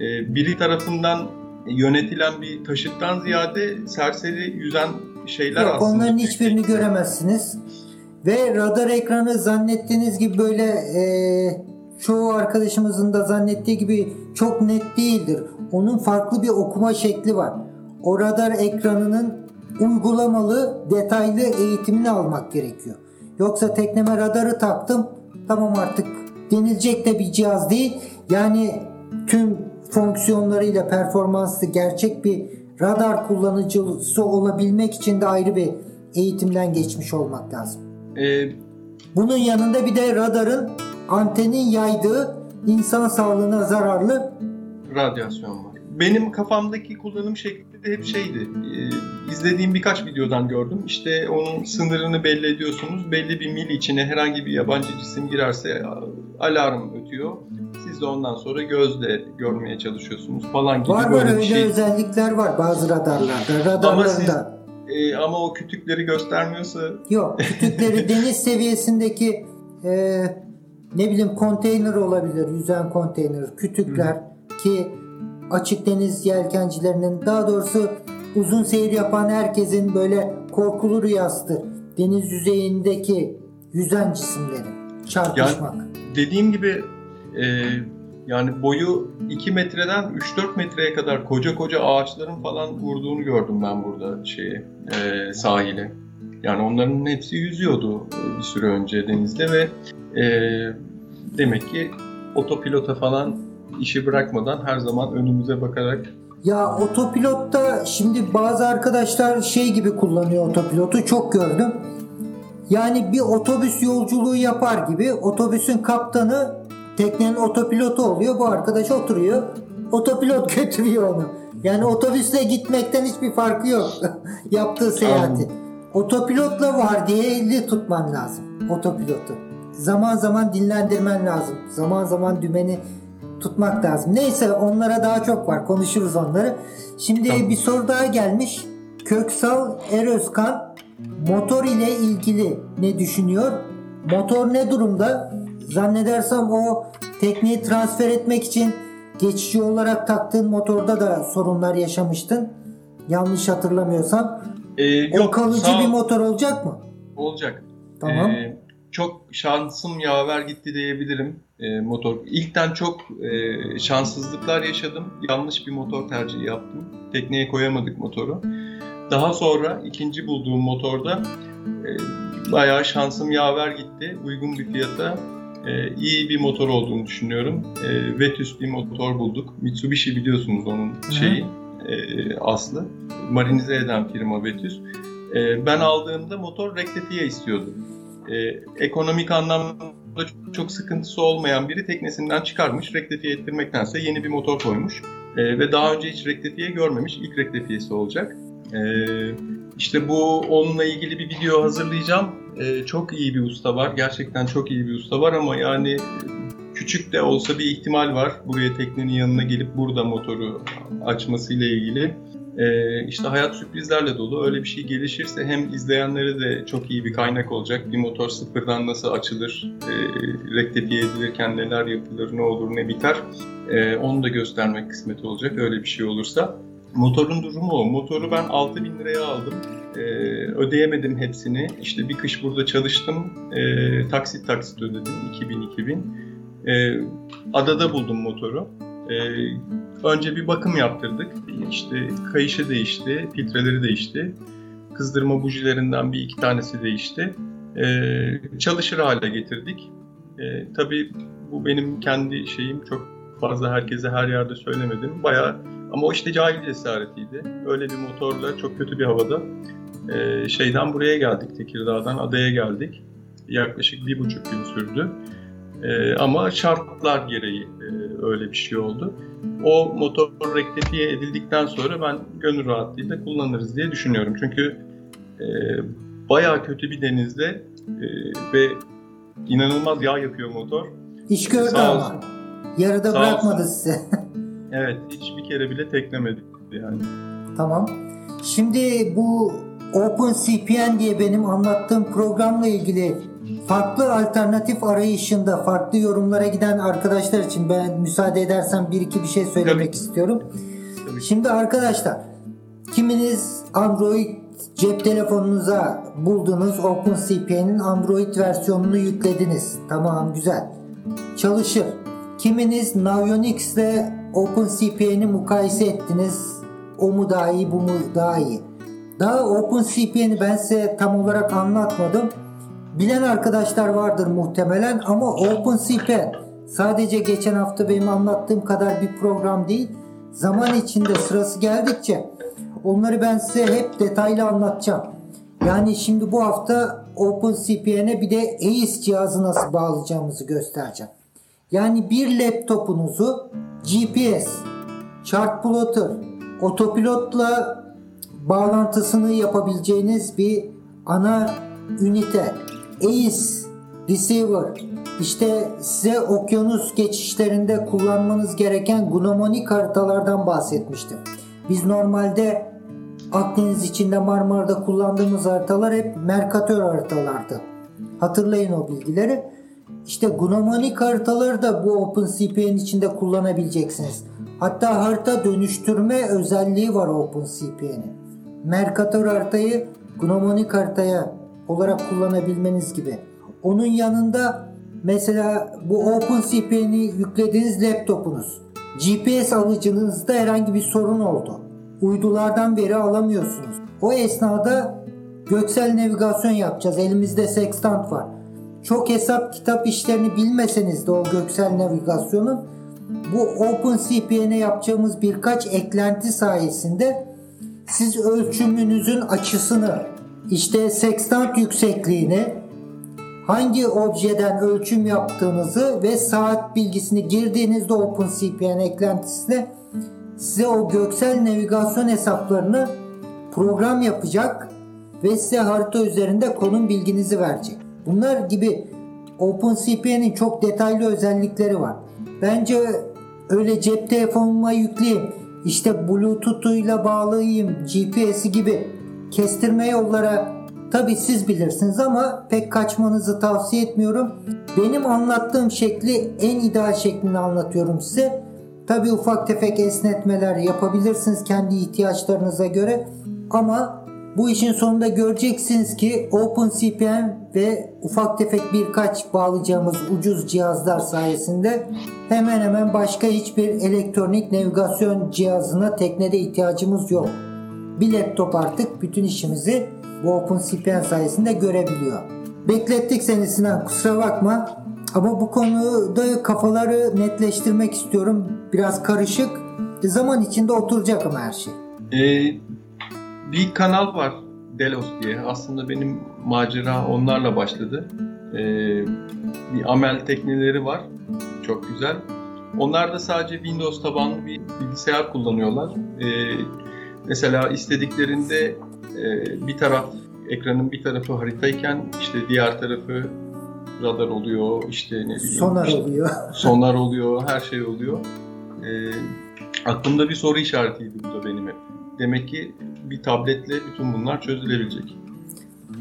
e, biri tarafından yönetilen bir taşıttan ziyade serseri yüzen şeyler Yok, aslında. onların hiçbirini göremezsiniz. Ve radar ekranı zannettiğiniz gibi böyle e, çoğu arkadaşımızın da zannettiği gibi çok net değildir. Onun farklı bir okuma şekli var. O radar ekranının uygulamalı, detaylı eğitimini almak gerekiyor. Yoksa tekneme radarı taktım, tamam artık denilecek de bir cihaz değil. Yani tüm fonksiyonlarıyla performanslı gerçek bir radar kullanıcısı olabilmek için de ayrı bir eğitimden geçmiş olmak lazım. E, Bunun yanında bir de radarın antenin yaydığı insan sağlığına zararlı radyasyon var. Benim kafamdaki kullanım şekli de hep şeydi. Ee, izlediğim birkaç videodan gördüm. İşte onun sınırını belli ediyorsunuz. Belli bir mil içine herhangi bir yabancı cisim girerse alarm ötüyor. Siz de ondan sonra gözle görmeye çalışıyorsunuz falan gibi var var böyle bir öyle şey. özellikler var bazı radarlarda. Radarlarında Ee, ama o kütükleri göstermiyorsa yok. Kütükleri (laughs) deniz seviyesindeki e, ne bileyim konteyner olabilir. Yüzen konteyner, kütükler ki açık deniz yelkencilerinin daha doğrusu uzun seyir yapan herkesin böyle korkulu rüyasıdır. Deniz yüzeyindeki yüzen cisimlerin çarpışmak. dediğim gibi e, yani boyu 2 metreden 3-4 metreye kadar koca koca ağaçların falan vurduğunu gördüm ben burada şeye e, sahile. Yani onların hepsi yüzüyordu e, bir süre önce denizde ve e, demek ki otopilota falan işi bırakmadan her zaman önümüze bakarak Ya otopilotta şimdi bazı arkadaşlar şey gibi kullanıyor otopilotu çok gördüm. Yani bir otobüs yolculuğu yapar gibi otobüsün kaptanı teknenin otopilotu oluyor. Bu arkadaş oturuyor. Otopilot (laughs) götürüyor onu. Yani otobüsle gitmekten hiçbir farkı yok. (laughs) Yaptığı seyahati. Otopilotla var diye elli tutman lazım. Otopilotu. Zaman zaman dinlendirmen lazım. Zaman zaman dümeni tutmak lazım. Neyse onlara daha çok var. Konuşuruz onları. Şimdi tamam. bir soru daha gelmiş. Köksal Erözkan motor ile ilgili ne düşünüyor? Motor ne durumda? Zannedersem o tekneyi transfer etmek için geçici olarak taktığın motorda da sorunlar yaşamıştın. Yanlış hatırlamıyorsam. Ee, yok, o kalıcı sağ... bir motor olacak mı? Olacak. Tamam. Ee, çok şansım yaver gitti diyebilirim e, motor. İlkten çok e, şanssızlıklar yaşadım. Yanlış bir motor tercihi yaptım. Tekneye koyamadık motoru. Daha sonra ikinci bulduğum motorda e, bayağı şansım yaver gitti. Uygun bir fiyata e, iyi bir motor olduğunu düşünüyorum. E, Vetus bir motor bulduk. Mitsubishi biliyorsunuz onun şeyi e, aslı. Marinize eden firma Vetus. E, ben aldığımda motor rektifiye istiyordu. E, ekonomik anlamda çok sıkıntısı olmayan biri teknesinden çıkarmış, rektifiye ettirmektense yeni bir motor koymuş. E, ve daha önce hiç rektifiye görmemiş, ilk rektifiyesi olacak. E, işte bu onunla ilgili bir video hazırlayacağım. E, çok iyi bir usta var, gerçekten çok iyi bir usta var ama yani küçük de olsa bir ihtimal var. Buraya teknenin yanına gelip burada motoru açmasıyla ilgili. Ee, işte hayat sürprizlerle dolu. Öyle bir şey gelişirse hem izleyenlere de çok iyi bir kaynak olacak. Bir motor sıfırdan nasıl açılır, e, rektifiye edilirken neler yapılır, ne olur, ne biter. E, onu da göstermek kısmet olacak öyle bir şey olursa. Motorun durumu o. Motoru ben 6000 liraya aldım. Ee, ödeyemedim hepsini. İşte bir kış burada çalıştım. Ee, taksit taksit ödedim. 2000-2000. Ee, adada buldum motoru. Ee, önce bir bakım yaptırdık. İşte kayışı değişti, filtreleri değişti. Kızdırma bujilerinden bir iki tanesi değişti. Ee, çalışır hale getirdik. Ee, tabii bu benim kendi şeyim çok fazla herkese her yerde söylemedim. Bayağı ama o işte cahil cesaretiydi. Öyle bir motorla çok kötü bir havada e, şeyden buraya geldik Tekirdağ'dan adaya geldik. Yaklaşık bir buçuk gün sürdü. E, ama şartlar gereği e, öyle bir şey oldu. O motor rektifiye edildikten sonra ben gönül rahatlığıyla kullanırız diye düşünüyorum. Çünkü e, bayağı kötü bir denizde e, ve inanılmaz yağ yapıyor motor. İş gördü ama. Yarıda Sağ bırakmadı olsun. size. (laughs) evet, hiçbir kere bile teklemedi yani. Tamam. Şimdi bu OpenCPN diye benim anlattığım programla ilgili farklı alternatif arayışında farklı yorumlara giden arkadaşlar için ben müsaade edersen bir iki bir şey söylemek Tabii. istiyorum. Tabii. Şimdi arkadaşlar kiminiz Android cep telefonunuza buldunuz OpenCPN'in Android versiyonunu yüklediniz. Tamam güzel. Çalışır. Kiminiz Navionics ile OpenCPN'i mukayese ettiniz. O mu daha iyi bu mu daha iyi. Daha OpenCPN'i ben size tam olarak anlatmadım. Bilen arkadaşlar vardır muhtemelen ama OpenCPN sadece geçen hafta benim anlattığım kadar bir program değil. Zaman içinde sırası geldikçe onları ben size hep detaylı anlatacağım. Yani şimdi bu hafta OpenCPN'e bir de ACE cihazı nasıl bağlayacağımızı göstereceğim. Yani bir laptopunuzu GPS, chart plotter, otopilotla bağlantısını yapabileceğiniz bir ana ünite ACE Receiver işte size okyanus geçişlerinde kullanmanız gereken gnomonik haritalardan bahsetmiştim. Biz normalde Akdeniz içinde Marmara'da kullandığımız haritalar hep Mercator haritalardı. Hatırlayın o bilgileri. İşte gnomonik haritaları da bu OpenCP'nin içinde kullanabileceksiniz. Hatta harita dönüştürme özelliği var OpenCP'nin. Mercator haritayı gnomonik haritaya olarak kullanabilmeniz gibi. Onun yanında mesela bu OpenCP'ni yüklediğiniz laptopunuz. GPS alıcınızda herhangi bir sorun oldu. Uydulardan veri alamıyorsunuz. O esnada göksel navigasyon yapacağız. Elimizde sextant var. Çok hesap kitap işlerini bilmeseniz de o göksel navigasyonun bu OpenCPN'e yapacağımız birkaç eklenti sayesinde siz ölçümünüzün açısını işte sekstant yüksekliğini, hangi objeden ölçüm yaptığınızı ve saat bilgisini girdiğinizde OpenCPN eklentisine size o göksel navigasyon hesaplarını program yapacak ve size harita üzerinde konum bilginizi verecek. Bunlar gibi OpenCPN'in çok detaylı özellikleri var. Bence öyle cep telefonuma yükleyeyim, işte Bluetooth'uyla bağlayayım, GPS'i gibi kestirme yollara tabi siz bilirsiniz ama pek kaçmanızı tavsiye etmiyorum. Benim anlattığım şekli en ideal şeklini anlatıyorum size. Tabi ufak tefek esnetmeler yapabilirsiniz kendi ihtiyaçlarınıza göre ama bu işin sonunda göreceksiniz ki OpenCPN ve ufak tefek birkaç bağlayacağımız ucuz cihazlar sayesinde hemen hemen başka hiçbir elektronik navigasyon cihazına teknede ihtiyacımız yok. Bir laptop artık bütün işimizi bu OpenCPN sayesinde görebiliyor. Beklettik seni Sinan kusura bakma. Ama bu konuda kafaları netleştirmek istiyorum. Biraz karışık. Zaman içinde oturacak ama her şey. Ee, bir kanal var Delos diye. Aslında benim macera onlarla başladı. Ee, bir amel tekneleri var. Çok güzel. Onlar da sadece Windows tabanlı bir bilgisayar kullanıyorlar. Ee, mesela istediklerinde e, bir taraf ekranın bir tarafı haritayken işte diğer tarafı radar oluyor, işte ne bileyim. Sonar işte, oluyor. sonar oluyor, her şey oluyor. Ee, aklımda bir soru işaretiydi bu da benim hep. Demek ki bir tabletle bütün bunlar çözülebilecek.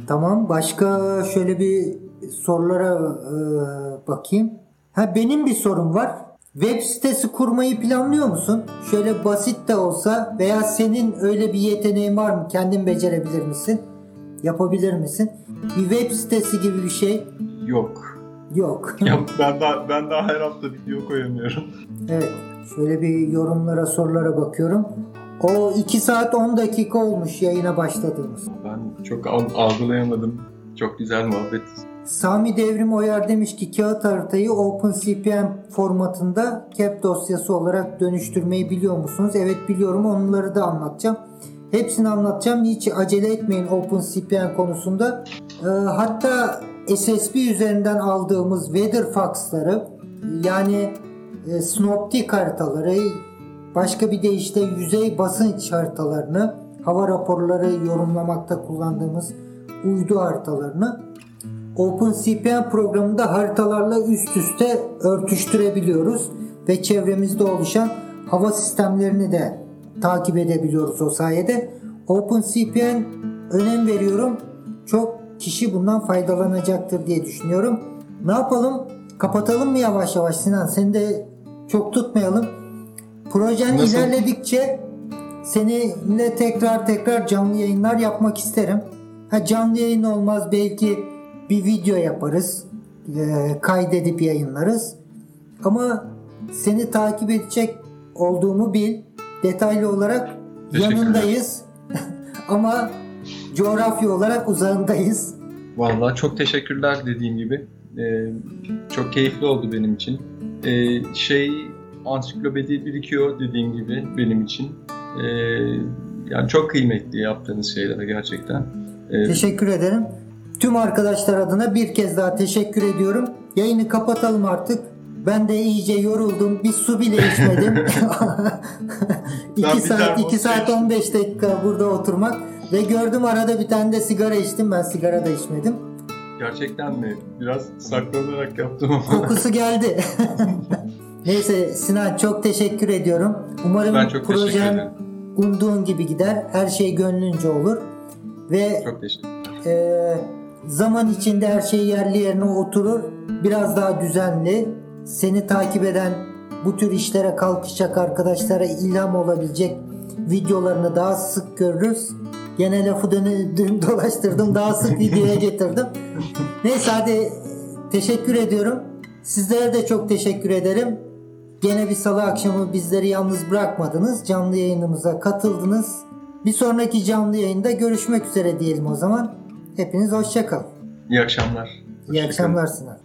Tamam. Başka şöyle bir sorulara e, bakayım. Ha benim bir sorum var. Web sitesi kurmayı planlıyor musun? Şöyle basit de olsa veya senin öyle bir yeteneğin var mı? Kendin becerebilir misin? Yapabilir misin? Bir web sitesi gibi bir şey Yok. yok. (laughs) Ya ben daha ben daha her hafta video koyamıyorum. Evet. Şöyle bir yorumlara, sorulara bakıyorum. O 2 saat 10 dakika olmuş yayına başladığımız. Ben çok al- algılayamadım. Çok güzel muhabbet. Sami Devrim Oyar demiş ki kağıt haritayı OpenCPM formatında CAP dosyası olarak dönüştürmeyi biliyor musunuz? Evet biliyorum onları da anlatacağım. Hepsini anlatacağım. Hiç acele etmeyin OpenCPM konusunda. Ee, hatta SSB üzerinden aldığımız Weatherfax'ları yani e, Synoptic haritaları başka bir deyişle yüzey basınç haritalarını hava raporları yorumlamakta kullandığımız uydu haritalarını OpenCPN programında haritalarla üst üste örtüştürebiliyoruz ve çevremizde oluşan hava sistemlerini de takip edebiliyoruz o sayede. OpenCPN önem veriyorum. Çok kişi bundan faydalanacaktır diye düşünüyorum. Ne yapalım? Kapatalım mı yavaş yavaş Sinan? Seni de çok tutmayalım. Projen Nasıl? ilerledikçe seninle tekrar tekrar canlı yayınlar yapmak isterim. Ha canlı yayın olmaz belki bir video yaparız. e, kaydedip yayınlarız. Ama seni takip edecek olduğumu bil. Detaylı olarak yanındayız. (laughs) Ama coğrafya olarak uzağındayız. Vallahi çok teşekkürler dediğim gibi. Ee, çok keyifli oldu benim için. Ee, şey ansiklopedi birikiyor dediğim gibi benim için. Ee, yani çok kıymetli yaptığınız şeyler gerçekten. Ee, Teşekkür ederim. Tüm arkadaşlar adına bir kez daha teşekkür ediyorum. Yayını kapatalım artık. Ben de iyice yoruldum. Bir su bile içmedim. (laughs) Ben 2 bir saat, termos 2 saat içtim. 15 dakika burada oturmak. Ve gördüm arada bir tane de sigara içtim. Ben sigara da içmedim. gerçekten mi? Biraz saklanarak yaptım ama. Kokusu geldi. (laughs) Neyse Sinan çok teşekkür ediyorum. Umarım Ben çok teşekkür projen ederim. umduğun gibi gider. Her şey gönlünce olur. Ve Çok teşekkürler. Ee, zaman içinde her şey yerli yerine oturur. Biraz daha düzenli. Seni takip eden bu tür işlere kalkışacak arkadaşlara ilham olabilecek videolarını daha sık görürüz. Gene lafı döndüm dolaştırdım. Daha sık videoya getirdim. Neyse hadi teşekkür ediyorum. Sizlere de çok teşekkür ederim. Gene bir salı akşamı bizleri yalnız bırakmadınız. Canlı yayınımıza katıldınız. Bir sonraki canlı yayında görüşmek üzere diyelim o zaman. Hepiniz hoşçakalın. İyi akşamlar. İyi akşamlar Sinan.